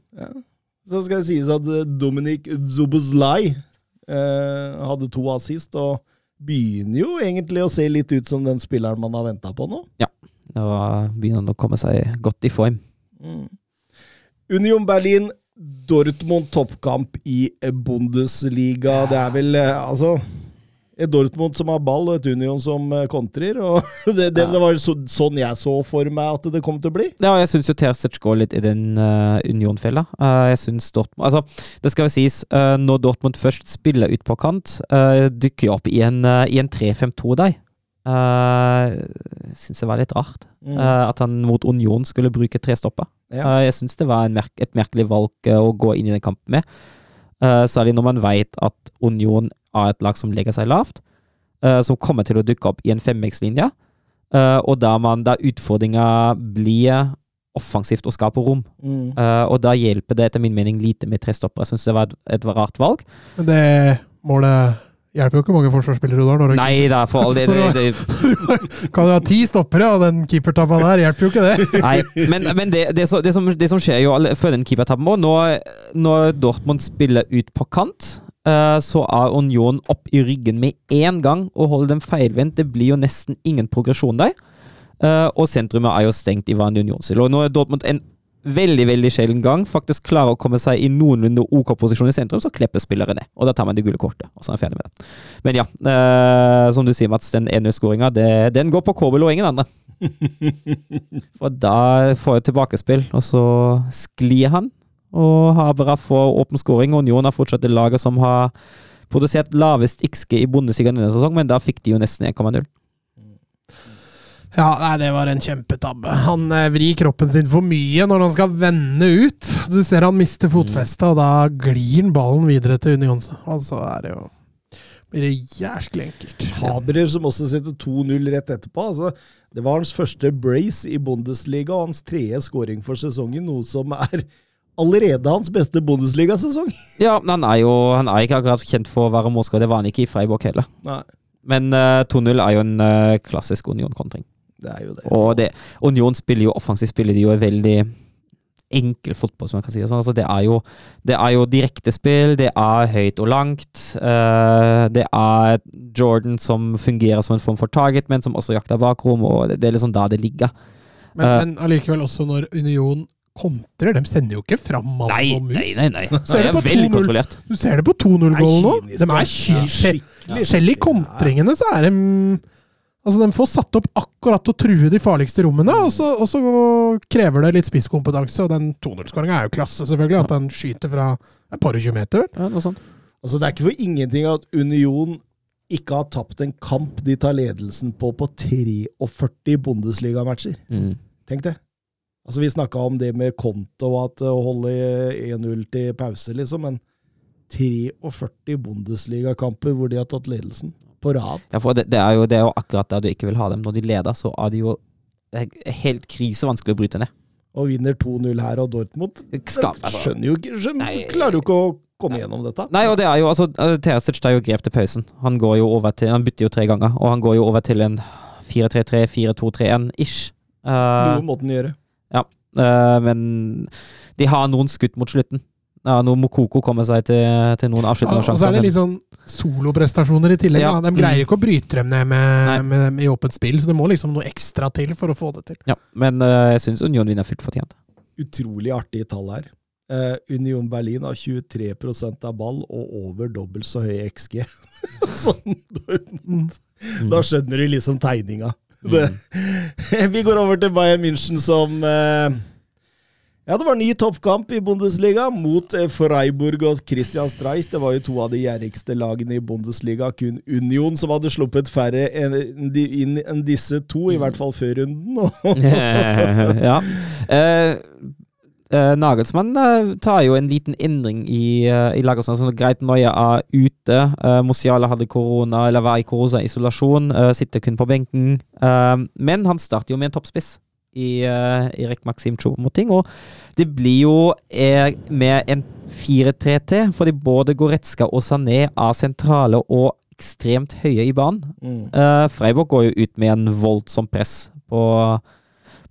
Så skal det sies at eh, Dominic Zubuzlai eh, hadde to assist, og begynner jo egentlig å se litt ut som den spilleren man har venta på nå. Ja, Nå begynner han å komme seg godt i form. Union Berlin, Dortmund toppkamp i Bundesliga. Det er vel eh, altså et Dortmund som har ball, og et Union som eh, kontrer. Det, det, det var så, sånn jeg så for meg at det kom til å bli. Ja, jeg syns jo Terzic går litt i den uh, Union-fella. Uh, jeg syns Dortmund Altså, det skal jo sies, uh, når Dortmund først spiller ut på kant, dykker jo opp i en, eh, en 3-5-2 der. Uh, syns det var litt rart Mm. uh, at han mot Union skulle bruke tre stopper. Ja. Uh, jeg syns det var en merk et merkelig valg uh, å gå inn i den kampen med. Særlig når man vet at Union er et lag som legger seg lavt, uh, som kommer til å dukke opp i en femvekslinje. Uh, og da man da utfordringa blir offensivt og skaper rom. Mm. Uh, og da hjelper det etter min mening lite med tre stoppere. Jeg syns det var et, et rart valg. Men det målet hjelper jo ikke mange forsvarsspillere du har. Når Nei da, for all det, det, det kan du ha ti stoppere, og den keepertabba der hjelper jo ikke det. Nei, men, men det, det, som, det, som, det som skjer jo alle- før den keepertabben òg, Når, når Dortmund spiller ut på kant, så er Union opp i ryggen med én gang og holder dem feilvendt. Det blir jo nesten ingen progresjon der. Eh, og sentrumet er jo stengt i vanlig Union-stil. Og nå er Dortmund en veldig veldig sjelden gang faktisk klarer å komme seg i noenlunde OK posisjon i sentrum, så klipper spillere ned. Og da tar man det gule kortet, og så er man ferdig med det. Men ja, eh, som du sier, Mats, den 1-0-skåringa, den går på Kobel og ingen andre. For da får jeg tilbakespill, og så sklir han. Og Habera får åpen skåring. Union har fortsatt det laget som har produsert lavest XG i Bundesliga denne sesongen, men da fikk de jo nesten 1,0. Ja, nei, det var en kjempetabbe. Han eh, vrir kroppen sin for mye når han skal vende ut. Du ser han mister fotfestet, og da glir han ballen videre til Union. Og så er det jo blir det jæsklig enkelt. Habrer som også setter 2-0 rett etterpå. Altså, det var hans første brace i Bundesliga og hans tredje scoring for sesongen, noe som er allerede hans beste Bundesliga-sesong. Ja, men han er jo han er ikke akkurat kjent for å være målskårer. Det var han ikke i Freiburg heller. Nei, Men uh, 2-0 er jo en uh, klassisk Union-kontring. det er jo det. Og det, Union spiller jo offensivt, spiller de jo veldig enkel fotball, som man kan si. Sånn. Altså, det, er jo, det er jo direktespill, det er høyt og langt. Uh, det er Jordan som fungerer som en form for target, men som også jakter bakrom, og det, det er liksom da det ligger. Men, Eh. men allikevel også når Union kontrer. De sender jo ikke fram mann Nei, og mus. nei, nei. nei. Så er Det på veldig 2-0. kontrollert. Du ser det på 2-0-gålen nå. De er ky- Ja, selv, skikkelig. selv i kontringene så er de Altså, De får satt opp akkurat til å true de farligste rommene, og så, og så krever det litt spisskompetanse. Og den 2-0-skåringa er jo klasse, selvfølgelig. At den skyter fra et par og tjue meter. vel? Ja, noe sånt. Altså, det er ikke for ingenting at Union ikke har tapt en kamp de tar ledelsen på på 43 Bundesliga-matcher. Mm. Tenk det. Altså, Vi snakka om det med konto og at å holde 1-0 til pause, liksom, men 43 Bundesliga-kamper hvor de har tatt ledelsen på rad. Ja, for det, det, er jo, det er jo akkurat der du ikke vil ha dem. Når de leder, så er det jo helt krisevanskelig å bryte ned. Og vinner 2-0 her av Dortmund. Skap, altså. Skjønner jo ikke skjønner, Klarer jo ikke å komme gjennom dette. Nei, og det er jo altså Terzic tar jo grep til pausen. Han går jo over til Han bytter jo tre ganger, og han går jo over til en 4-3-3, 4-2-3-1-ish. Noe måtte å gjøre. Eh, men de har noen skudd mot slutten. Ja, når Mokoko kommer seg til, til noen Ja, avsluttende og så er det litt sånn soloprestasjoner i tillegg. Ja. Da. De greier ikke å bryte dem ned med, med, med i åpent spill, så det må liksom noe ekstra til for å få det til. Ja, men uh, jeg syns Union vinner fullt fortjent. Utrolig artige tall her. Uh, Union Berlin har 23% av ball og over dobbelt så høy XG sånn. Mm. Da skjønner du liksom tegninga. Det. Vi går over til Bayern München som eh, Ja, det var ny toppkamp i Bundesliga mot eh, Freiburg og Christian Streich. Det var jo to av de gjerrigste lagene i Bundesliga. Kun Union som hadde sluppet færre inn enn disse to, i hvert fall før runden. ja. Eh, eh, Nagelsmann uh, tar jo en liten endring i, uh, i laget. Sånn, greit, Noya er ute. Uh, Musiala hadde korona, eller var i koronaisolasjon. Uh, sitter kun på benken. Men han starter jo med en toppspiss i, uh, i Rek Maxim Choupo-Moting. Og det blir jo med en 4-3-T, fordi både Goretzka og Sané er sentrale og ekstremt høye i banen. Mm. Uh, Freiburg går jo ut med en voldsom press på,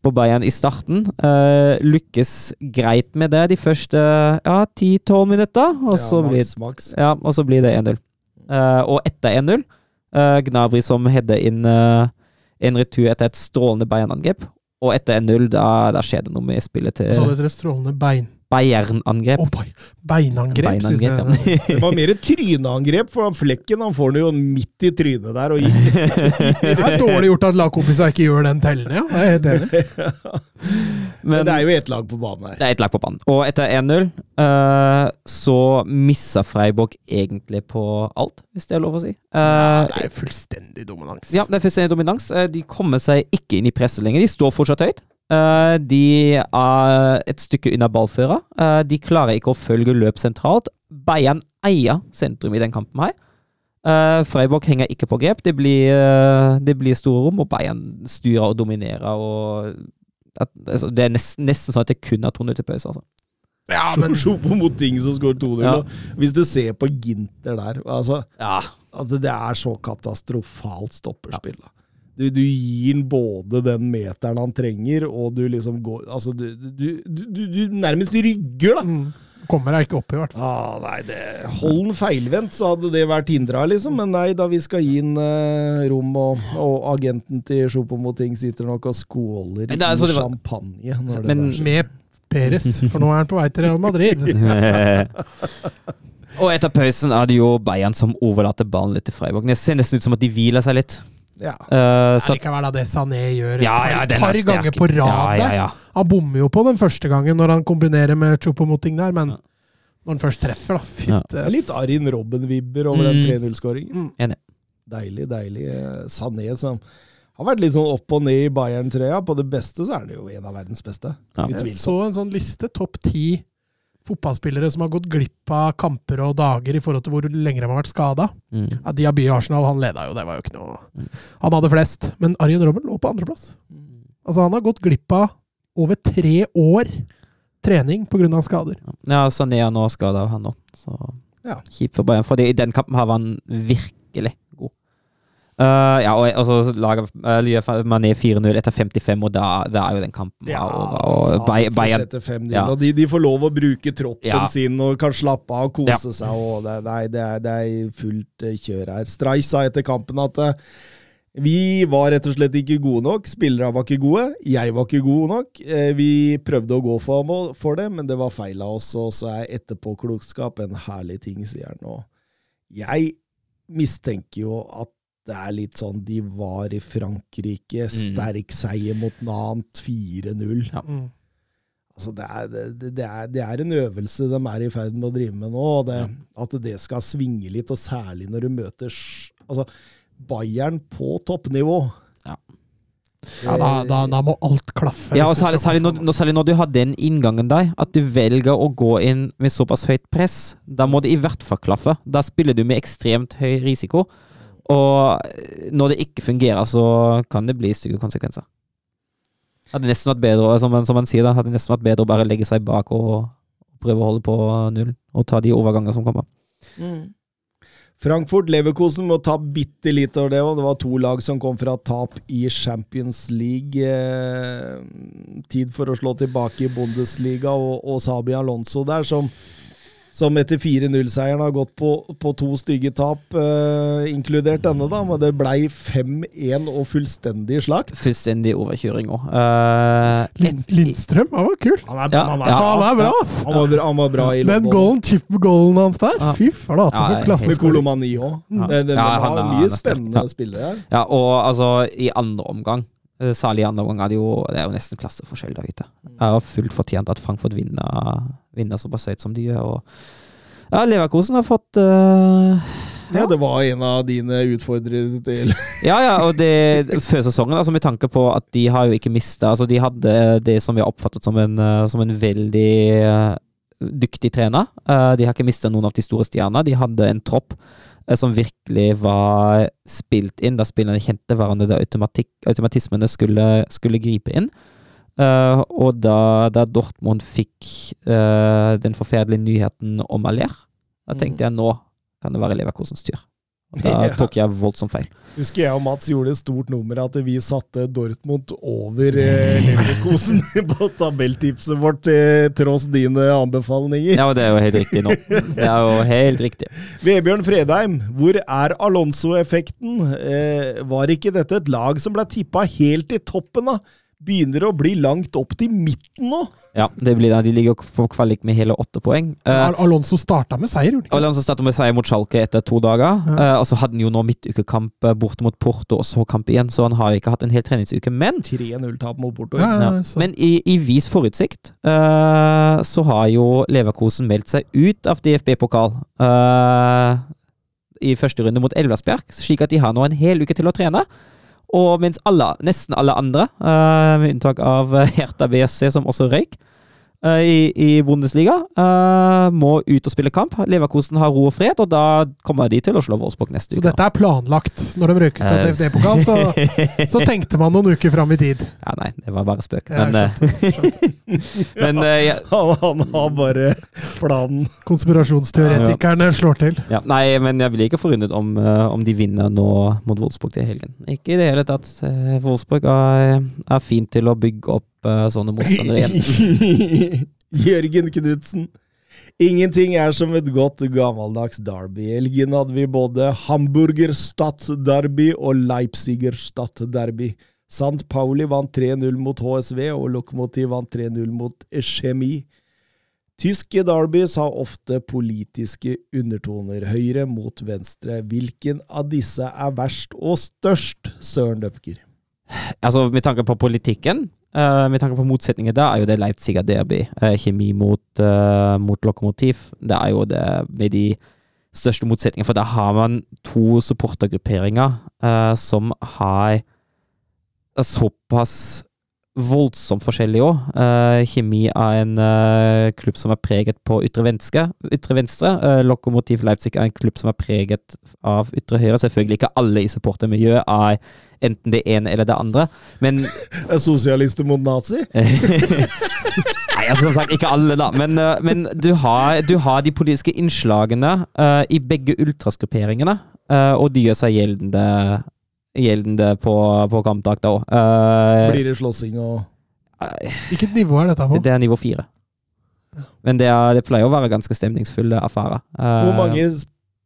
på Bayern i starten. Uh, lykkes greit med det de første ja, 10-12 minutter, og, så ja, ja, og så blir det 1-0. Uh, og etter 1-0, uh, Gnabry som header inn eh, en retur etter et strålende Bayern-angrep. Og etter 1-0, da, da skjer det noe med spillet Så til hadde dere strålende bein. Bayern-angrep. Oh, beinangrep, Beinangrep, synes jeg. Ja. Det var mer et tryneangrep, for han Flekken han får den jo midt i trynet der. Og. Det er dårlig gjort at lagkompisene ikke gjør den tellende, ja. Det er helt enig. Men det er jo ett lag på banen her. Det er ett lag på banen. Og etter 1-0 uh, så misser Freiburg egentlig på alt, hvis det er lov å si. Uh, Ja, det er fullstendig dominans. ja, det er fullstendig dominans. Uh, de kommer seg ikke inn i presset lenger. De står fortsatt høyt. Eh, de er et stykke unna ballføra. Uh, de klarer ikke å følge løp sentralt. Bayern eier sentrum i den kampen her. Uh, Freiburg henger ikke på grep. Det blir, eh, det blir store rom, og Bayern styrer og dominerer og at, altså, Det er nesten, nesten sånn at det kun er 2-0 til pause. altså. Ja, men Choupo-Moting som skårer 2-0. Ja. Hvis du ser på Ginter der altså, Ja. altså Det er så katastrofalt stopperspill. da. Du, du gir den både den meteren han trenger, og du liksom går Altså, du, du, du, du, du nærmest rygger, da. mm, kommer jeg ikke opp i, hvert fall. Ah, nei, det, Hold den feilvendt, så hadde det vært hindra, liksom. Men nei da, vi skal gi den eh, rom, og, og agenten til Choupo-Moting sitter nok og skåler er i var- champagne. Når det Men- der. Med Peres, for nå er han på vei til Real Madrid. og etter pausen er det jo Bayern som overlater ballen litt til Freiburg. Det ser nesten ut som at de hviler seg litt. Ja. Uh, så, Likevel da, det Sané gjør et ja, ja, par, par ganger på rad. Ja, ja, ja. Han bommer jo på den første gangen når han kombinerer med Chopomoting der, men Ja. når han først treffer, da Ja. Fytte. Det er litt Arin Robben-vibber over den Mm. 3-0-skåringen. Mm. Deilig, deilig. Eh, Sané som har vært litt sånn opp og ned i Bayern-trøya. På det beste så er han jo en av verdens beste. Ja. Jeg så en sånn liste, topp ti fotballspillere som har gått glipp av kamper og dager i forhold til hvor lenge de har vært skada. Mm. Ja, Diaby i Arsenal, han leda jo, det var jo ikke noe Mm. Han hadde flest, men Arjen Robben lå på andreplass. Altså, han har gått glipp av over tre år trening pga. skader. Ja, Sané er nå skada, han òg. Så Ja. kjipt for Bayern. Fordi i den kampen har han virkelig Eh, ja, og altså, laget uh, Mané 4-0 etter 55, og da, da er jo den kampen Ja, over. Og Bay- Bayern setter 5-0, Ja. og de, de får lov å bruke troppen Ja. sin og kan slappe av og kose Ja. seg. Og det, nei, det, er, det er fullt eh, kjør her. Streich sa etter kampen at vi var rett og slett ikke gode nok. Spillerne var ikke gode. Jeg var ikke god nok. Vi prøvde å gå for, for det, men det var feil av oss. Og så er etterpåklokskap en herlig ting, sier han. Og jeg mistenker jo at det er litt sånn de var i Frankrike. Sterk seier mot Nant, 4-0. Ja. Mm. Altså det, er, det, det, er, det er en øvelse de er i ferd med å drive med nå. og det, At det skal svinge litt, og særlig når du møter altså, Bayern på toppnivå. Ja. Ja, da, da, da må alt klaffe. Ja, og særlig, særlig, når, særlig når du har den inngangen der, at du velger å gå inn med såpass høyt press, da må det i hvert fall klaffe. Da spiller du med ekstremt høy risiko. Og når det ikke fungerer, så kan det bli stygge konsekvenser. Hadde nesten vært bedre, som man, som man sier, da, hadde nesten vært bedre å bare legge seg bak og prøve å holde på null, og ta de overgangene som kommer. Frankfurt Leverkosen må ta bitte litt over det, og det var to lag som kom fra tap i Champions League. Eh, tid for å slå tilbake i Bundesliga, og, og Sabi Alonso der, som, som etter 4-0-seieren har gått på, på to stygge tap, eh, inkludert denne, da, men det blei 5-1 og fullstendig slakt. Fullstendig overkjøring òg. Uh, Lind, Lindstrøm, han var kul! Han er, Ja, han er, ja. Han er bra, ass! Han var, han var bra i Den goalen, chip-goalen hans der, Ja. fy flate Ja, for klasse. Med Kolomani òg. Ja. De, de, Ja, har han er- mye spennende ja. spillere her. Ja, og altså, i andre omgang eh, Særlig i andre omgang er det jo Det er jo nesten klasseforskjell der ute. Det er jo fullt fortjent at Frankfurt vinner, vinner såpass høyt som de gjør. Og ja, Leverkosen har fått uh, Ja, det var en av dine utfordrere til Ja, ja, og det før sesongen, altså med tanke på at de har jo ikke mista Altså, de hadde det som vi har oppfattet som en, eh, som en veldig uh, dyktig trener. Uh, De har ikke mista noen av de store stjernene. De hadde en tropp uh, som virkelig var spilt inn, da spillerne kjente hverandre, da automatismene skulle, skulle gripe inn. Eh, og da, da Dortmund fikk uh, den forferdelige nyheten om Aller, da tenkte jeg nå kan det være Leverkosens tur. Da tok jeg voldsomt feil. Husker jeg og Mats gjorde et stort nummer at vi satte Dortmund over eh, Leverkosen på tabelltipset vårt, eh, tross dine anbefalinger. Ja, og det er jo helt riktig nå. Det er jo helt riktig. Vebjørn Fredheim, hvor er Alonso-effekten? Eh, var ikke dette et lag som ble tippa helt i toppen, da? Begynner å bli langt opp til midten nå? Ja, det blir det. De ligger på kvalik med hele åtte poeng. Uh, Al Alonso starta med seier, gjorde han ikke? Alonso startet med seier mot Schalke etter to dager. Eh, og så hadde han jo nå midtukekamp eh, borte mot Porto, og så kamp igjen, så han har ikke hatt en hel treningsuke. Men 3-0-tap mot Porto. Ja, Ja. ja. Men i, i vis forutsikt uh, så har jo Leverkosen meldt seg ut av DFB-pokal eh, i første runde mot Elversberg, slik at de har nå en hel uke til å trene. Og mens alle, nesten alle andre, eh, med unntak av Herta Hertha BSC, som også røyk, eh, i, i Bundesliga. Eh, må ut og spille kamp. Leverkosen har ro og fred, og da kommer de til å slå Wolfsburg neste Så uke. dette er planlagt. Når de røk ut av Eh, DFD-pokal, så, så tenkte man noen uker fram i tid. Ja, nei, det var bare spøk. Ja, Men, eh, men eh, ja, Han, har bare planen. Konspirasjonsteoretikerne slår til. ja, Nei, men jeg blir ikke forundret om, eh, om de vinner nå mot Wolfsburg til helgen. Ikke i det hele tatt. Eh, Wolfsburg er, er fint til å bygge opp eh, sånne motstandere igjen. Jørgen Knutsen. Ingenting er som et godt gammeldags derby. I helgen hadde vi både Hamburger Stadt-derby og Leipziger Stadt-derby. St. Pauli vant 3-0 mot HSV, og Lokomotiv vant 3-0 mot Chemie. Tyske derbys har ofte politiske undertoner, høyre mot venstre. Hvilken av disse er verst og størst, Søren Døpker? Altså, Med tanke på politikken, eh, med tanke på motsetninger, da er jo det Leipziger derby. Uh, kjemi mot, uh, mot lokomotiv. Det er jo det med de største motsetningene. For da har man to supportergrupperinger som har såpass voldsomt forskjellig òg. Kjemi er en uh, klubb som er preget på ytre venstre. Ytre venstre. Uh, Lokomotiv Leipzig er en klubb som er preget av ytre høyre. Selvfølgelig ikke alle i supportermiljøet er enten det ene eller det andre, men Er sosialister mot nazi? Nei, altså, som sagt, ikke alle, da. Men, eh, men du, har, du har de politiske innslagene eh, i begge ultrasgrupperingene, eh, og de gjør seg gjeldende, gjeldende på, på kamptak da òg. Blir det slåssing og Hvilket nivå er dette på? det er nivå fire. Men det, er, det pleier å være ganske stemningsfulle affærer. Uh, Hvor mange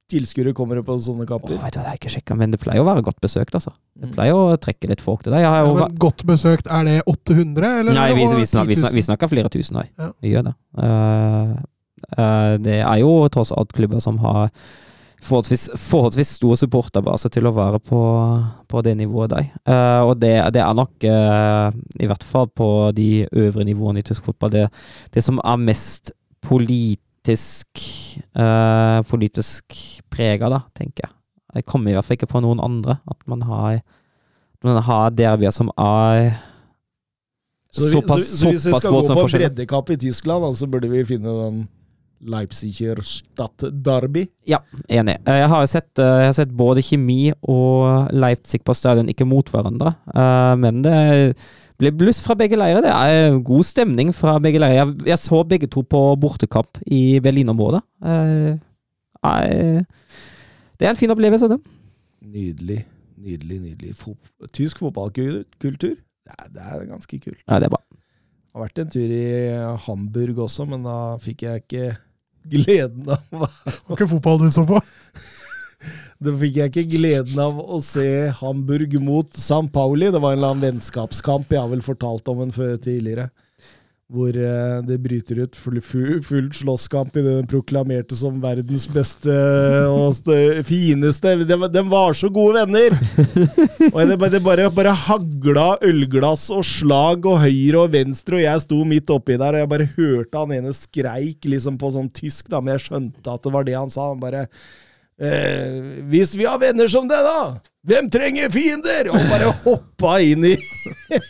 tilskuere kommer det på sånne kamper? vet du, det har jeg ikke sjekka, men det pleier å være godt besøkt, altså. Det Mm. pleier å trekke litt folk til det. Ja, men godt besøkt, er det 800, eller? nei, vi, vi, snakker, vi, snakker, vi snakker flere tusen, nei. Ja. Vi gjør det. Uh, uh, det er jo tross alt klubber som har forholdsvis, forholdsvis stor supporterbase til å være på, på det nivået der. Uh, og det, det er nok, uh, i hvert fall på de øvre nivåene i tysk fotball, det, det som er mest politisk uh, politisk prega, da, tenker jeg. Jeg kommer i hvert fall ikke på noen andre. At man har, man har derbyer som er Så, vi, såpass, så, så hvis vi skal gå på breddekapp i Tyskland, så burde vi finne den Leipziger Stadt-derby. Enig. Eh, Jeg har, sett, eh, jeg har sett både Kjemi og Leipzig på stadion, ikke mot hverandre. Eh, Men det ble bluss fra begge leirer. Det er god stemning fra begge leirer. Jeg, jeg så begge to på bortekamp i Berlin-området. Det er en fin opplevelse, det. Nydelig, nydelig, nydelig. Tysk fotballkultur, det er ganske kult. Ja, det er bra. Jeg har vært en tur i Hamburg også, men da fikk jeg ikke gleden av Det var ikke fotball du så på? Da fikk jeg ikke gleden av å se Hamburg mot San Pauli. Det var en eller annen vennskapskamp jeg har vel fortalt om den før tidligere. Hvor eh, det bryter ut full, full, full slåsskamp i den proklamerte som verdens beste og fineste. De, var så gode venner! Og det, bare- bare, bare hagla ølglass og slag og høyre og venstre, og jeg sto midt oppi der, og jeg bare hørte han ene skreik liksom på sånn tysk, da, men jeg skjønte at det var det han sa. Han bare Eh, hvis vi har venner som det, da! Hvem trenger fiender? Og bare hoppa inn i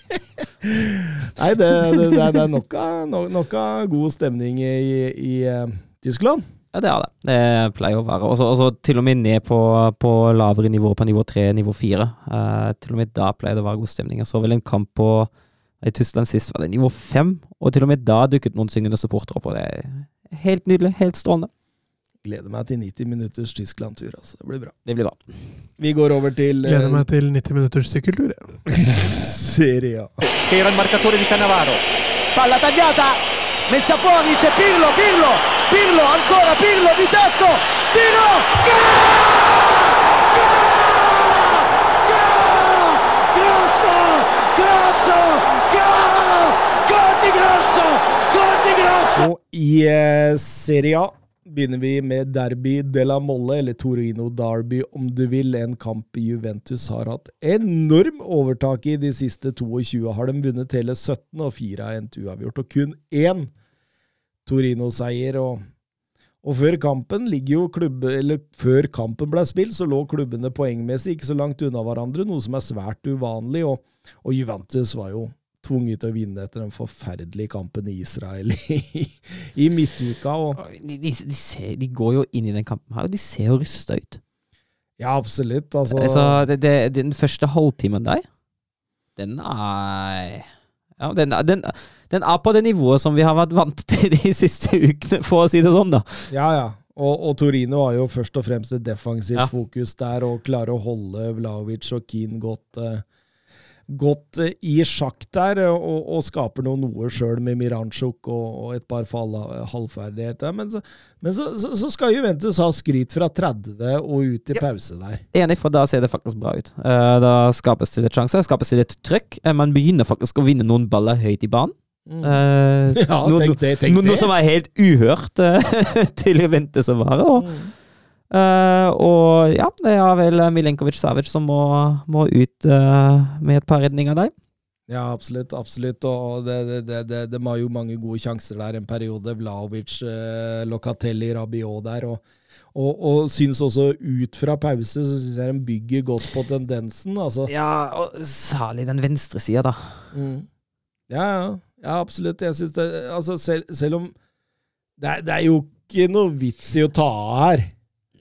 Nei, det, det, det er- nok av, god stemning i, i uh, Tyskland. Ja, det er det. Det pleier å være. Og så til og med ned på, på lavere nivå, på nivå 3, nivå 4. Uh, til og med da pleier det å være god stemning. Jeg så vel en kamp på i Tyskland sist, var det nivå 5, og til og med da dukket noen syngende supportere Og Det er helt nydelig. Helt strålende. Gleder meg til 90 minutters Tyskland-tur. altså. Det blir bra. Det blir bra. Vi går over til eh, Gleder meg til 90 minutters sykkeltur. Serie A. era il marcatore di Cannavaro. Palla tagliata, messa fuori, c'è Pirlo, Pirlo, Pirlo, ancora Pirlo di tacco, tiro, Grosso, grosso, gol, gol di Grosso, gol di Grosso. Og i eh, Serie A begynner vi med Derby de la Molle, eller Torino Derby om du vil. En kamp Juventus har hatt enorm overtak i de siste 22. Har de vunnet hele 17, og fire har endt uavgjort. Og kun én Torino-seier. Og, og før kampen ligger jo klubbe, eller før kampen ble spilt, så lå klubbene poengmessig ikke så langt unna hverandre, noe som er svært uvanlig. Og, og Juventus var jo tvunget til å vinne etter den forferdelige kampen i Israel i, i midtuka. De, de, de, ser, de går jo inn i den kampen her, og de ser jo rysta ut. ja, absolutt. Altså, Altså, det, det, den første halvtimen der, den er ja, den, den, den er på det nivået som vi har vært vant til de siste ukene, for å si det sånn, da. Ja, ja. Og, og Torino har jo først og fremst et defensivt Ja. fokus der, og klarer å holde Vlaovic og Keane godt, eh, godt eh, i sjakk der, og, og skaper nå noe sjøl med Miranchuk og, og et par fall, halvferdigheter. Men, så, men så, så, så skal Juventus ha skryt fra 30 og ut i pause der. Enig, for da ser det faktisk bra ut. Eh, da skapes det litt sjanser, skapes det litt trøkk. Eh, man begynner faktisk å vinne noen baller høyt i banen. Uh, Ja, noe, tenk det, tenk noe, noe det. som er helt uhørt uh, til Juventus å være. Og, eh, og ja, det er vel Milenkovic Savic som må, må ut uh, med et par redninger der. Ja, absolutt. absolutt, og det, det, det, det, De har jo mange gode sjanser der en periode. Vlaovic, eh, Locatelli, Rabiot der. og og, og syns også ut fra pause så syns jeg de bygger godt på tendensen. altså. Ja, og særlig den venstre sida, da. Mm. Ja, ja, ja, absolutt. Jeg synes det, altså selv, selv om det er, det er jo ikke noe vits i å ta av her.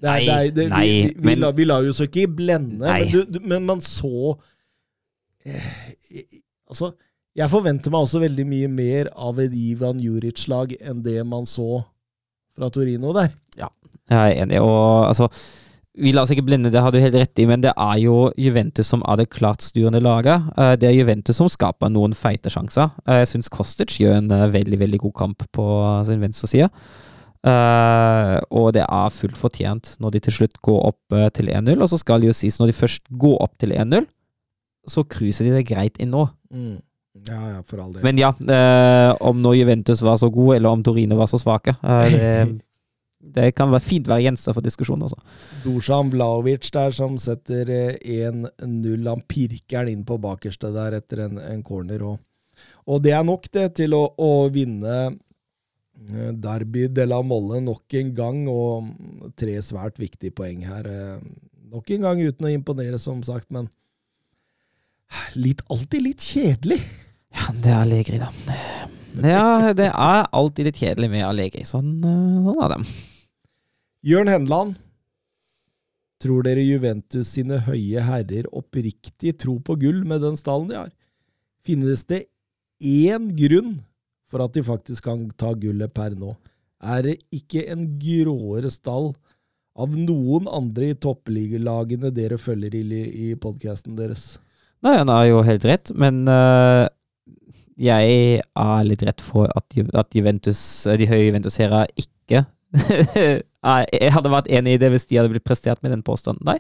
Er, Nei, det nei, vi, vi, men- la, vi la jo oss ikke blende, men, du, du, men man så eh, Altså, jeg forventer meg også veldig mye mer av et Ivan Juric-lag enn det man så fra Torino der. Jeg er enig. Og altså Vi lar oss ikke blende, det har du helt rett i, men det er jo Juventus som er det klart styrende laget. Eh, Det er Juventus som skaper noen feite sjanser. Eh, Jeg syns Kostic gjør en eh, veldig veldig god kamp på sin venstre side. Eh, og det er fullt fortjent når de til slutt går opp uh, til 1-0. Og så skal det jo sies, når de først går opp til 1-0, så cruiser de det greit inn nå. Mm. Ja, ja, for all del. Men ja, uh, om nå Juventus var så gode, eller om Torino var så svake, det, det kan være fint være gjenstand for diskusjon. Altså. Dusan Vlaovic der som setter eh, 1-0. Han pirker den inn på bakerste der etter en, en corner. Og, og det er nok det til å, å vinne Derby de la Molle nok en gang, og tre svært viktige poeng her. eh, Nok en gang uten å imponere, som sagt, men litt, alltid litt kjedelig. Ja, det er Allegri, da. Ja, det er alltid litt kjedelig med Allegri. Sånn, eh, sånn er det. Jørn Henland. Tror dere Juventus sine høye herrer oppriktig tror på gull med den stallen de har? Finnes det én grunn for at de faktisk kan ta gullet per nå? Er det ikke en gråere stall av noen andre i toppligalagene dere følger i, i podkasten deres? Nei, han har jo helt rett, men uh, jeg er litt redd for at, at Juventus, de høye Juventus-seere ikke Jeg hadde vært enig i det hvis de hadde blitt prestert med den påstanden. Nei.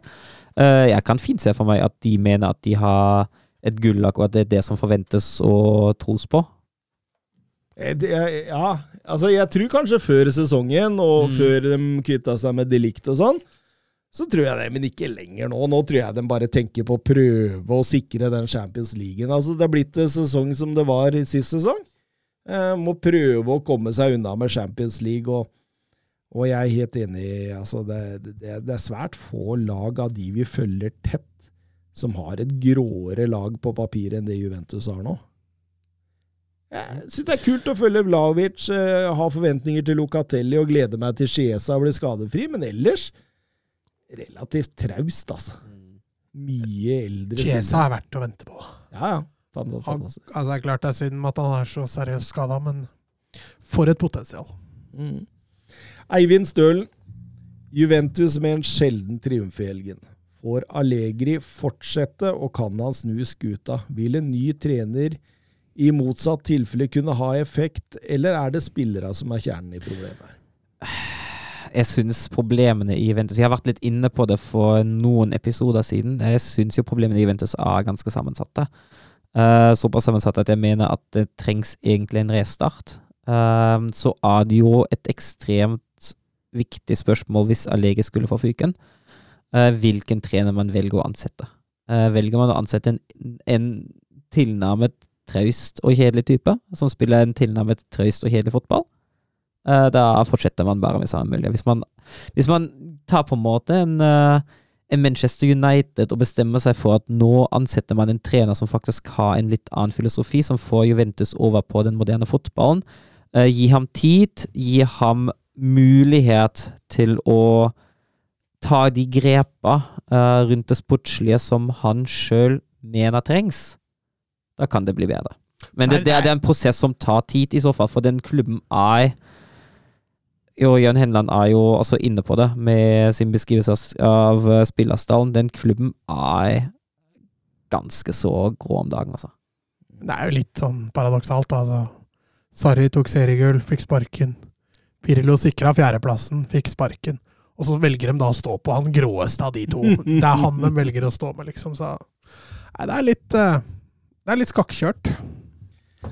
uh, jeg kan fint se for meg at de mener at de har et gullag, og at det er det som forventes og tros på. Eh, ja, altså jeg tror kanskje før sesongen, og Mm. før de kvitta seg med delikt og sånn, så tror jeg det, men ikke lenger nå. Nå tror jeg de bare tenker på å prøve å sikre den Champions League. Altså, det er blitt en sesong som det var i sist sesong. Eh, må prøve å komme seg unna med Champions League, og, og jeg er helt enig. Altså, det, det, det er svært få lag av de vi følger tett, som har et gråere lag på papiret enn det Juventus har nå. Jeg syns det er kult å følge Vlaovic, eh, ha forventninger til Locatelli og glede meg til Chiesa blir skadefri, men ellers relativt traust, altså. Mye eldre. Chiesa er verdt å vente på. Ja, ja. Han, altså, det er klart det er synd at han er så seriøst skada, men for et potensial. Mm. Eivind Stølen. Juventus med en sjelden triumf i helgen. Får Allegri fortsette, og kan han snu skuta? Vil en ny trener i motsatt tilfelle kunne ha effekt, eller er det spillere som er kjernen i problemet? Jeg syns problemene i Juventus Vi har vært litt inne på det for noen episoder siden. Jeg syns jo problemene i Juventus er ganske sammensatte. Uh, såpass sammensatte at jeg mener at det trengs egentlig en restart. Uh, så er det jo et ekstremt viktig spørsmål hvis Allegri skulle få fyken. uh, hvilken trener man velger å ansette. Velger man å ansette en, en tilnærmet traust og kjedelig type, som spiller en tilnærmet traust og kjedelig fotball, Eh, da fortsetter man bare med samme mulighet. Hvis man, hvis man tar på en måte en, eh, en Manchester United og bestemmer seg for at nå ansetter man en trener som faktisk har en litt annen filosofi, som får Juventus over på den moderne fotballen. Eh, gi ham tid, gi ham mulighet til å ta de grepa rundt det sportslige som han sjøl mener trengs. Da kan det bli bedre. Men det, det, er, det er en prosess som tar tid, i så fall, for den klubben er jo, Jørn Henland er jo også inne på det med sin beskrivelse av uh, spillerstallen. Den klubben er ganske så grå om dagen, altså. Det er jo litt sånn paradoksalt, altså. Sarri tok seriegull, fikk sparken. Pirlo sikra fjerdeplassen, fikk sparken. Og så velger de da å stå på han gråeste av de to. Det er han de velger å stå med, liksom. Så nei, det er litt uh, Det er litt skakkjørt.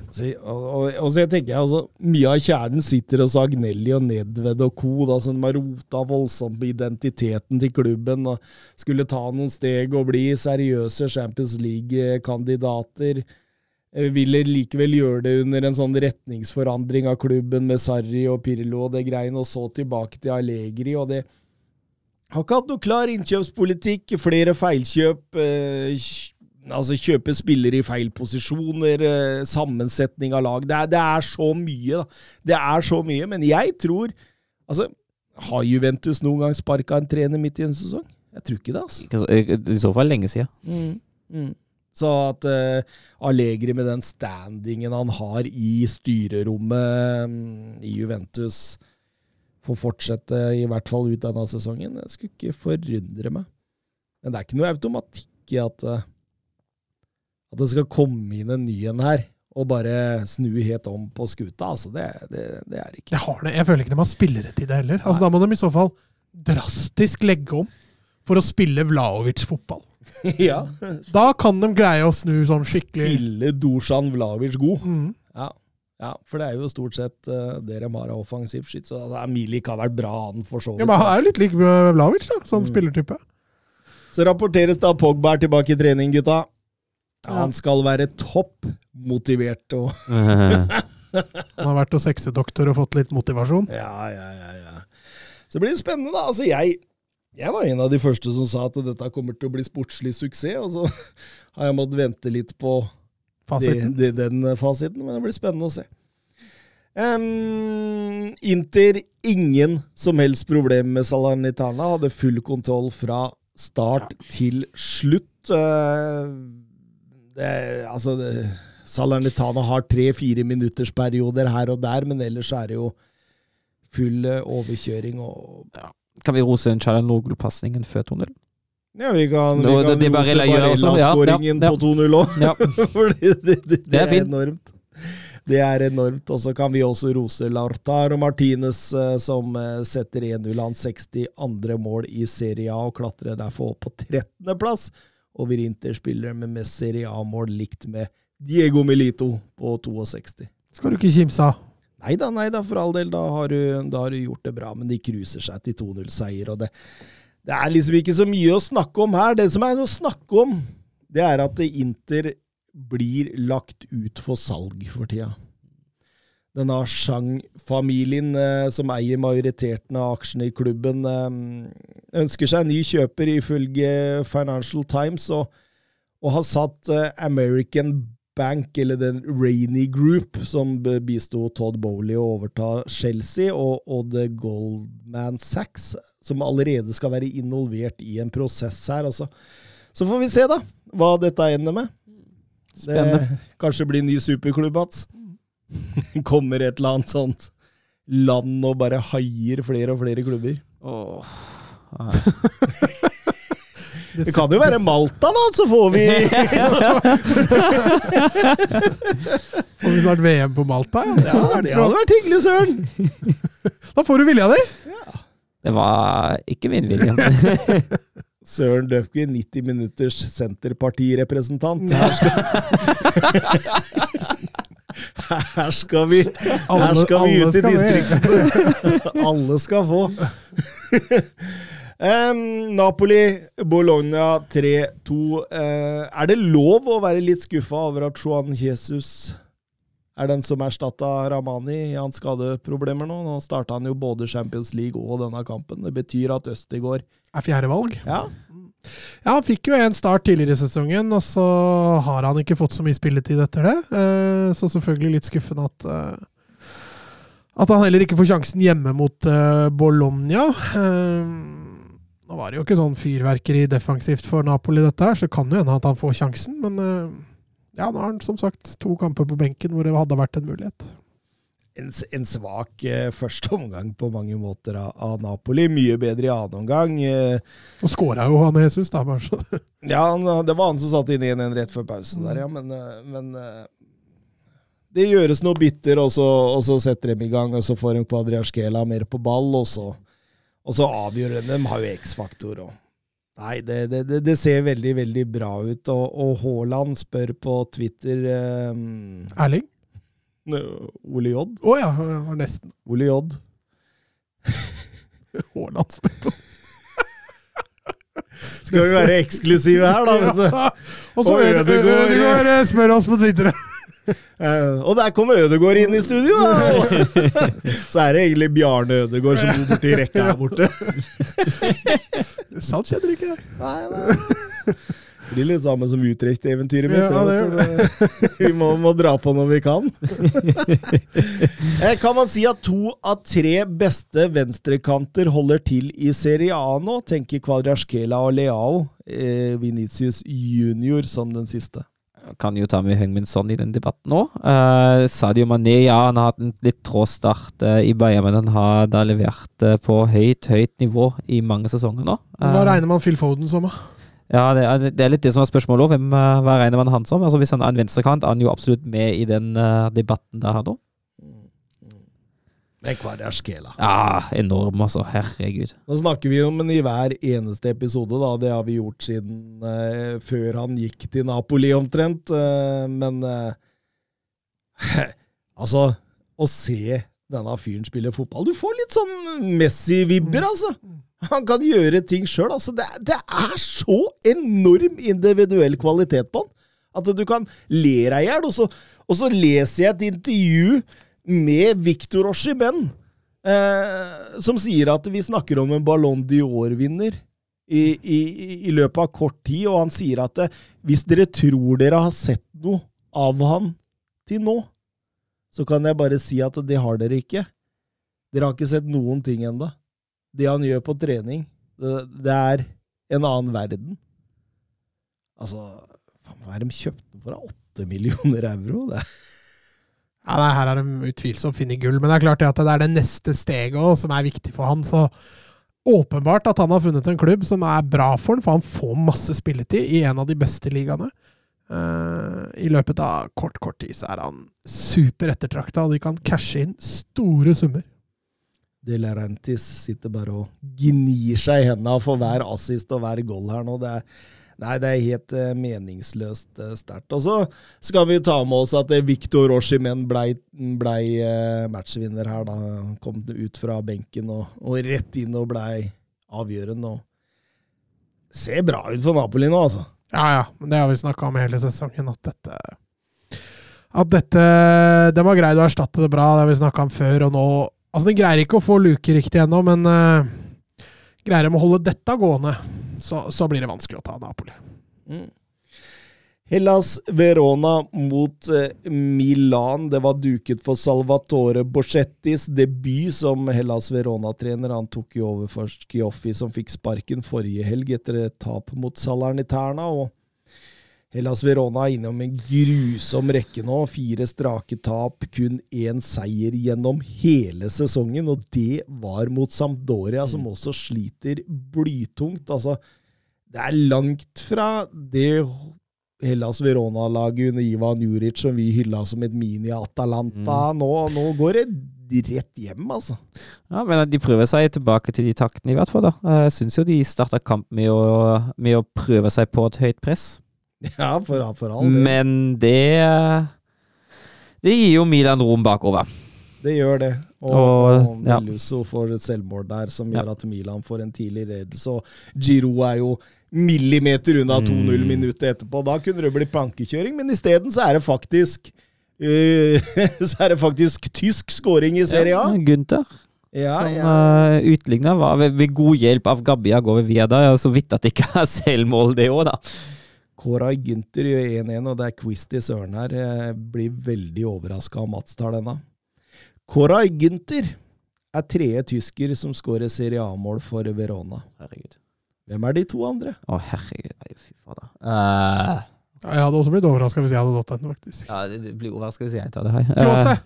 Så, og, og, og så jeg tenker altså, Mye av kjernen sitter hos Agnelli og Nedved og co. Da, som har rota voldsomt med identiteten til klubben. og Skulle ta noen steg og bli seriøse Champions League-kandidater. Ville likevel gjøre det under en sånn retningsforandring av klubben med Sarri og Pirlo og det greiene, og så tilbake til Allegri. og det har ikke hatt noe klar innkjøpspolitikk, flere feilkjøp. Eh, altså kjøpe spillere i feil posisjoner, eh, sammensetning av lag. Det er, det er, så mye, da. Det er så mye. Men jeg tror Altså, har Juventus noen gang sparka en trener midt i en sesong? Jeg tror ikke det, altså. I så fall lenge siden. Mm, mm. Så at uh, Allegri med den standingen han har i styrerommet um, i Juventus, får fortsette i hvert fall ut denne sesongen, det skulle ikke forundre meg. Men det er ikke noe automatikk i at uh, at det skal komme inn en ny en her og bare snu helt om på skuta. Altså, det, det, det er ikke Jeg, har det. jeg føler ikke de har spillere til det heller. Altså, da må de i så fall drastisk legge om for å spille Vlaovic-fotball. ja. Da kan de greie å snu sånn skikkelig Spille Dusan Vlaovic god. Mm. Ja. ja, for det er jo stort sett uh, det de har av offensiv skyts. Så altså, Milik har vært bra, han for så Ja, men Han er jo litt lik Vlaovic, da, sånn Mm. spillertype. Så rapporteres da Pogba er tilbake i trening, gutta. Ja, Ja. han skal være topp motivert og Han har vært hos seksedoktor og fått litt motivasjon. Ja, ja, ja. ja. Så blir spennende, da. Altså, jeg, jeg var en av de første som sa at dette kommer til å bli sportslig suksess, og så har jeg måttet vente litt på fasiten. De, de, den eh, fasiten, men det blir spennende å se. Um, Inter, ingen som helst problem med Salernitana. Hadde full kontroll fra start til slutt. Eh, det, altså, det, Salernitana har tre-fire minutters perioder her og der, men ellers er det jo full eh, overkjøring og Kan vi rose den Chalanoglu-pasningen før 2-0? Ja, vi kan, vi kan det- rose Barella-skåringen ja, ja. på 2-0 òg. Ja. Fordi det, det, det, er er, enormt. Det er enormt. Og så kan vi også rose Lautaro Martinez, eh, som eh, setter 1-0 hans 62. mål i Serie A, og klatrer derfor opp på 13.-plass over Inter spiller med mest Serie A-mål, likt med Diego Milito på 62. Skal du ikke kimse av. Nei da, nei da, for all del. Da har du, da har du gjort det bra, men de cruiser seg til 2-0-seier. og det, det er liksom ikke så mye å snakke om her. Det som er noe å snakke om, det er at Inter blir lagt ut for salg for tida. Denne Chang-familien, eh, som eier majoriteten av aksjene i klubben, eh, ønsker seg en ny kjøper, ifølge Financial Times, og, og har satt eh, American Bank, eller den Rainy Group, som bisto Todd Bowley å overta Chelsea, og, og The Goldman Sachs, som allerede skal være involvert i en prosess her. Altså. Så får vi se, da, hva dette ender med. Spennende. Det kanskje blir ny superklubb, Mats. Kommer et eller annet sånt land og bare haier flere og flere klubber. Åh. Det kan jo være Malta, da, så får vi Får vi snart VM på Malta? Ja, det vært hadde vært hyggelig, Søren! Da får du vilja di! Det var ikke min vilje. Søren Døpke, 90 minutters Senterpartirepresentant. Her skal, her skal vi Her Alle- skal vi alle ut i distriktet. Alle skal få. Um, Napoli, Bologna 3-2. Uh, er det lov å være litt skuffa over at Juan Jesus er den som erstatta Ramani i hans skadeproblemer nå? Nå starta han jo både Champions League og denne kampen. Det betyr at Østigård Er fjerdevalg. Ja, Ja, han fikk jo en start tidligere i sesongen, og så har han ikke fått så mye spilletid etter det. Eh, Så selvfølgelig litt skuffende at eh, at han heller ikke får sjansen hjemme mot eh, Bologna. Nå var det jo ikke sånn fyrverkeri defensivt for Napoli, dette her, så det kan jo hende at han får sjansen. Men ja, nå har han som sagt to kamper på benken hvor det hadde vært en mulighet. En, en svak eh, første omgang på mange måter av, av Napoli. Mye bedre i annen omgang. Eh, Og skåra jo han Jesus, da. Ja, han, det var han som satte inn 1-1 rett før pausen der, ja. Men, eh, men det gjøres noe bytter, og så, og så setter de i gang, og så får de Kvadriaskela mer på ball, og så, og så avgjør de. De har jo X-faktor òg. Nei, det, det, det, ser veldig, veldig bra ut. Og, og Haaland spør på Twitter Erling? Ole J. Å ja, det var nesten. Ole J. Haaland spør på. Skal vi være eksklusive her, da? Ja. Og så Ødegaard- Ødegaard spør oss på Twitter. Uh, og der kommer Ødegård inn i studio! Så er det egentlig Bjarne Ødegård som bor borti rekka her borte. Sant skjedde det ikke. Nei, nei. Det blir litt samme som Utrecht-eventyret mitt. Ja, det vi må, må dra på når vi kan. Eh, kan man si at to av tre beste venstrekanter holder til i Serie A nå? Tenker Kvadraskela og Leao. Eh, Vinicius junior som den siste. Kan jo ta med Heung-Min Son i den debatten òg. Sadio Mané ja, han har hatt en litt trå start eh, i Bayern, men han har da levert eh, på høyt, høyt nivå i mange sesonger nå. Hva Eh, regner man Phil Foden som? da? Ja, det er, det er litt det som er spørsmålet òg. Hva regner man han som? Altså, hvis han er en venstrekant, er han jo absolutt med i den uh, debatten der nå. Det er skjela? Ja, enorm, altså. Herregud. Nå snakker vi om den i hver eneste episode, da. Det har vi gjort siden uh, før han gikk til Napoli, omtrent. Uh, men eh, Altså, å se denne fyren spille fotball Du får litt sånn Messi-vibber, altså. Han kan gjøre ting sjøl. Altså, det, det er så enorm individuell kvalitet på han at du kan le deg i hjel. Og, og så leser jeg et intervju med Victor Oshimen, eh, som sier at vi snakker om en Ballon d'Or-vinner i, i, i løpet av kort tid, og han sier at eh, hvis dere tror dere har sett noe av han til nå, så kan jeg bare si at det har dere ikke. Dere har ikke sett noen ting ennå. Det han gjør på trening, det, det er en annen verden. Altså, hva er de kjøpt for? da? Åtte millioner euro? Det Ja, nei, Her har de utvilsomt funnet gull, men det er klart at det er det neste steget også, som er viktig for han. Så åpenbart at han har funnet en klubb som er bra for han, for han får masse spilletid i en av de beste ligaene. Uh, I løpet av kort, kort tid så er han super ettertrakta, og de kan cashe inn store summer. De Laurentiis sitter bare og gnir seg i hendene for hver assist og hver goal her nå. Det er, nei, det er helt uh, meningsløst uh, sterkt. Og så skal vi ta med oss at eh, Victor Oshimen blei ble, matchvinner her. da. Kom ut fra benken og, og rett inn og blei avgjørende. Og ser bra ut for Napoli nå, altså. Ja, ja, det har vi snakka om hele sesongen, at dette At dette De har greid å erstatte det bra, det har vi snakka om før, og nå Altså, de greier ikke å få luke riktig ennå, men uh, greier de å holde dette gående, så, så blir det vanskelig å ta Napoli. Hellas Verona mot eh, Milan. Det var duket for Salvatore Borsettis debut som Hellas Verona-trener. Han tok jo over for Schioffi, som fikk sparken forrige helg etter et tap mot Salerniterna. og Hellas Verona er innom en grusom rekke nå. Fire strake tap, kun én seier gjennom hele sesongen. Og det var mot Sampdoria, som også sliter blytungt. Altså, det er langt fra det Hellas Verona-laget under Ivan Juric som vi hylla som et mini-Atalanta. Nå, nå går det rett hjem, altså. Ja, men de prøver seg tilbake til de taktene, i hvert fall. da. Jeg syns jo de starta kamp med å, med å prøve seg på et høyt press. Ja, for, for all del. Men det Det gir jo Milan rom bakover. Det gjør det. Og, Og, og ja. Meluso får et selvmål der som gjør at Milan får en tidlig ledelse. Og Giro er jo millimeter unna 2-0 Mm. minuttet etterpå. Da kunne det blitt plankekjøring, men isteden så er det faktisk uh, Så er det faktisk tysk scoring i Serie A. Ja, Gunther. Ja, som ja. Uh, utligna. Var ved, ved god hjelp av Gabbia går vi via da. Ja, så vidt at det ikke er selvmål, det òg, da. Koray Gynter gjør 1-1, og det er quiz til Søren her. Jeg blir veldig overraska om Mats tar denne. Koray Gynter er tredje tysker som skårer Serie A-mål for Verona. Herregud. Hvem er de to andre? Å, herregud. Nei, fy fader. Uh, Jeg hadde også blitt overraska hvis jeg hadde nådd den, faktisk. ja, det, det blir overraska hvis jeg tar det her. Klåse!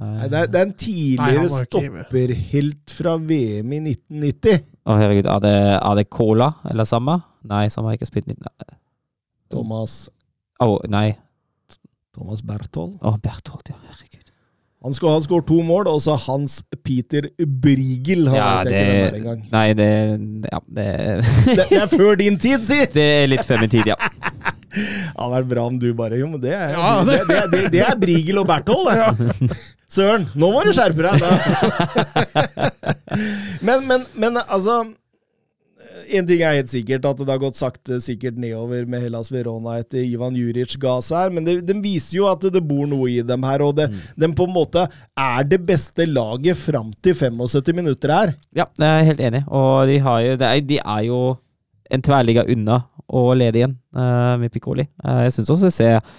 Eh, Nei, det, er, det er en tidligere med. stopperhelt fra VM i 1990. Å, herregud. Er det, er det Cola eller samme? Nei, samme har ikke spilt 19... Å, Thomas, nei. Thomas Berthold. Å, Berthold, ja. Herregud. Han skulle ha skåret to mål, og så Hans Peter Brigel. Har Ja, jeg ikke hvem er det engang. Nei, det Ja, det Det, det er før din tid, si! Det er litt før min tid, ja. Det hadde vært bra om du bare Jo, men det er, Ja, det, det, det, det er Brigel og Berthold, det. Søren, nå må du skjerpe deg! Men, men, men altså En ting er helt sikkert, at det har gått sakte sikkert nedover med Hellas Verona etter Ivan Juric ga seg her, men det, den viser jo at det bor noe i dem her, og det, den på en måte er det beste laget fram til 75 minutter her. Ja, jeg er helt enig. Og de, har jo, er, de er jo en tverrliga unna å lede igjen uh, med Piccoli. Uh, jeg syns også det ser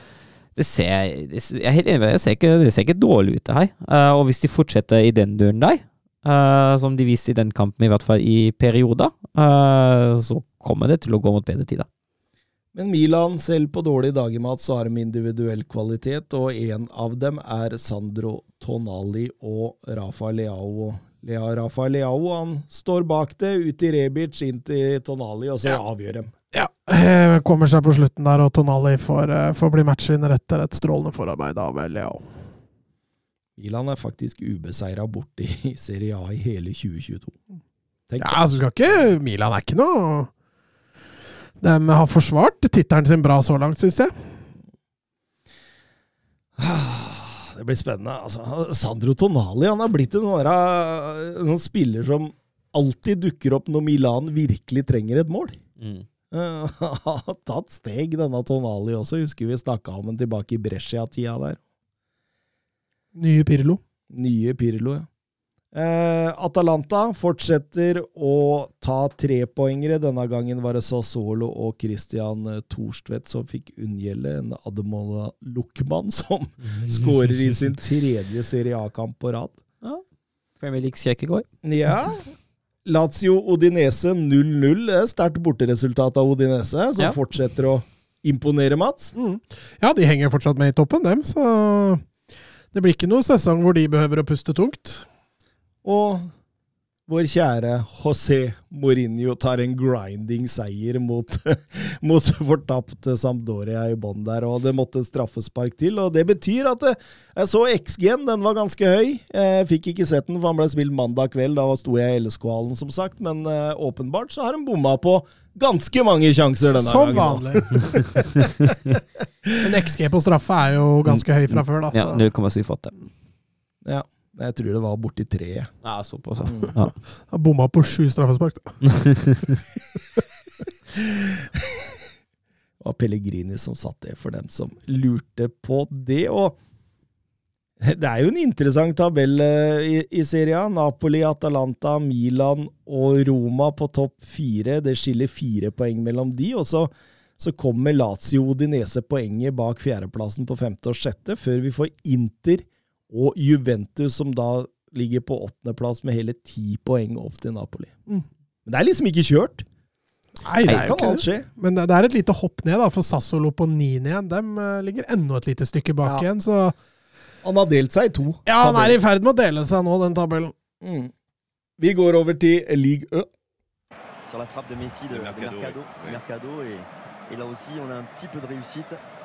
det ser, jeg er helt enig med deg, det ser ikke, det ser ikke dårlig ut, det her. Uh, og hvis de fortsetter i den duren der, eh, som de viste i den kampen, i hvert fall i perioder, eh, så kommer det til å gå mot bedre tider. Men Milan, selv på dårlige dager, Mats, så har de individuell kvalitet, og en av dem er Sandro Tonali og Rafa Leao. Lea Rafa Leao han står bak det, ut i Rebic, inn til Tonali, og så Ja. avgjør dem. Ja, eh, kommer seg på slutten der, og Tonali får, får bli matchvinner etter et strålende forarbeid av Leao. Milan er faktisk ubeseira borte i Serie A i hele 2022. Tenk Ja, altså skal ikke Milan er ikke noe De har forsvart tittelen sin bra så langt, syns jeg. Det blir spennende. Altså, Sandro Tonali han har blitt en sånn der, en sånn spiller som alltid dukker opp når Milan virkelig trenger et mål. Han har tatt steg, denne Tonali også. Husker vi snakka om den tilbake i Brescia-tida der. Nye Pirlo. Nye Pirlo, ja. Eh, Atalanta fortsetter å ta trepoengere. Denne gangen var det Sassolo og Christian Thorstvedt som fikk unngjelde. En Ademola Luckman som skårer i sin tredje Serie A-kamp på rad. Premier League skrekk i går. Ja. Lazio Odinese 0-0. Det er Sterkt borteresultat av Odinese, som Ja. fortsetter å imponere, Mats. Mm. Ja, de henger fortsatt med i toppen, dem, så det blir ikke noen sesong hvor de behøver å puste tungt. Og vår kjære José Mourinho tar en grinding seier mot, mot fortapte Sampdoria i bånn der, og det måtte straffespark til. og Det betyr at jeg så XG-en, den var ganske høy. Jeg fikk ikke sett den, for han ble spilt mandag kveld. Da sto jeg i LSK-hallen, som sagt, men eh, åpenbart så har han bomma på ganske mange sjanser denne Som gangen. vanlig. Men XG på straffe er jo ganske høy fra før, da. Ja, Så 0,78. Ja, jeg tror det var borti treet. Ja, såpass. Ja. han bomma på sju straffespark. da. Det var Pellegrini som satt det, for dem som lurte på det. Og det er jo en interessant tabell eh, i, i Serie A. Napoli, Atalanta, Milan og Roma på topp fire. Det skiller fire poeng mellom de. Og så, så kommer Lazio Odinese poenget bak fjerdeplassen på femte og sjette, før vi får Inter og Juventus, som da ligger på åttendeplass med hele ti poeng opp til Napoli. Mm. Men det er liksom ikke kjørt. Nei, det kan alt skje. Men det er et lite hopp ned, da, for Sassolo på niende igjen. Dem eh, ligger enda et lite stykke bak Ja. igjen, så Han har delt seg i to. Ja, han er i ferd med å dele seg nå, den tabellen. Mm. Vi går over til Ligue Ø. sur la frappe de Messi de, De de Mercado, Mercado. Mercado, et, et là aussi on a un petit peu de réussite.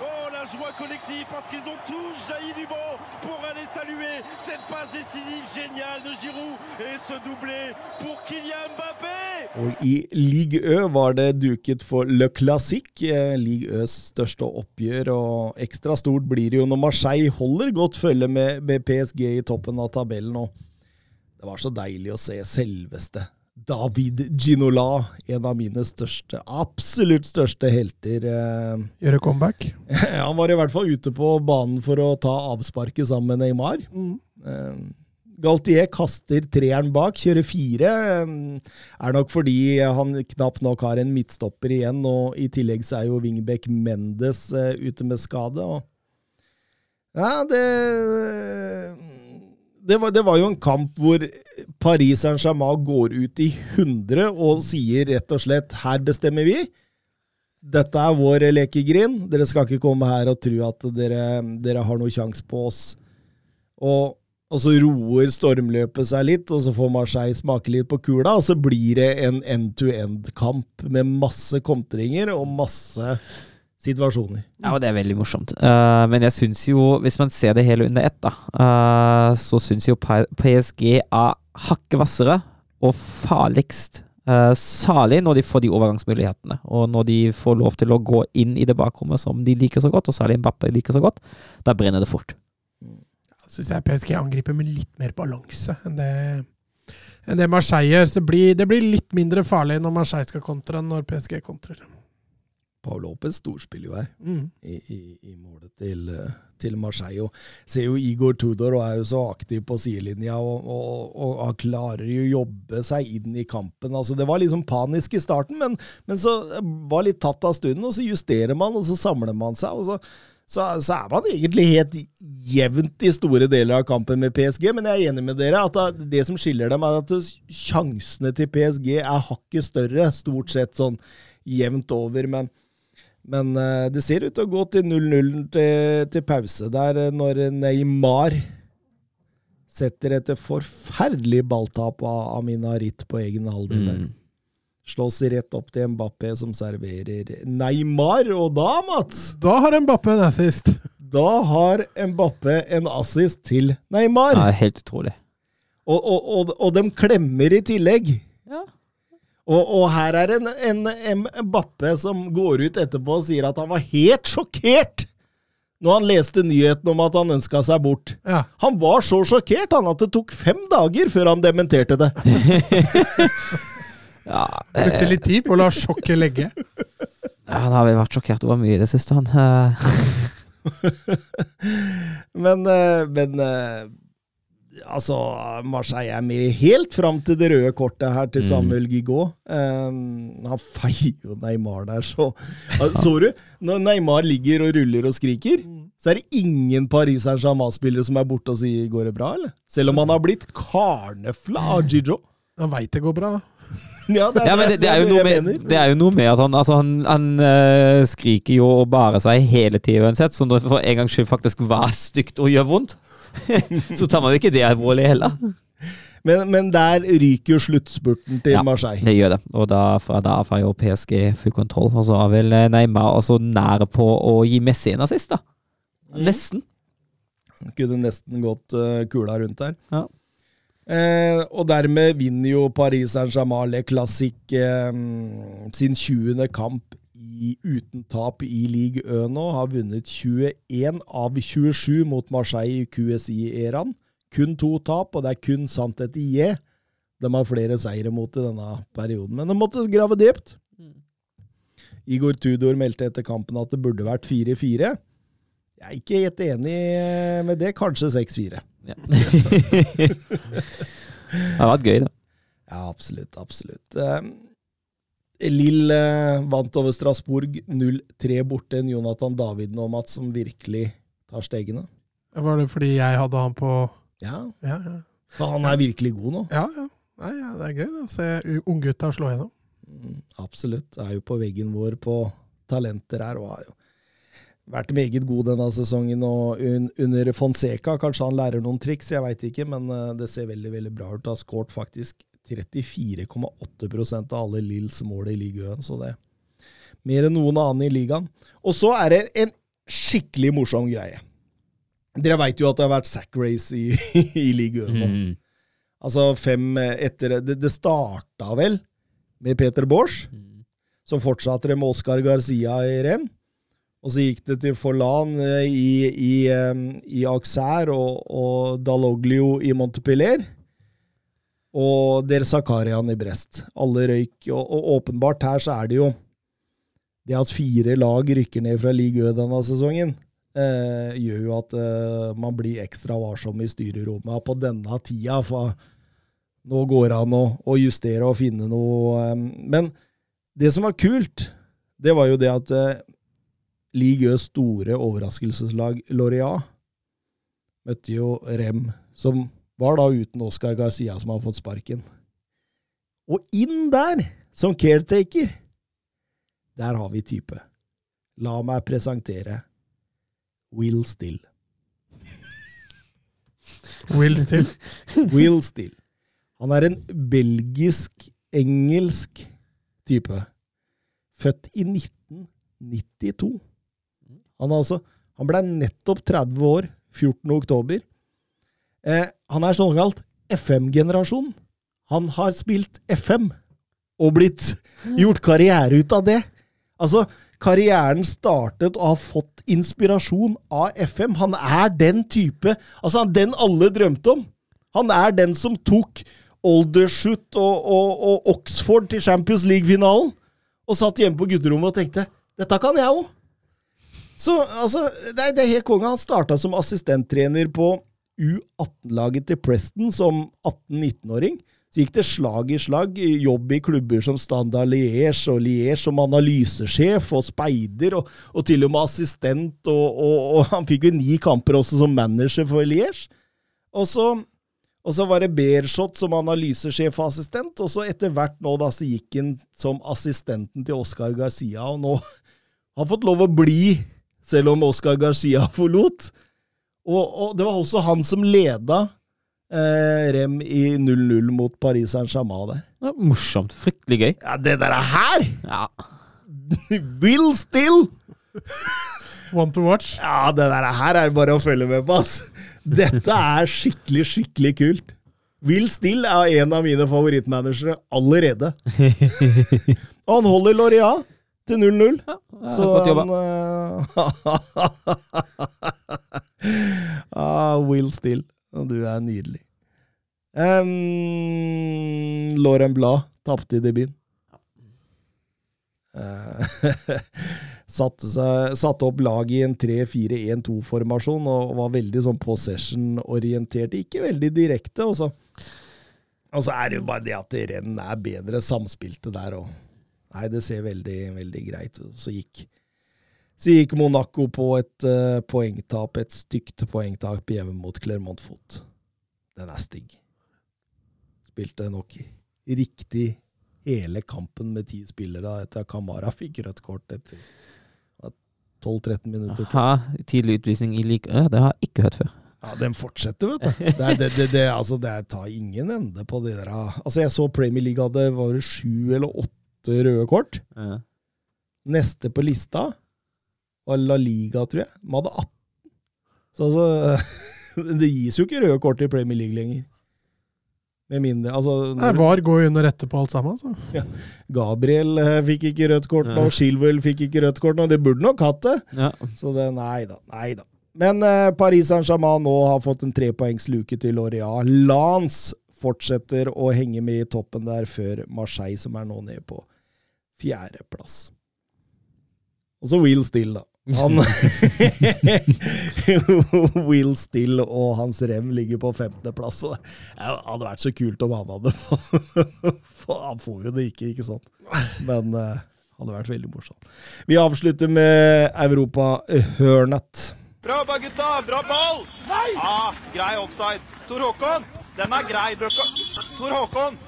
Oh, la joie collective parce qu'ils ont tous jailli du banc pour aller saluer cette passe décisive géniale de Giroud et ce doublé pour Kylian Mbappé. Og i Ligue Ø var det duket for Le Classique, eh, Ligue Øs største oppgjør. Og ekstra stort blir det jo når Marseille holder godt følge med PSG i toppen av tabellen. Og det var så deilig å se selveste David Ginola, en av mine største, absolutt største helter. eh, Gjøre comeback. Han var i hvert fall ute på banen for å ta avsparket sammen med Neymar. Mm. Galtier kaster treeren bak, kjører fire. eh, Er nok fordi han knapt nok har en midtstopper igjen, og i tillegg så er jo Wingbeck Mendes eh, ute med skade. Og ja, det det var, det var jo en kamp hvor Paris Saint-Germain går ut i 100 og sier rett og slett 'her bestemmer vi'. Dette er vår lekegrind. Dere skal ikke komme her og tro at dere, dere har noe sjanse på oss. Og, og så roer stormløpet seg litt, og så får Marseille smake litt på kula, og så blir det en end-to-end-kamp med masse kontringer og masse situasjoner. Ja, og det er veldig morsomt. Uh, men jeg syns jo, hvis man ser det hele under ett, da, uh, så syns jo PSG er hakket hvassere og farligst. Uh, Særlig når de får de overgangsmulighetene, og når de får lov til å gå inn i det bakrommet som de liker så godt, og særlig Mbappé liker så godt. Da brenner det fort. Syns jeg PSG angriper med litt mer balanse enn det, enn det Marseille gjør. Så det blir, det blir litt mindre farlig når Marseille skal kontre enn når PSG kontrer. Paul Lopez storspiller jo her. Mm. i, i, i målet til, til Marseille. Og ser jo Igor Tudor og er jo så aktiv på sidelinja og, og, og, og klarer jo å jobbe seg inn i kampen. Altså, det var liksom panisk i starten, men, men så var litt tatt av stunden, og så justerer man, og så samler man seg. og så så, så er man egentlig helt jevnt i store deler av kampen med PSG, men jeg er enig med dere at det, det som skiller dem, er at sjansene til PSG er hakket større, stort sett sånn jevnt over. Men, men eh, det ser ut til å gå til 0-0 til, til pause der, eh, når Neymar setter et forferdelig balltap av Amina Ritt på egen halvdel. Mm. Slås rett opp til Mbappé, som serverer Neymar. Og da, Mats, Da har Mbappé en assist. da har Mbappé en assist til Neymar. Ja, helt utrolig. Og, og, og, og de klemmer i tillegg. Og, og her er en, en, en Bappe som går ut etterpå og sier at han var helt sjokkert når han leste nyheten om at han ønska seg bort. Ja. Han var så sjokkert han at det tok fem dager før han dementerte det. Ja, Brukte eh, litt tid på å la sjokket legge. Ja, han har vel vært sjokkert over mye i det siste, han. Men, eh, men eh, altså, Marseille er med helt fram til det røde kortet her til Samuel Gigot. Um, han feier jo Neymar der, så Ah, Så du? Når Neymar ligger og ruller og skriker, så er det ingen Paris Saint-Germain-spillere som er borte og sier 'går det bra', eller? Selv om han har blitt karnefla av Gijo. Han veit det går bra. Ja, det Ja, men det, det, er jo noe med, det er jo noe med at han, altså han, han eh, skriker jo og bærer seg hele tida uansett, så når det for en gangs skyld faktisk var stygt og gjør vondt, så tar man jo ikke det alvorlig heller. Men, men der ryker jo sluttspurten til Ja. Marseille. Det gjør det, og da, fra da får jo PSG full kontroll. Og så er vel eh, Neymar også nære på å gi Messi en assist, da. Nesten. Kunne nesten gått uh, kula rundt der. Ja. Eh, og dermed vinner jo Paris Saint-Germain Le Classic eh, sin 20. kamp i, uten tap i Ligue Ø nå. Har vunnet 21 av 27 mot Marseille i QSI-æraen. Kun to tap, og det er kun Santet IE de har flere seire mot i denne perioden. Men de måtte grave dypt. Igor Tudor meldte etter kampen at det burde vært 4-4. Jeg er ikke helt enig med det. Kanskje 6-4. Ja. det har vært gøy, da. Ja, absolutt. Absolutt. Lill eh, vant over Strasbourg 0-3 borte. En Jonathan Daviden og Mats som virkelig tar stegene. Var det fordi jeg hadde han på Ja, Ja, ja. så han er virkelig god nå. ja, ja. Nei, ja det er gøy da. å se unggutta slå gjennom. Mm, absolutt. Er jo på veggen vår på talenter her, og har jo vært meget god denne sesongen. Og un under Fonseca, kanskje han lærer noen triks, jeg veit ikke, men eh, det ser veldig veldig bra ut. Har skåret faktisk 34,8% av alle Lills mål i ligaen, så det er mer enn noen annen i ligaen. Og så er det en skikkelig morsom greie. Dere veit jo at det har vært sack race i, i ligaen nå. Mm. Altså fem etter Det, det starta vel med Peter Bosch. Så fortsatte det med Oscar Garcia i rem. Og så gikk det til Forlan eh, i, i, eh, i Auxerre og, og Daloglio i Montepiller. Og Der Zakarian i Brest. Alle røyk. Og, og åpenbart her så er det jo det at fire lag rykker ned fra Ligue Ø denne sesongen, eh, gjør jo at eh, man blir ekstra varsom i styrerommet på denne tida. For nå går det an å, å justere og finne noe eh, Men det som var kult, det var jo det at eh, Ligue store overraskelseslag Loria møtte jo Rem, som var da uten Oscar Garcia, som har fått sparken. Og inn der, som caretaker, der har vi type. La meg presentere Will Still. Will Still. Will Still. Han er en belgisk-engelsk type. Født i 1992. Han, altså, han ble nettopp 30 år 14. oktober. Eh, han er såkalt FM-generasjon. Han har spilt FM og blitt gjort karriere ut av det. Altså, karrieren startet og har fått inspirasjon av FM. Han er den type Altså, den alle drømte om. Han er den som tok Aldershot og, og, og Oxford til Champions League-finalen, og satt hjemme på gutterommet og tenkte dette kan jeg òg. Så altså, det er, det er helt konge. Han starta som assistenttrener på U18-laget til Preston som 18-19-åring. Så gikk det slag i slag. Jobb i klubber som Standard Liège og Liège som analysesjef og speider, og, og til og med assistent. Og, og, og, han fikk jo ni kamper også som manager for Liège. Og så, var det Beershot som analysesjef og assistent, og så etter hvert nå da så gikk han som assistenten til Oscar Garcia, og nå har han fått lov å bli, selv om Oscar Garcia forlot. Og, og det var også han som leda eh, Rem i 0-0 mot Paris Saint-Germain der. Ja, morsomt. Fryktelig gøy. Ja, det der er her! Ja. Will Still! Want to watch? Ja, det der her er bare å følge med på, ass. Dette er skikkelig, skikkelig kult. Will Still er en av mine favorittmanagere allerede. Og han holder Loria til 0-0. Ja, Så han ah, Will Still. Du er nydelig. Um, Lauren Blad tapte i debuten. Uh, satte, satte opp laget i en 3-4-1-2-formasjon og var veldig sånn possession-orientert. Ikke veldig direkte. Og så, og så er det jo bare det at renn er bedre samspilte der òg. Nei, det ser veldig, veldig greit ut. Så gikk, så gikk Monaco på et uh, poengtap, et stygt poengtap hjemme mot Clermont Foot. Den er stygg. Spilte nok riktig hele kampen med ti spillere etter at Kamara fikk rødt kort etter 12-13 minutter. Aha, tidlig utvisning i lik Ø, det har jeg ikke hørt før. Ja, den fortsetter, vet du. Det, er- det, det, det, altså, det tar ingen ende på det der. Altså, jeg så Premier League hadde var det sju eller åtte røde kort. Ja. Neste på lista var La Liga, tror jeg. De hadde 18. Så altså Det gis jo ikke røde kort i Premier League lenger. Med mindre Altså, Nei, når VAR går jo under rette på alt sammen. Så. Gabriel eh, fikk ikke rødt kort nå, Ja. Chilwell fikk ikke rødt kort nå. Det burde nok hatt det. Ja. Så det, nei da, nei da. Men eh, Paris Saint-Germain nå har fått en trepoengsluke til Loria. Lance fortsetter å henge med i toppen der før Marseille, som er nå nede på fjerdeplass. Og så Will Still, da. Han Will Still og hans rem ligger på 15.-plass. Det hadde vært så kult om han hadde Han får jo det ikke, ikke sant? Men uh, hadde vært veldig morsomt. Vi avslutter med Europa-hørnet. Bra jobba, gutta! Bra ball! Nei! Ah, grei offside. Tor Håkon, den er grei. Tor Håkon!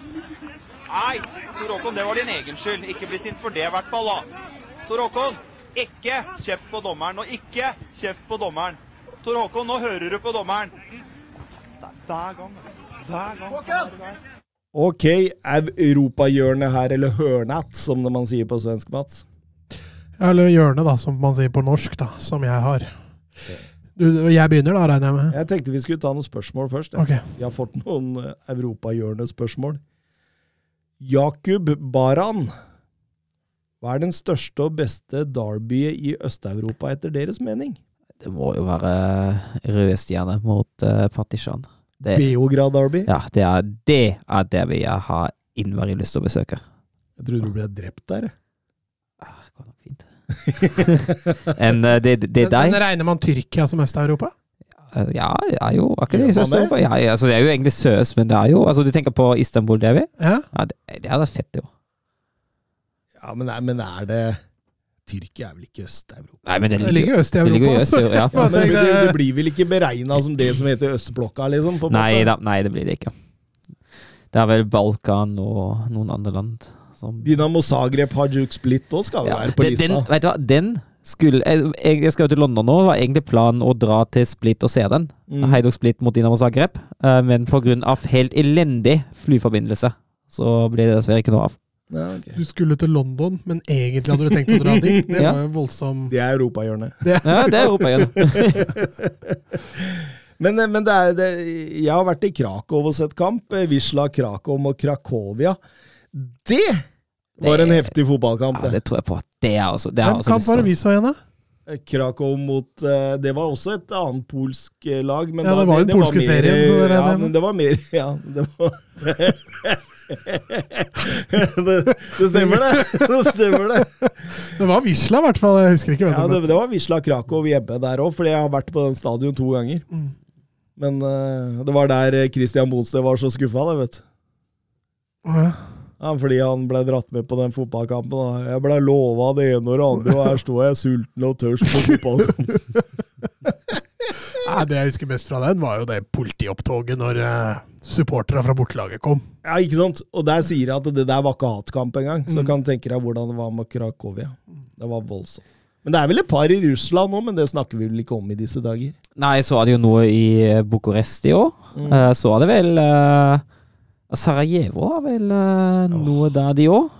Nei, Tor Håkon, det var din egen skyld. Ikke bli sint for det, i hvert fall. da. Tor Håkon, ikke kjeft på dommeren. Og ikke kjeft på dommeren. Tor Håkon, nå hører du på dommeren. Det er hver gang, altså. Hver gang. er det der. Ok, europahjørnet her, eller hørnat, som man sier på svensk, Mats. Ja, Eller hjørne, da, som man sier på norsk, da, som jeg har. Du, jeg begynner, da, regner jeg med? Jeg tenkte vi skulle ta noen spørsmål først. jeg. okay. Vi har fått noen eh, europahjørnespørsmål. Jakub Baran. Hva er den største og beste derbyet i Øst-Europa etter deres mening? Det må jo være rødstjerne mot uh, Partizan. Beograd Derby? ja, det er det er det vi har innmari lyst til å besøke. Jeg trodde du ble drept der. jeg. Ah, det går nok fint. En, eh, det, det er deg? men regner man Tyrkia som Øst-Europa? Eh, Ja, det er jo akkurat det. det? Ja, altså, det er jo egentlig søs, men det er jo altså, Du tenker på Istanbul, det vi? Ja. Ja, det, det hadde vært fett, jo. Ja, men, men er det Tyrkia er vel ikke Øst-Europa? Nei, men det Det ligger, ligger øst i Europa. altså. øst, ja. Ja, men det, det blir vel ikke beregna som det som heter Østblokka, liksom? På Nei da, nei, det blir det ikke. Det er vel Balkan og noen andre land som Dinamo Zagreb, Hajuk Split òg skal Ja, være på den, lista. den, vet du hva, den skulle Jeg, jeg skal jo til London nå, var egentlig planen å dra til Split og se den. Mm. Heidok Split mot Dinamo Zagreb. Eh, men pga. helt elendig flyforbindelse, så ble det dessverre ikke noe av. Ja, okay. Du skulle til London, men egentlig hadde du tenkt å dra dit. Det Ja. var jo en voldsom Det er europahjørnet. Ja, det er Europa igjen. Men, eh, men det er, det, jeg har vært i Krakow og sett kamp. eh, Wisla Krakow mot Krakowia. Det var en heftig fotballkamp. Ja, det. det tror jeg på. Det er også, det er Hvem kamp var det vi så igjen, da? Krakow mot eh, Det var også et annet polsk eh, lag. Men Ja, da- det var jo den polske serien, Ja, men det var mer Ja, det var det, det stemmer, det. Det stemmer, det. Det var Wisla, i hvert fall. Jeg husker ikke Ja, det det, var. Wisla Krakow hjemme der òg, fordi jeg har vært på den stadion to ganger. Mm. Men uh, det var der eh, Christian Bonstad var så skuffa, det, vet du. Ja. Ja, fordi han ble dratt med på den fotballkampen. Da. Jeg ble lova det ene og det andre, og her står jeg sulten og tørst på fotballkamp. Nei, det jeg husker best fra den, var jo det politiopptoget når uh, supporterne fra bortelaget kom. Ja, ikke sant? Og der sier jeg at det der var ikke hatkamp engang. Så Mm. kan du tenke deg hvordan det var med Krakowia. Det var voldsomt. Men det er vel et par i Russland òg, men det snakker vi vel ikke om i disse dager. Nei, så er det jo noe i eh, Bucuresti òg. Mm. Eh, Så er det vel uh, Sarajevo har vel eh, noe der, de òg.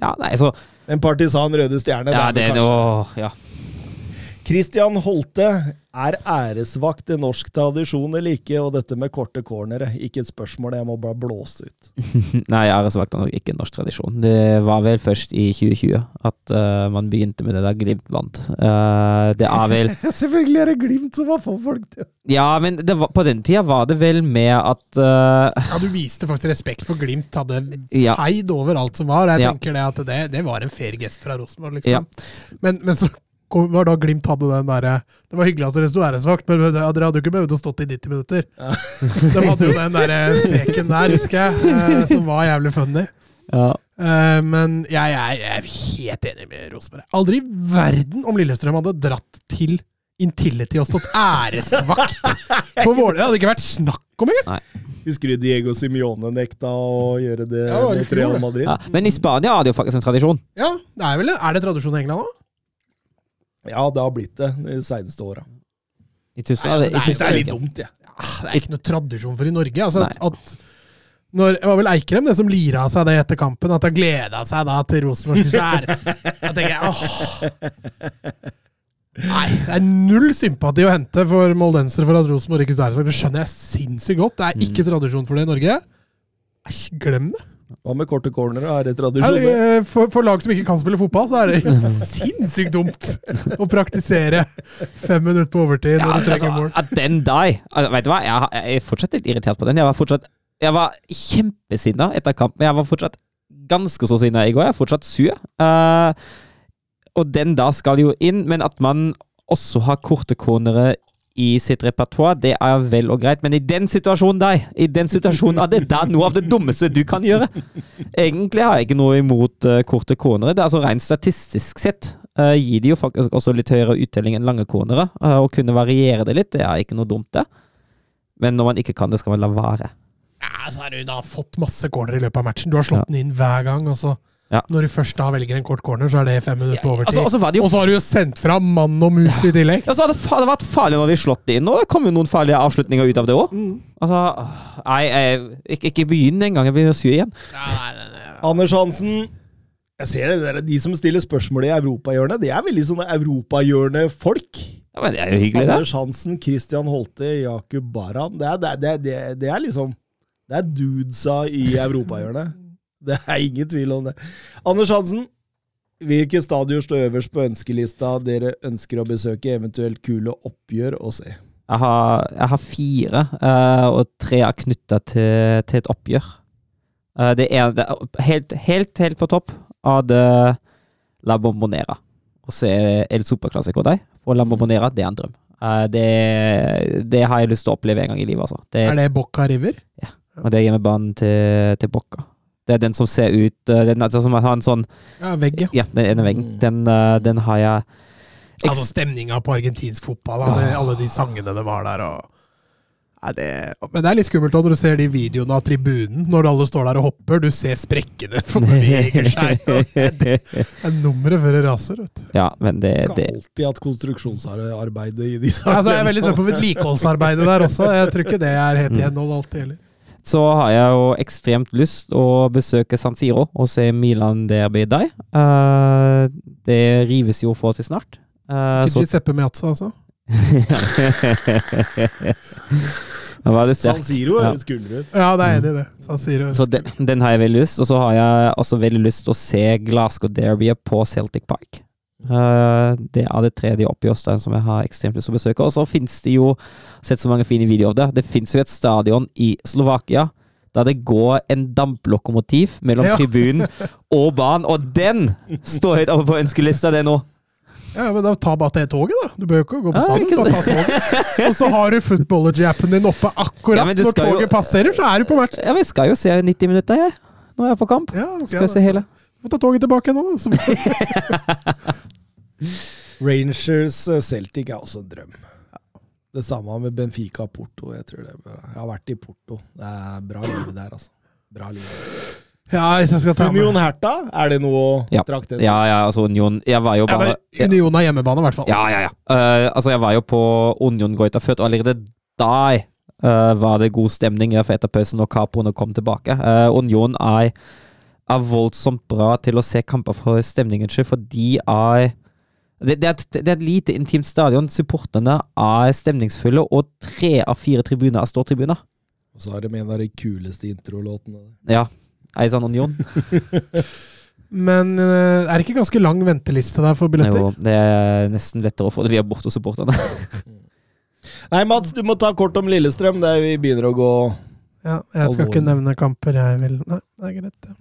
ja, nei, så En partisan Røde Stjerne. Ja, det det kanskje noe Ja. Christian Holte er æresvakt i norsk tradisjon eller ikke? Og dette med korte cornere, ikke et spørsmål, jeg må bare blåse ut. Nei, æresvakt er nok ikke en norsk tradisjon. Det var vel først i 2020 at uh, man begynte med det da Glimt vant. Uh, det er vel Selvfølgelig er det Glimt som har fått folk til Ja, men det var, på den tida var det vel med at uh... Ja, Du viste faktisk respekt for Glimt. Hadde Ja. feid over alt som var. Jeg Ja. tenker det at det, det var en fair gest fra Rosenborg, Ja. liksom. Men, men så kom, var da Glimt hadde den derre Det var hyggelig at dere sto æresvakt, men dere hadde jo ikke behøvd å stått i 90 minutter. De hadde jo den derre streken der, husker jeg, eh, som var jævlig funny. ja. Eh, men jeg, jeg, jeg er helt enig med Rosenborg. Aldri i verden om Lillestrøm hadde dratt til Intility og stått æresvakt på Vålerenga. Det hadde ikke vært snakk om engang! Husker du Diego Simione nekta å gjøre det Ja, fjor, Real det. Madrid? ja. Men i Spania har det jo faktisk en tradisjon. Ja, det er vel det. Er det tradisjon i England òg? Ja, det har blitt det de seneste åra. I Tyskland Nei, altså, det er- Det er litt dumt, jeg. Det er ikke noe tradisjon for i Norge. Altså, at, at når, det var vel Eikrem det som lira seg det etter kampen, at han gleda seg da til Rosenborg skulle. Da tenker jeg åh. Nei, det er null sympati å hente for moldensere for at Rosenborg ikke er. Det skjønner jeg sinnssykt godt. Det er ikke tradisjon for det i Norge. Glem det. Hva med korte cornere? Er det Ja, tradisjon? det? eh, For, for lag som ikke kan spille fotball, så er det sinnssykt dumt å praktisere fem minutter på overtid når du trenger altså, mål. at den der altså, Vet du hva, jeg, jeg er fortsatt litt irritert på den. Jeg var fortsatt Jeg var kjempesinna etter kampen. Jeg var fortsatt ganske så sinna i går. Jeg er fortsatt sur. Uh, og den da skal jo inn, men at man også har korte cornere i sitt repertoar, det er vel og greit, men i den situasjonen der, i den situasjonen er det der noe av det dummeste du kan gjøre. Egentlig har jeg ikke noe imot uh, korte cornere. Det er altså Rent statistisk sett uh, gir de jo faktisk også litt høyere uttelling enn lange cornere. eh, Å kunne variere det litt, det er ikke noe dumt, det. Men når man ikke kan det, skal man la være. Ja, så har du da fått masse corner i løpet av matchen. Du har slått den inn hver gang. Og så Ja. Når du først da velger en kort corner, så er det fem minutter på overtid. Altså, og så jo og så har du jo sendt fram mann og mus i tillegg. Ja, så hadde det fa- vært farlig når vi slått det inn, og det kom jo noen farlige avslutninger ut av det òg. Altså, nei, jeg, ikke, ikke begynn engang. Jeg blir sur igjen. Anders Hansen, Jeg ser det der, De som stiller spørsmål i europahjørnet, det er veldig sånne europahjørnefolk. Ja, men det er jo hyggelig. Anders Hansen, Christian Holte, Jakub Baran. Det er, det, det, er- det, er- det er liksom Det er dudesa i europahjørnet. Det er ingen tvil om det. Anders Hansen, hvilke stadioner står øverst på ønskelista dere ønsker å besøke, eventuelt kule oppgjør å se? Jeg har, jeg har fire, eh, og tre er knytta til, til et oppgjør. Eh, det er det er helt, helt, helt på topp av det La Bombonera. Å se El Superclásico der, og La Bombonera, det er en drøm. Eh, det, det har jeg lyst til å oppleve en gang i livet, altså. Det, Er det Bocca River? Ja. og det er hjemmebanen til, til Bocca. Det er den som ser ut eh, Den altså, som har en sånn Ja, vegg, ja. Ja, den ene veggen. Den, eh, den har jeg Altså stemninga på argentinsk fotball, da, det, alle de sangene de har der og Nei, det, Men det er litt skummelt når du ser de videoene av tribunen, når alle står der og hopper. Du ser sprekkene som beveger seg. Det er nummeret før det raser. vet du. Ja, men det, Ikke det alltid hatt konstruksjonsarbeidet i disse Altså, jeg er veldig spent på vedlikeholdsarbeidet der også. Jeg tror ikke det er helt gjenhold henhold alltid heller. Så har jeg jo ekstremt lyst å besøke San Siro og se Milan Derby der. Uh, det rives jo forholdsvis snart. Uh, Ikke Giuseppe Meazza, altså. Hva var det San Siro Ja. høres kulere ut. Ja, det er enig i det. San Siro. Så den, den har jeg veldig lyst, og så har jeg også veldig lyst å se Glasgow Derbyet på Celtic Park. Eh, det er det tredje oppgjørsdagen som jeg har ekstremt lyst til å besøke. Og så finnes det jo sett så mange fine videoer av det. Det finnes jo et stadion i Slovakia der det går en damplokomotiv mellom Ja. tribunen og banen, og den står høyt oppe på ønskelista, det nå. Ja, men da Ta bare det toget, da. Du bør jo ikke gå på stadion. Bare ta toget. Og så har du footballergy-appen din oppe akkurat Ja, når toget jo- passerer, så er du på match. Ja, men vi skal jo se 90 minutter, jeg. Nå er jeg på kamp. Ja, okay, Skal jeg se hele. Må ta toget tilbake nå, da. Rangers eh, Celtic er også en drøm. Det samme med Benfica Porto. Jeg, tror det bra. jeg har vært i Porto. Det er bra liv der, altså. Bra liv. Ja, hvis jeg skal ta med Union Herta, er det noe å Ja. trakte etter? Ja, ja, altså Union Jeg var jo ja, bare men Union er hjemmebane, i hvert fall. Ja, ja, ja. Uh, altså, jeg var jo på Union Goita før, og allerede da uh, var det god stemning for etter pausen når Capoene kom tilbake. Uh, Union er, er voldsomt bra til å se kamper for stemningens skyld, for de er det, det, er et, det er et lite intimt stadion. Supporterne er stemningsfulle, og tre av fire tribuner er ståtribuner. Og så er det med en av de kuleste introlåtene. Ja. Eizan Union. Men eh, er det ikke ganske lang venteliste der for billetter? Jo, det er nesten lettere å få det via bortesupporterne. Nei, Mats, du må ta kort om Lillestrøm. Der vi begynner å gå Ja, jeg skal ikke nevne kamper, jeg vil Nei, det er greit, det.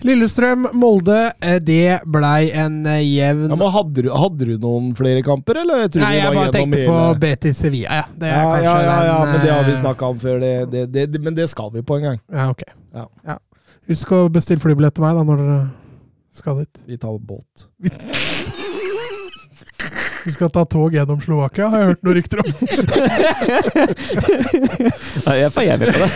Lillestrøm, Molde, eh, det blei en eh, jevn ja, men hadde, du, hadde du noen flere kamper, eller? Jeg Nei, jeg bare tenkte tenkte på Betis Sevilla, ja. Det er ja, kanskje ja, ja, ja, den, men det har vi eh, snakka om før. Det, det, det, men det skal vi på en gang. Ja, ok. Ja. Husk å bestille flybillett til meg da, når dere skal dit. Vi tar båt. Vi skal ta tog gjennom Slovakia, har jeg hørt noen rykter om. Nei, jeg får med på det.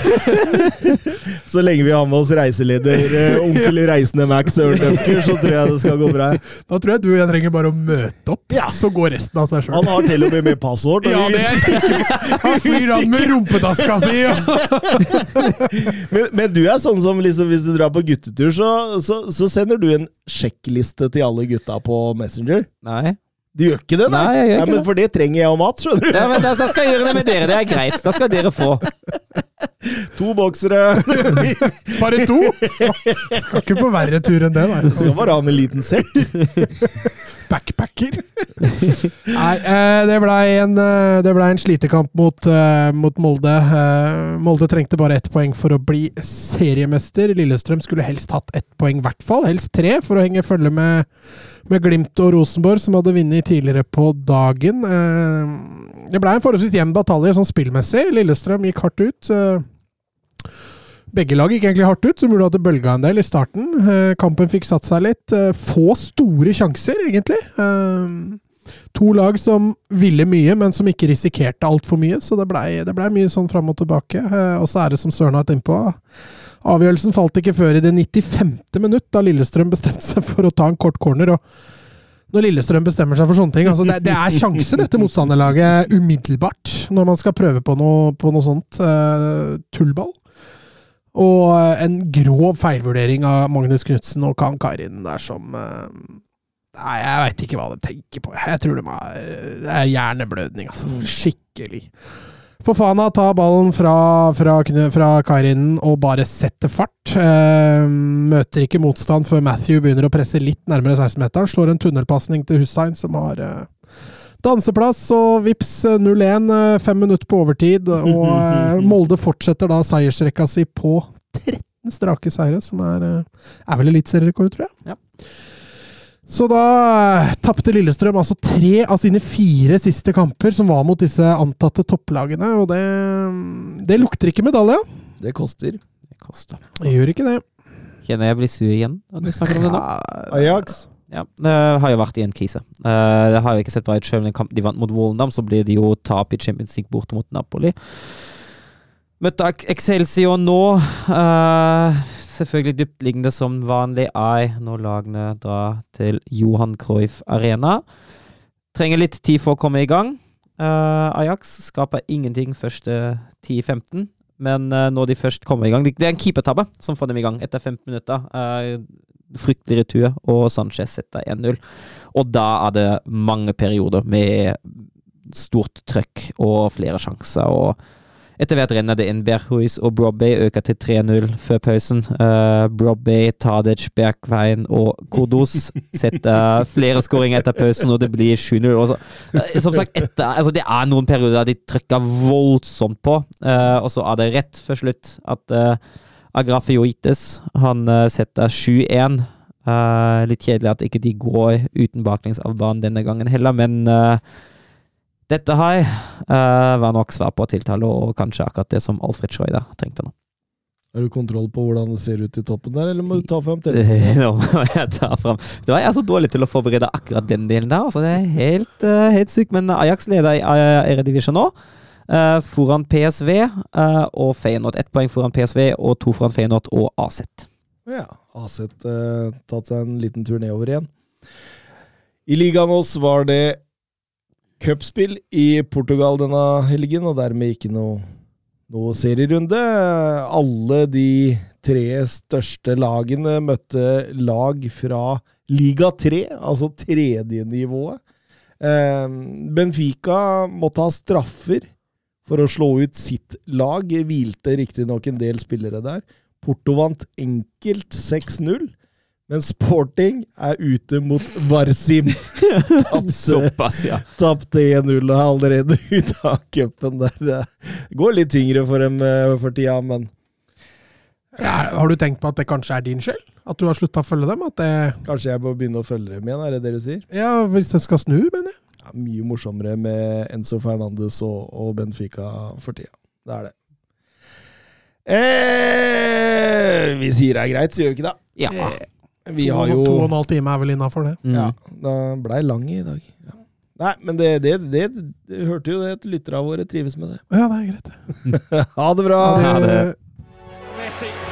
Så lenge vi har med oss reiseleder, eh, onkel Reisende Max Ørn Dunker, så tror jeg det skal gå bra. Da tror jeg du og jeg trenger bare å møte opp, så går resten av seg sjøl. Han har til og med med passord. Ja, det er. Han fyrer an med rumpetaska si! Ja. men, men du er sånn som liksom, hvis du drar på guttetur, så, så, så sender du en sjekkliste til alle gutta på Messenger. Nei. Du gjør ikke det, Nei, jeg gjør ikke ja, men det. For det trenger jeg og Mats, skjønner du. Ja, men da, da skal jeg gjøre det med dere. Det er greit. Da skal dere få. To boksere. Bare to? Skal ikke på verre tur enn det, nei. skal bare ha med en liten sekk. Backpacker. Nei, eh, det blei en, eh, det ble en slitekamp mot, eh, mot Molde. Eh, Molde trengte bare ett poeng for å bli seriemester. Lillestrøm skulle helst hatt ett poeng, i hvert fall. Helst tre, for å henge følge med, med Glimt og Rosenborg, som hadde vunnet tidligere på dagen. Eh, det blei en forholdsvis jevn batalje sånn spillmessig. Lillestrøm gikk hardt ut. Begge lag gikk egentlig hardt ut, så burde hatt bølga en del i starten. Eh, Kampen fikk satt seg litt. Eh, Få store sjanser, egentlig. Eh, To lag som ville mye, men som ikke risikerte altfor mye. Så det blei ble mye sånn fram og tilbake. Og så er det som Søren har vært innpå. Avgjørelsen falt ikke før i det 95. minutt, da Lillestrøm bestemte seg for å ta en kort corner. og når Lillestrøm bestemmer seg for sånne ting altså det, det er sjanse, dette motstanderlaget, umiddelbart, når man skal prøve på noe, på noe sånt. uh, tullball. Og eh, en grov feilvurdering av Magnus Knutsen og Kan Karin der som eh, Nei, jeg veit ikke hva de tenker på. Jeg tror de er, Det er hjerneblødning, altså. Skikkelig. Fofana tar ballen fra, fra, fra Karin og bare setter fart. Eh, møter ikke motstand før Matthew begynner å presse litt nærmere 16-meteren. Slår en tunnelpasning til Hussein, som har eh, danseplass. Og vips 0-1, eh, fem minutter på overtid. Og eh, Molde fortsetter da seiersrekka si på 13 strake seire, som er, eh, er vel eliteserierekord, tror jeg. Ja. Så da eh, tapte Lillestrøm altså tre av sine fire siste kamper, som var mot disse antatte topplagene, og det, det lukter ikke medalje. Det koster. Det koster. Det gjør ikke det. Kjenner jeg blir sur igjen når du snakker om det nå. Ajax. Ja, det har jo vært i en krise. Eh, Det har jo ikke sett bra ut selv om de vant mot Volendam, så blir det jo tap i Champions League borte mot Napoli. Møtte Excelsior nå. eh, selvfølgelig dyptliggende som vanlig er når lagene drar til Johan Cruyff Arena. Trenger litt tid for å komme i gang. Eh, Ajax skaper ingenting første 10-15, men eh, når de først kommer i gang det er en keepertabbe som får dem i gang etter 15 minutter. Eh, fryktelig retur, og Sanchez setter 1-0. Og da er det mange perioder med stort trøkk og flere sjanser. og etter hvert renner det inn. Berhuis og Brobbey øker til 3-0 før pausen. Uh, Brobbey, Tadic, Bergveien og Kordos setter flere skåringer etter pausen, og det blir 7-0. Og eh, Som sagt, etter, altså det er noen perioder de trykker voldsomt på, uh, og så er det rett før slutt at uh, Agrafioites han eh, setter 7-1. Uh, litt kjedelig at ikke de går uten baklengs av banen denne gangen heller, men uh, dette her uh, var nok svar på tiltale, og kanskje akkurat det som Alfred Schreuder trengte nå. Har du kontroll på hvordan det ser ut i toppen der, eller må du ta fram telefonen? Nå må jeg ta fram er jeg så dårlig til å forberede akkurat den delen der. Altså, det er helt, eh, helt sykt. Men Ajax leder i Eredivisjon nå. Eh, foran PSV eh, og Feyenoord. Ett poeng foran PSV og to foran Feyenoord og AZ. Ja, AZ eh, tatt seg en liten tur nedover igjen. I ligaen oss var det cupspill i Portugal denne helgen, og dermed ikke noe, noe serierunde. Alle de tre største lagene møtte lag fra liga 3, altså tredjenivået. nivået Benfica måtte ha straffer for å slå ut sitt lag. Hvilte riktignok en del spillere der. Porto vant enkelt 6-0, men Sporting er ute mot Varsim. Tapte Såpass, ja. tapte 1-0 og er allerede ute av cupen der. Det går litt tyngre for dem eh, for tida, men Ja, har du tenkt på at det kanskje er din skyld? At du har slutta å følge dem? At det, kanskje jeg må begynne å følge dem igjen, er det det du sier? ja, Hvis det skal snu, mener jeg. Ja, mye morsommere med Enzo Fernandes og, og Benfica for tida. Det er det. Eh, vi sier det er greit, så gjør vi ikke det. ja. Vi har To, to og en halv time er vel innafor det. Mm. Ja, den blei lang i dag. Ja. Nei, men det, det, det, det hørte jo det at lytterne våre trives med det. Ja, det er greit. Ha det bra! Ha det. Ha surging